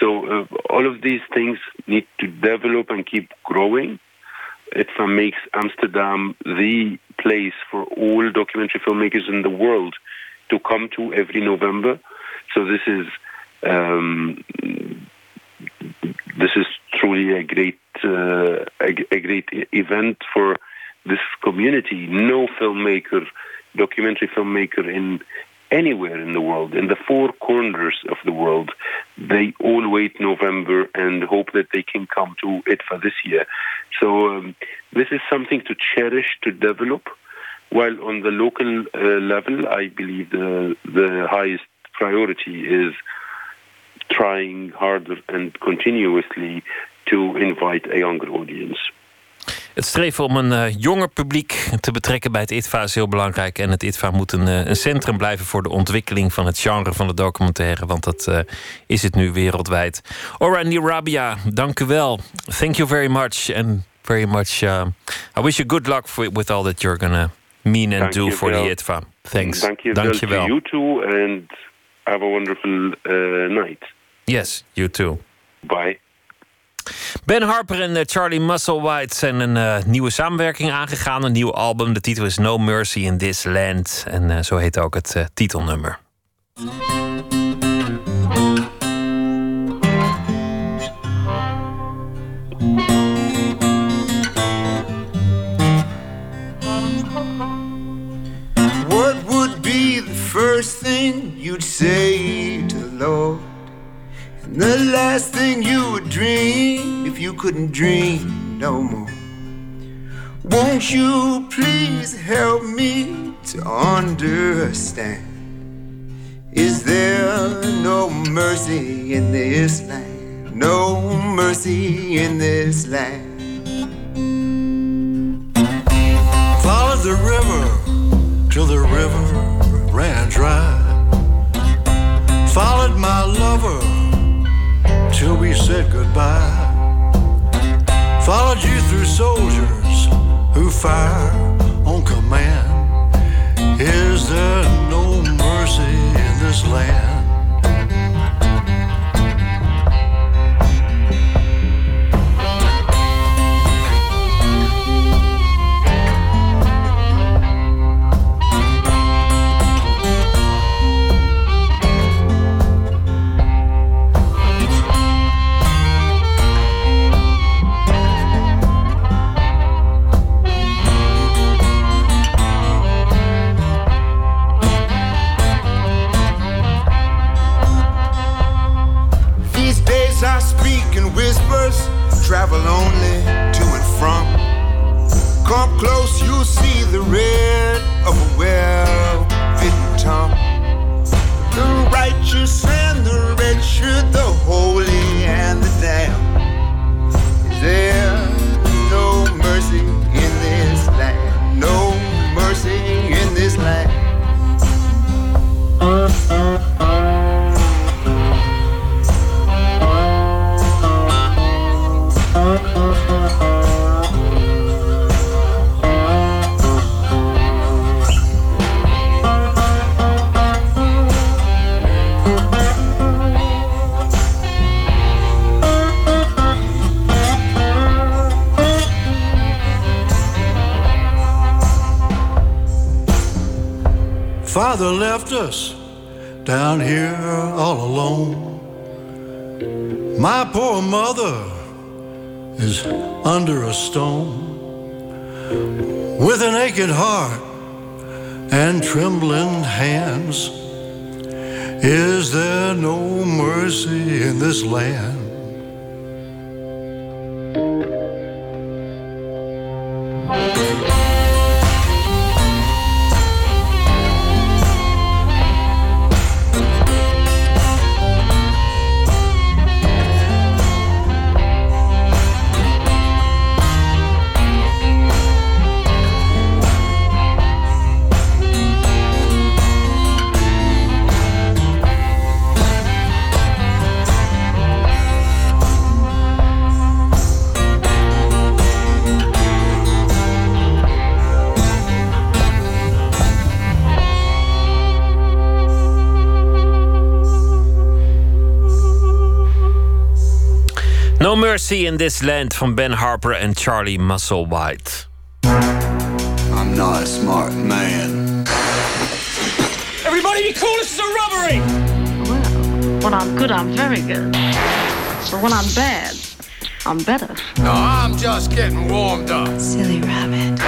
So uh, all of these things need to develop and keep growing. ITFA makes Amsterdam the place for all documentary filmmakers in the world to come to every November. So this is um, this is truly a great uh, a, a, great event for this community. No filmmaker, documentary filmmaker in anywhere in the world, in the four corners of the world, they all wait November and hope that they can come to ITFA this year. So um, this is something to cherish, to develop. While on the local uh, level, I believe the the highest priority is trying harder and continuously to invite a younger audience. Het streven om een uh, jonger publiek te betrekken bij het ITVA is heel belangrijk. En het ITVA moet een, uh, een centrum blijven voor de ontwikkeling van het genre van de documentaire. Want dat uh, is het nu wereldwijd. Orani Rabia, dank u wel. Thank you very much. And very much. I wish you good luck for, with all that you're gonna mean and do for the ITVA. Thanks. Dank je wel. You too. And have a wonderful night. Yes, you too. Bye. Ben Harper en uh, Charlie Musselwhite zijn een uh, nieuwe samenwerking aangegaan. Een nieuw album. De titel is No Mercy in This Land. En uh, zo heet ook het titelnummer. What would be the first thing you'd say to the Lord? The last thing you would dream if you couldn't dream no more. Won't you please help me to understand? Is there no mercy in this land? No mercy in this land. Followed the river till the river ran dry. Followed my lover till we said goodbye. Followed you through soldiers who fire on command. Is there no mercy in this land? No Mercy in This Land van Ben Harper en Charlie Musselwhite. I'm not a smart man. Everybody be cool, this is a robbery! Well, when I'm good, I'm very good. But when I'm bad, I'm better. No, I'm just getting warmed up. Silly rabbit.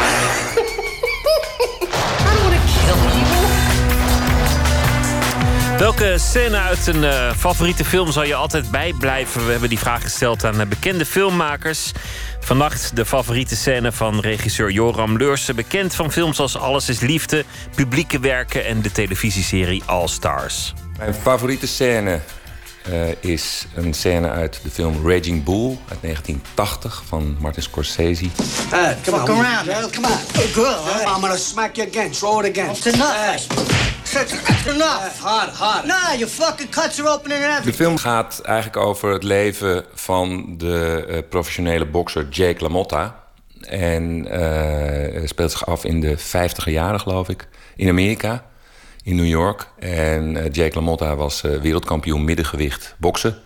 Welke scène uit een eh, favoriete film zal je altijd bijblijven? We hebben die vraag gesteld aan eh, bekende filmmakers. Vannacht de favoriete scène van regisseur Joram Leursen. Bekend van films als Alles is Liefde, publieke werken en de televisieserie All Stars. Mijn favoriete scène eh, is een scène uit de film Raging Bull uit 1980 van Martin Scorsese. Hey, come Fuck on. around, man. Come on. Good girl. I'm gonna smack you again. Throw it again. Enough. Hard, hard. Nah, your fucking cuts are and De film gaat eigenlijk over het leven van de eh, professionele bokser Jake LaMotta. En eh, het speelt zich af in de 50 jaren, geloof ik, in Amerika, in New York. En eh, Jake LaMotta was eh, wereldkampioen middengewicht boksen.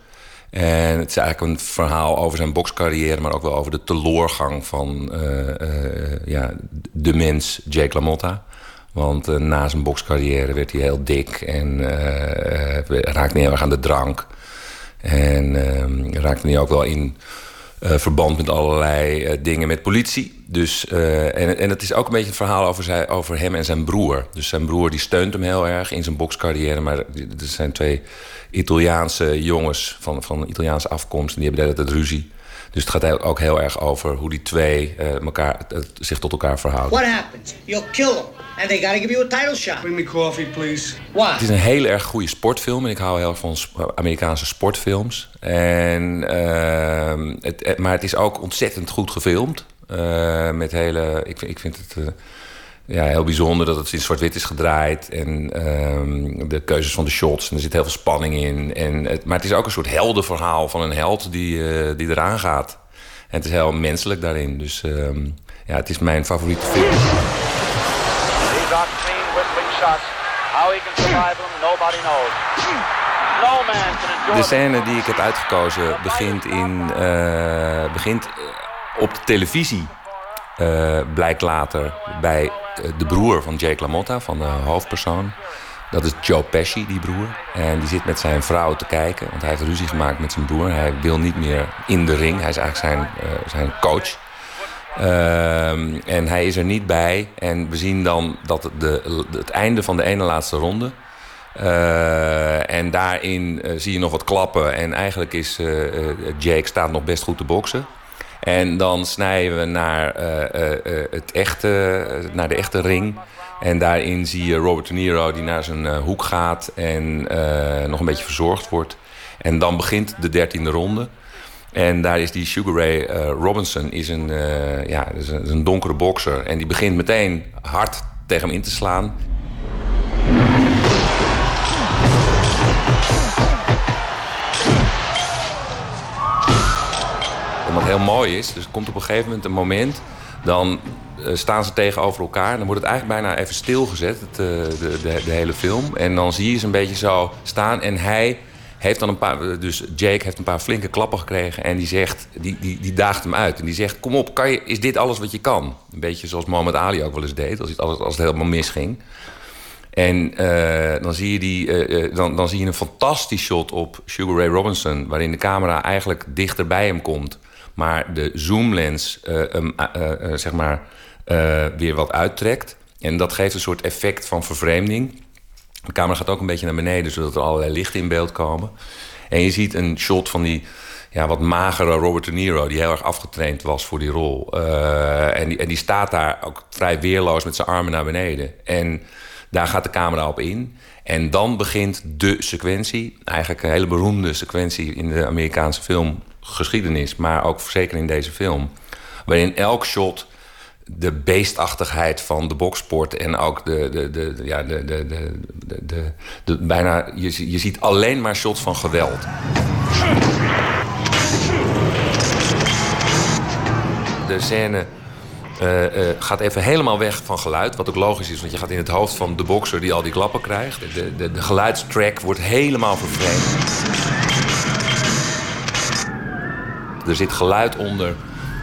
En het is eigenlijk een verhaal over zijn bokscarrière, maar ook wel over de teloorgang van eh, eh, ja, de mens Jake LaMotta. Want eh, na zijn bokscarrière werd hij heel dik en eh, eh, raakte niet erg aan de drank. En eh, raakte hij ook wel in verband met allerlei dingen met politie. Dus, en, en het is ook een beetje een verhaal over, zijn, over hem en zijn broer. Dus zijn broer die steunt hem heel erg in zijn bokscarrière. Maar er zijn twee Italiaanse jongens van, van Italiaanse afkomst. En die hebben de hele ruzie. Dus het gaat ook heel erg over hoe die twee eh, elkaar, eh, zich tot elkaar verhouden. What happens? You'll kill them. And they gotta give you a title shot. Bring me coffee, please. Why? Het is een heel erg goede sportfilm. En ik hou heel erg van Amerikaanse sportfilms. En, ehm, het, eh, maar het is ook ontzettend goed gefilmd. Eh, met hele, ik, vind- ik vind het eh, ja, heel bijzonder dat het in zwart-wit is gedraaid. En ehm, de keuzes van de shots. En er zit heel veel spanning in. En het, maar het is ook een soort heldenverhaal van een held die, eh, die eraan gaat. En het is heel menselijk daarin. Dus ehm, ja, het is mijn favoriete film. These are clean whistling shots. How he can survive them, nobody knows. De scène die ik heb uitgekozen begint, in, eh, begint eh, op de televisie. Eh, blijkt later bij eh, de broer van Jake LaMotta, van de hoofdpersoon. Dat is Joe Pesci, die broer. En die zit met zijn vrouw te kijken, want hij heeft ruzie gemaakt met zijn broer. Hij wil niet meer in de ring. Hij is eigenlijk zijn, eh, zijn coach. Ehm, en hij is er niet bij. En we zien dan dat de, het einde van de ene laatste ronde. Eh, en daarin zie je nog wat klappen. En eigenlijk is Jake staat nog best goed te boksen. En dan snijden we naar, eh, eh, eh, het echte, naar de echte ring. En daarin zie je Robert De Niro die naar zijn hoek gaat en nog een beetje verzorgd wordt. En dan begint de dertiende ronde. En daar is die Sugar Ray Robinson is een, ja, is een, is een donkere bokser. En die begint meteen hard tegen hem in te slaan. En wat heel mooi is, dus er komt op een gegeven moment een moment... dan eh, staan ze tegenover elkaar. Dan wordt het eigenlijk bijna even stilgezet, het, eh, de, de, de hele film. En dan zie je ze een beetje zo staan. En hij heeft dan een paar... Dus Jake heeft een paar flinke klappen gekregen. En die zegt, die, die, die daagt hem uit. En die zegt, kom op, kan je, is dit alles wat je kan? Een beetje zoals Muhammad Ali ook wel eens deed, als het, als het, als het helemaal misging. En eh, dan, zie je die, eh, eh, dan, dan zie je een fantastisch shot op Sugar Ray Robinson... waarin de camera eigenlijk dichter bij hem komt. Maar de zoomlens eh, eh, eh, zeg maar, weer wat uittrekt. En dat geeft een soort effect van vervreemding. De camera gaat ook een beetje naar beneden... zodat er allerlei lichten in beeld komen. En je ziet een shot van die ja, wat magere Robert De Niro... die heel erg afgetraind was voor die rol. En, die, en die staat daar ook vrij weerloos met zijn armen naar beneden. En daar gaat de camera op in. En dan begint de sequentie. Eigenlijk een hele beroemde sequentie in de Amerikaanse filmgeschiedenis. Maar ook zeker in deze film. Waarin elk shot de beestachtigheid van de boksport en ook de, de, de, ja, de, de, de, de, de, bijna, je, je ziet alleen maar shots van geweld. De scène eh, eh, gaat even helemaal weg van geluid. Wat ook logisch is, want je gaat in het hoofd van de bokser die al die klappen krijgt. De, de, de geluidstrack wordt helemaal vervreemd. Er zit geluid onder,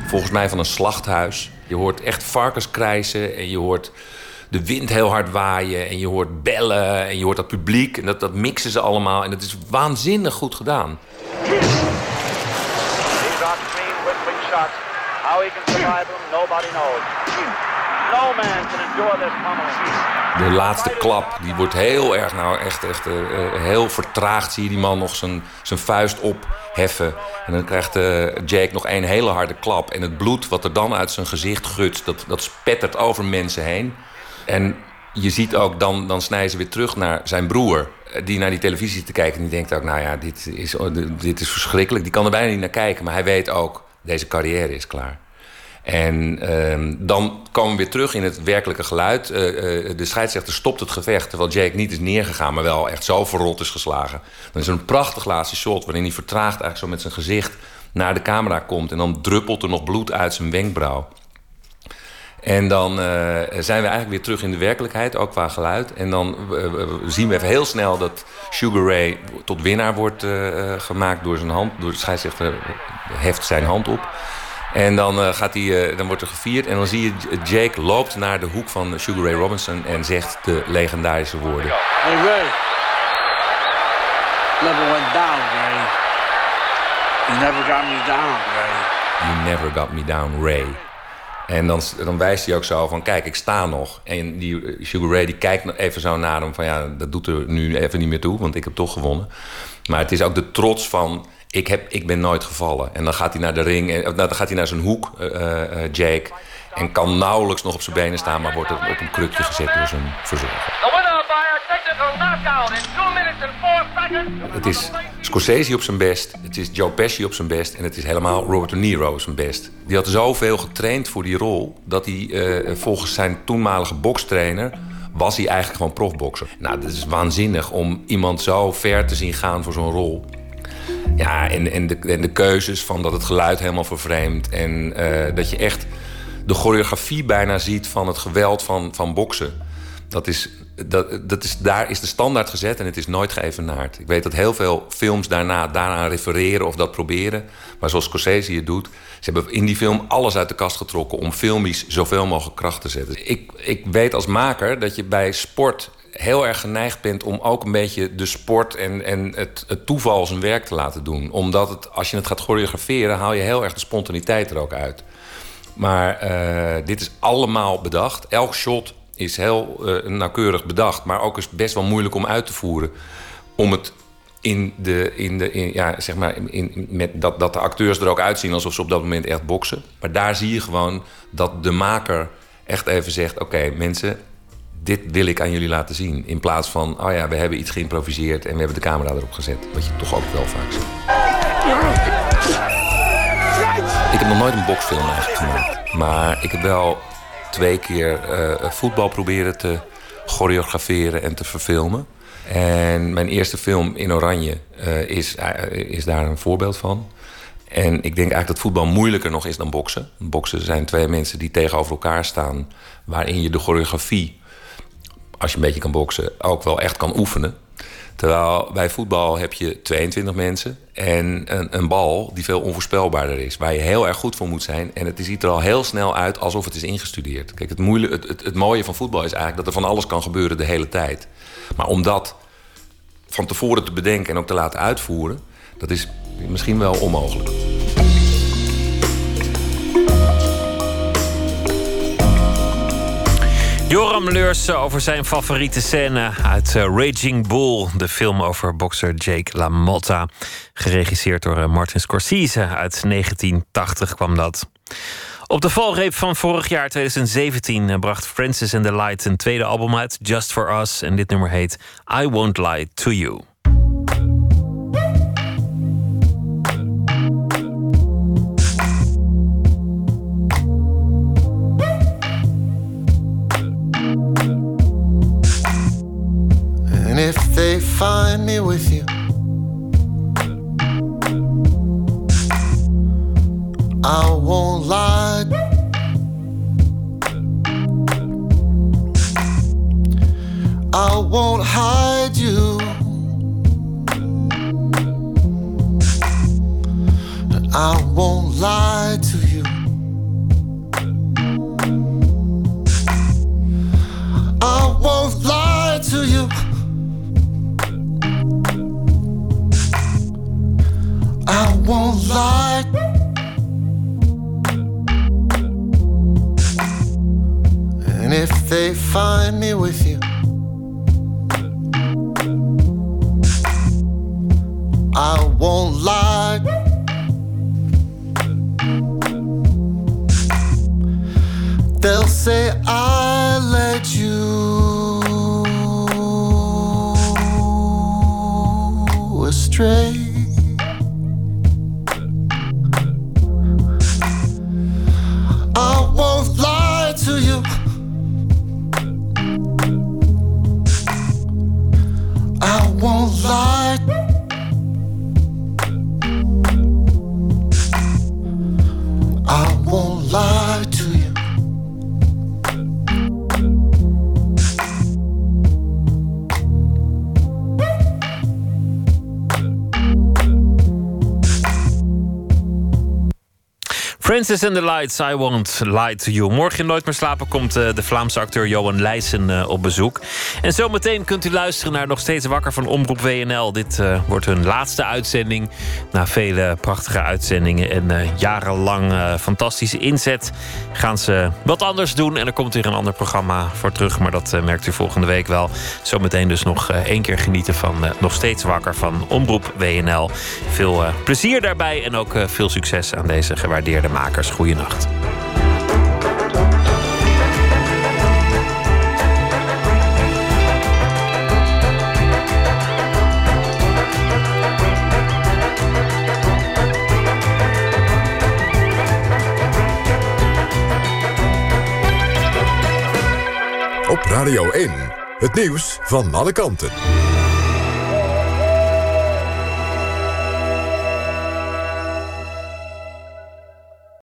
volgens mij van een slachthuis. Je hoort echt varkens krijsen en je hoort de wind heel hard waaien... en je hoort bellen en je hoort dat publiek. En dat, dat mixen ze allemaal en dat is waanzinnig goed gedaan. How he can survive them, nobody knows. No man can endure this pummeling. De laatste klap, die wordt heel erg, nou echt, echt eh, eh, heel vertraagd. Zie je die man nog zijn, zijn vuist opheffen. En dan krijgt eh, Jake nog één hele harde klap. En het bloed wat er dan uit zijn gezicht gutst, dat, dat spettert over mensen heen. En je ziet ook, dan, dan snijden ze weer terug naar zijn broer. Die naar die televisie zit te kijken. En die denkt ook, nou ja, dit is, dit is verschrikkelijk. Die kan er bijna niet naar kijken. Maar hij weet ook, deze carrière is klaar. En ehm, dan komen we weer terug in het werkelijke geluid. Eh, eh, de scheidsrechter stopt het gevecht... terwijl Jake niet is neergegaan, maar wel echt zo verrot is geslagen. Dan is er een prachtig laatste shot... waarin hij vertraagd eigenlijk zo met zijn gezicht naar de camera komt... en dan druppelt er nog bloed uit zijn wenkbrauw. En dan eh, zijn we eigenlijk weer terug in de werkelijkheid, ook qua geluid. En dan zien we even heel snel dat Sugar Ray tot winnaar wordt gemaakt door zijn hand. Door de scheidsrechter heft zijn hand op. En dan, eh, gaat hij, eh, dan wordt er gevierd. En dan zie je Jake loopt naar de hoek van Sugar Ray Robinson en zegt de legendarische woorden. Hey, Ray. Never went down, Ray. You never got me down, Ray. You never got me down, Ray. En dan, dan wijst hij ook zo van, kijk, ik sta nog. En die eh, Sugar Ray die kijkt nog even zo naar hem van... ja, dat doet er nu even niet meer toe, want ik heb toch gewonnen. Maar het is ook de trots van, ik, heb, ik ben nooit gevallen. En dan gaat hij naar de ring, en, nou, dan gaat hij naar zijn hoek, eh, eh, Jake... en kan nauwelijks nog op zijn benen staan... maar wordt op een krukje gezet door zijn verzorger. The winner by a technical knockout in 2 minutes and 4 seconds. Het is Scorsese op zijn best, het is Joe Pesci op zijn best... en het is helemaal Robert De Niro op zijn best. Die had zoveel getraind voor die rol... dat hij eh, volgens zijn toenmalige bokstrainer... was hij eigenlijk gewoon profbokser. Nou, dat is waanzinnig om iemand zo ver te zien gaan voor zo'n rol. Ja, en, en, de, en de keuzes van dat het geluid helemaal vervreemdt... en eh, dat je echt de choreografie bijna ziet van het geweld van, van boksen. Dat is, dat, dat is, daar is de standaard gezet en het is nooit geëvenaard. Ik weet dat heel veel films daarna daaraan refereren of dat proberen. Maar zoals Scorsese het doet... ze hebben in die film alles uit de kast getrokken... om filmisch zoveel mogelijk kracht te zetten. Ik, ik weet als maker dat je bij sport heel erg geneigd bent... om ook een beetje de sport en, en het, het toeval zijn werk te laten doen. Omdat het, als je het gaat choreograferen... haal je heel erg de spontaniteit er ook uit. Maar eh, dit is allemaal bedacht. Elk shot is heel eh, nauwkeurig bedacht, maar ook is best wel moeilijk om uit te voeren. Om het in de, in de in, ja, zeg maar, in- met dat, dat de acteurs er ook uitzien alsof ze op dat moment echt boksen. Maar daar zie je gewoon dat de maker echt even zegt: Oké, mensen, dit wil ik aan jullie laten zien. In plaats van: Oh ja, we hebben iets geïmproviseerd en we hebben de camera erop gezet. Wat je toch ook wel vaak ziet. Ik heb nog nooit een boksfilm eigenlijk gemaakt. Maar ik heb wel twee keer eh, voetbal proberen te choreograferen en te verfilmen. En mijn eerste film in Oranje eh, is, eh, is daar een voorbeeld van. En ik denk eigenlijk dat voetbal moeilijker nog is dan boksen. Boksen zijn twee mensen die tegenover elkaar staan... waarin je de choreografie, als je een beetje kan boksen... ook wel echt kan oefenen. Terwijl bij voetbal heb je 22 mensen en een, een bal die veel onvoorspelbaarder is. Waar je heel erg goed voor moet zijn. En het ziet er al heel snel uit alsof het is ingestudeerd. Kijk, het, moeilijk, het, het, het mooie van voetbal is eigenlijk dat er van alles kan gebeuren de hele tijd. Maar om dat van tevoren te bedenken en ook te laten uitvoeren, dat is misschien wel onmogelijk. Joram Leursen over zijn favoriete scène uit eh, Raging Bull, de film over bokser Jake LaMotta. Geregisseerd door eh, Martin Scorsese. Uit 1980 kwam dat. Op de valreep van vorig jaar 2017 eh, bracht Francis and the Light een tweede album uit, Just for Us. En dit nummer heet I Won't Lie to You. Find me with you, I won't lie. I won't hide you. I won't lie to you. Won't lie. And if they find me with you, I won't lie. They'll say I let you astray. Francis and the Lights, I Won't Lie to You. Morgen in Nooit meer slapen komt eh, de Vlaamse acteur Johan Leijsen eh, op bezoek. En zometeen kunt u luisteren naar Nog Steeds Wakker van Omroep WNL. Dit eh, wordt hun laatste uitzending. Na vele prachtige uitzendingen en jarenlang fantastische inzet... gaan ze wat anders doen. En er komt weer een ander programma voor terug. Maar dat merkt u volgende week wel. Zometeen dus nog één keer genieten van Nog Steeds Wakker van Omroep WNL. Veel plezier daarbij en ook veel succes aan deze gewaardeerde makers. Goeienacht. Op Radio 1, het nieuws van alle kanten.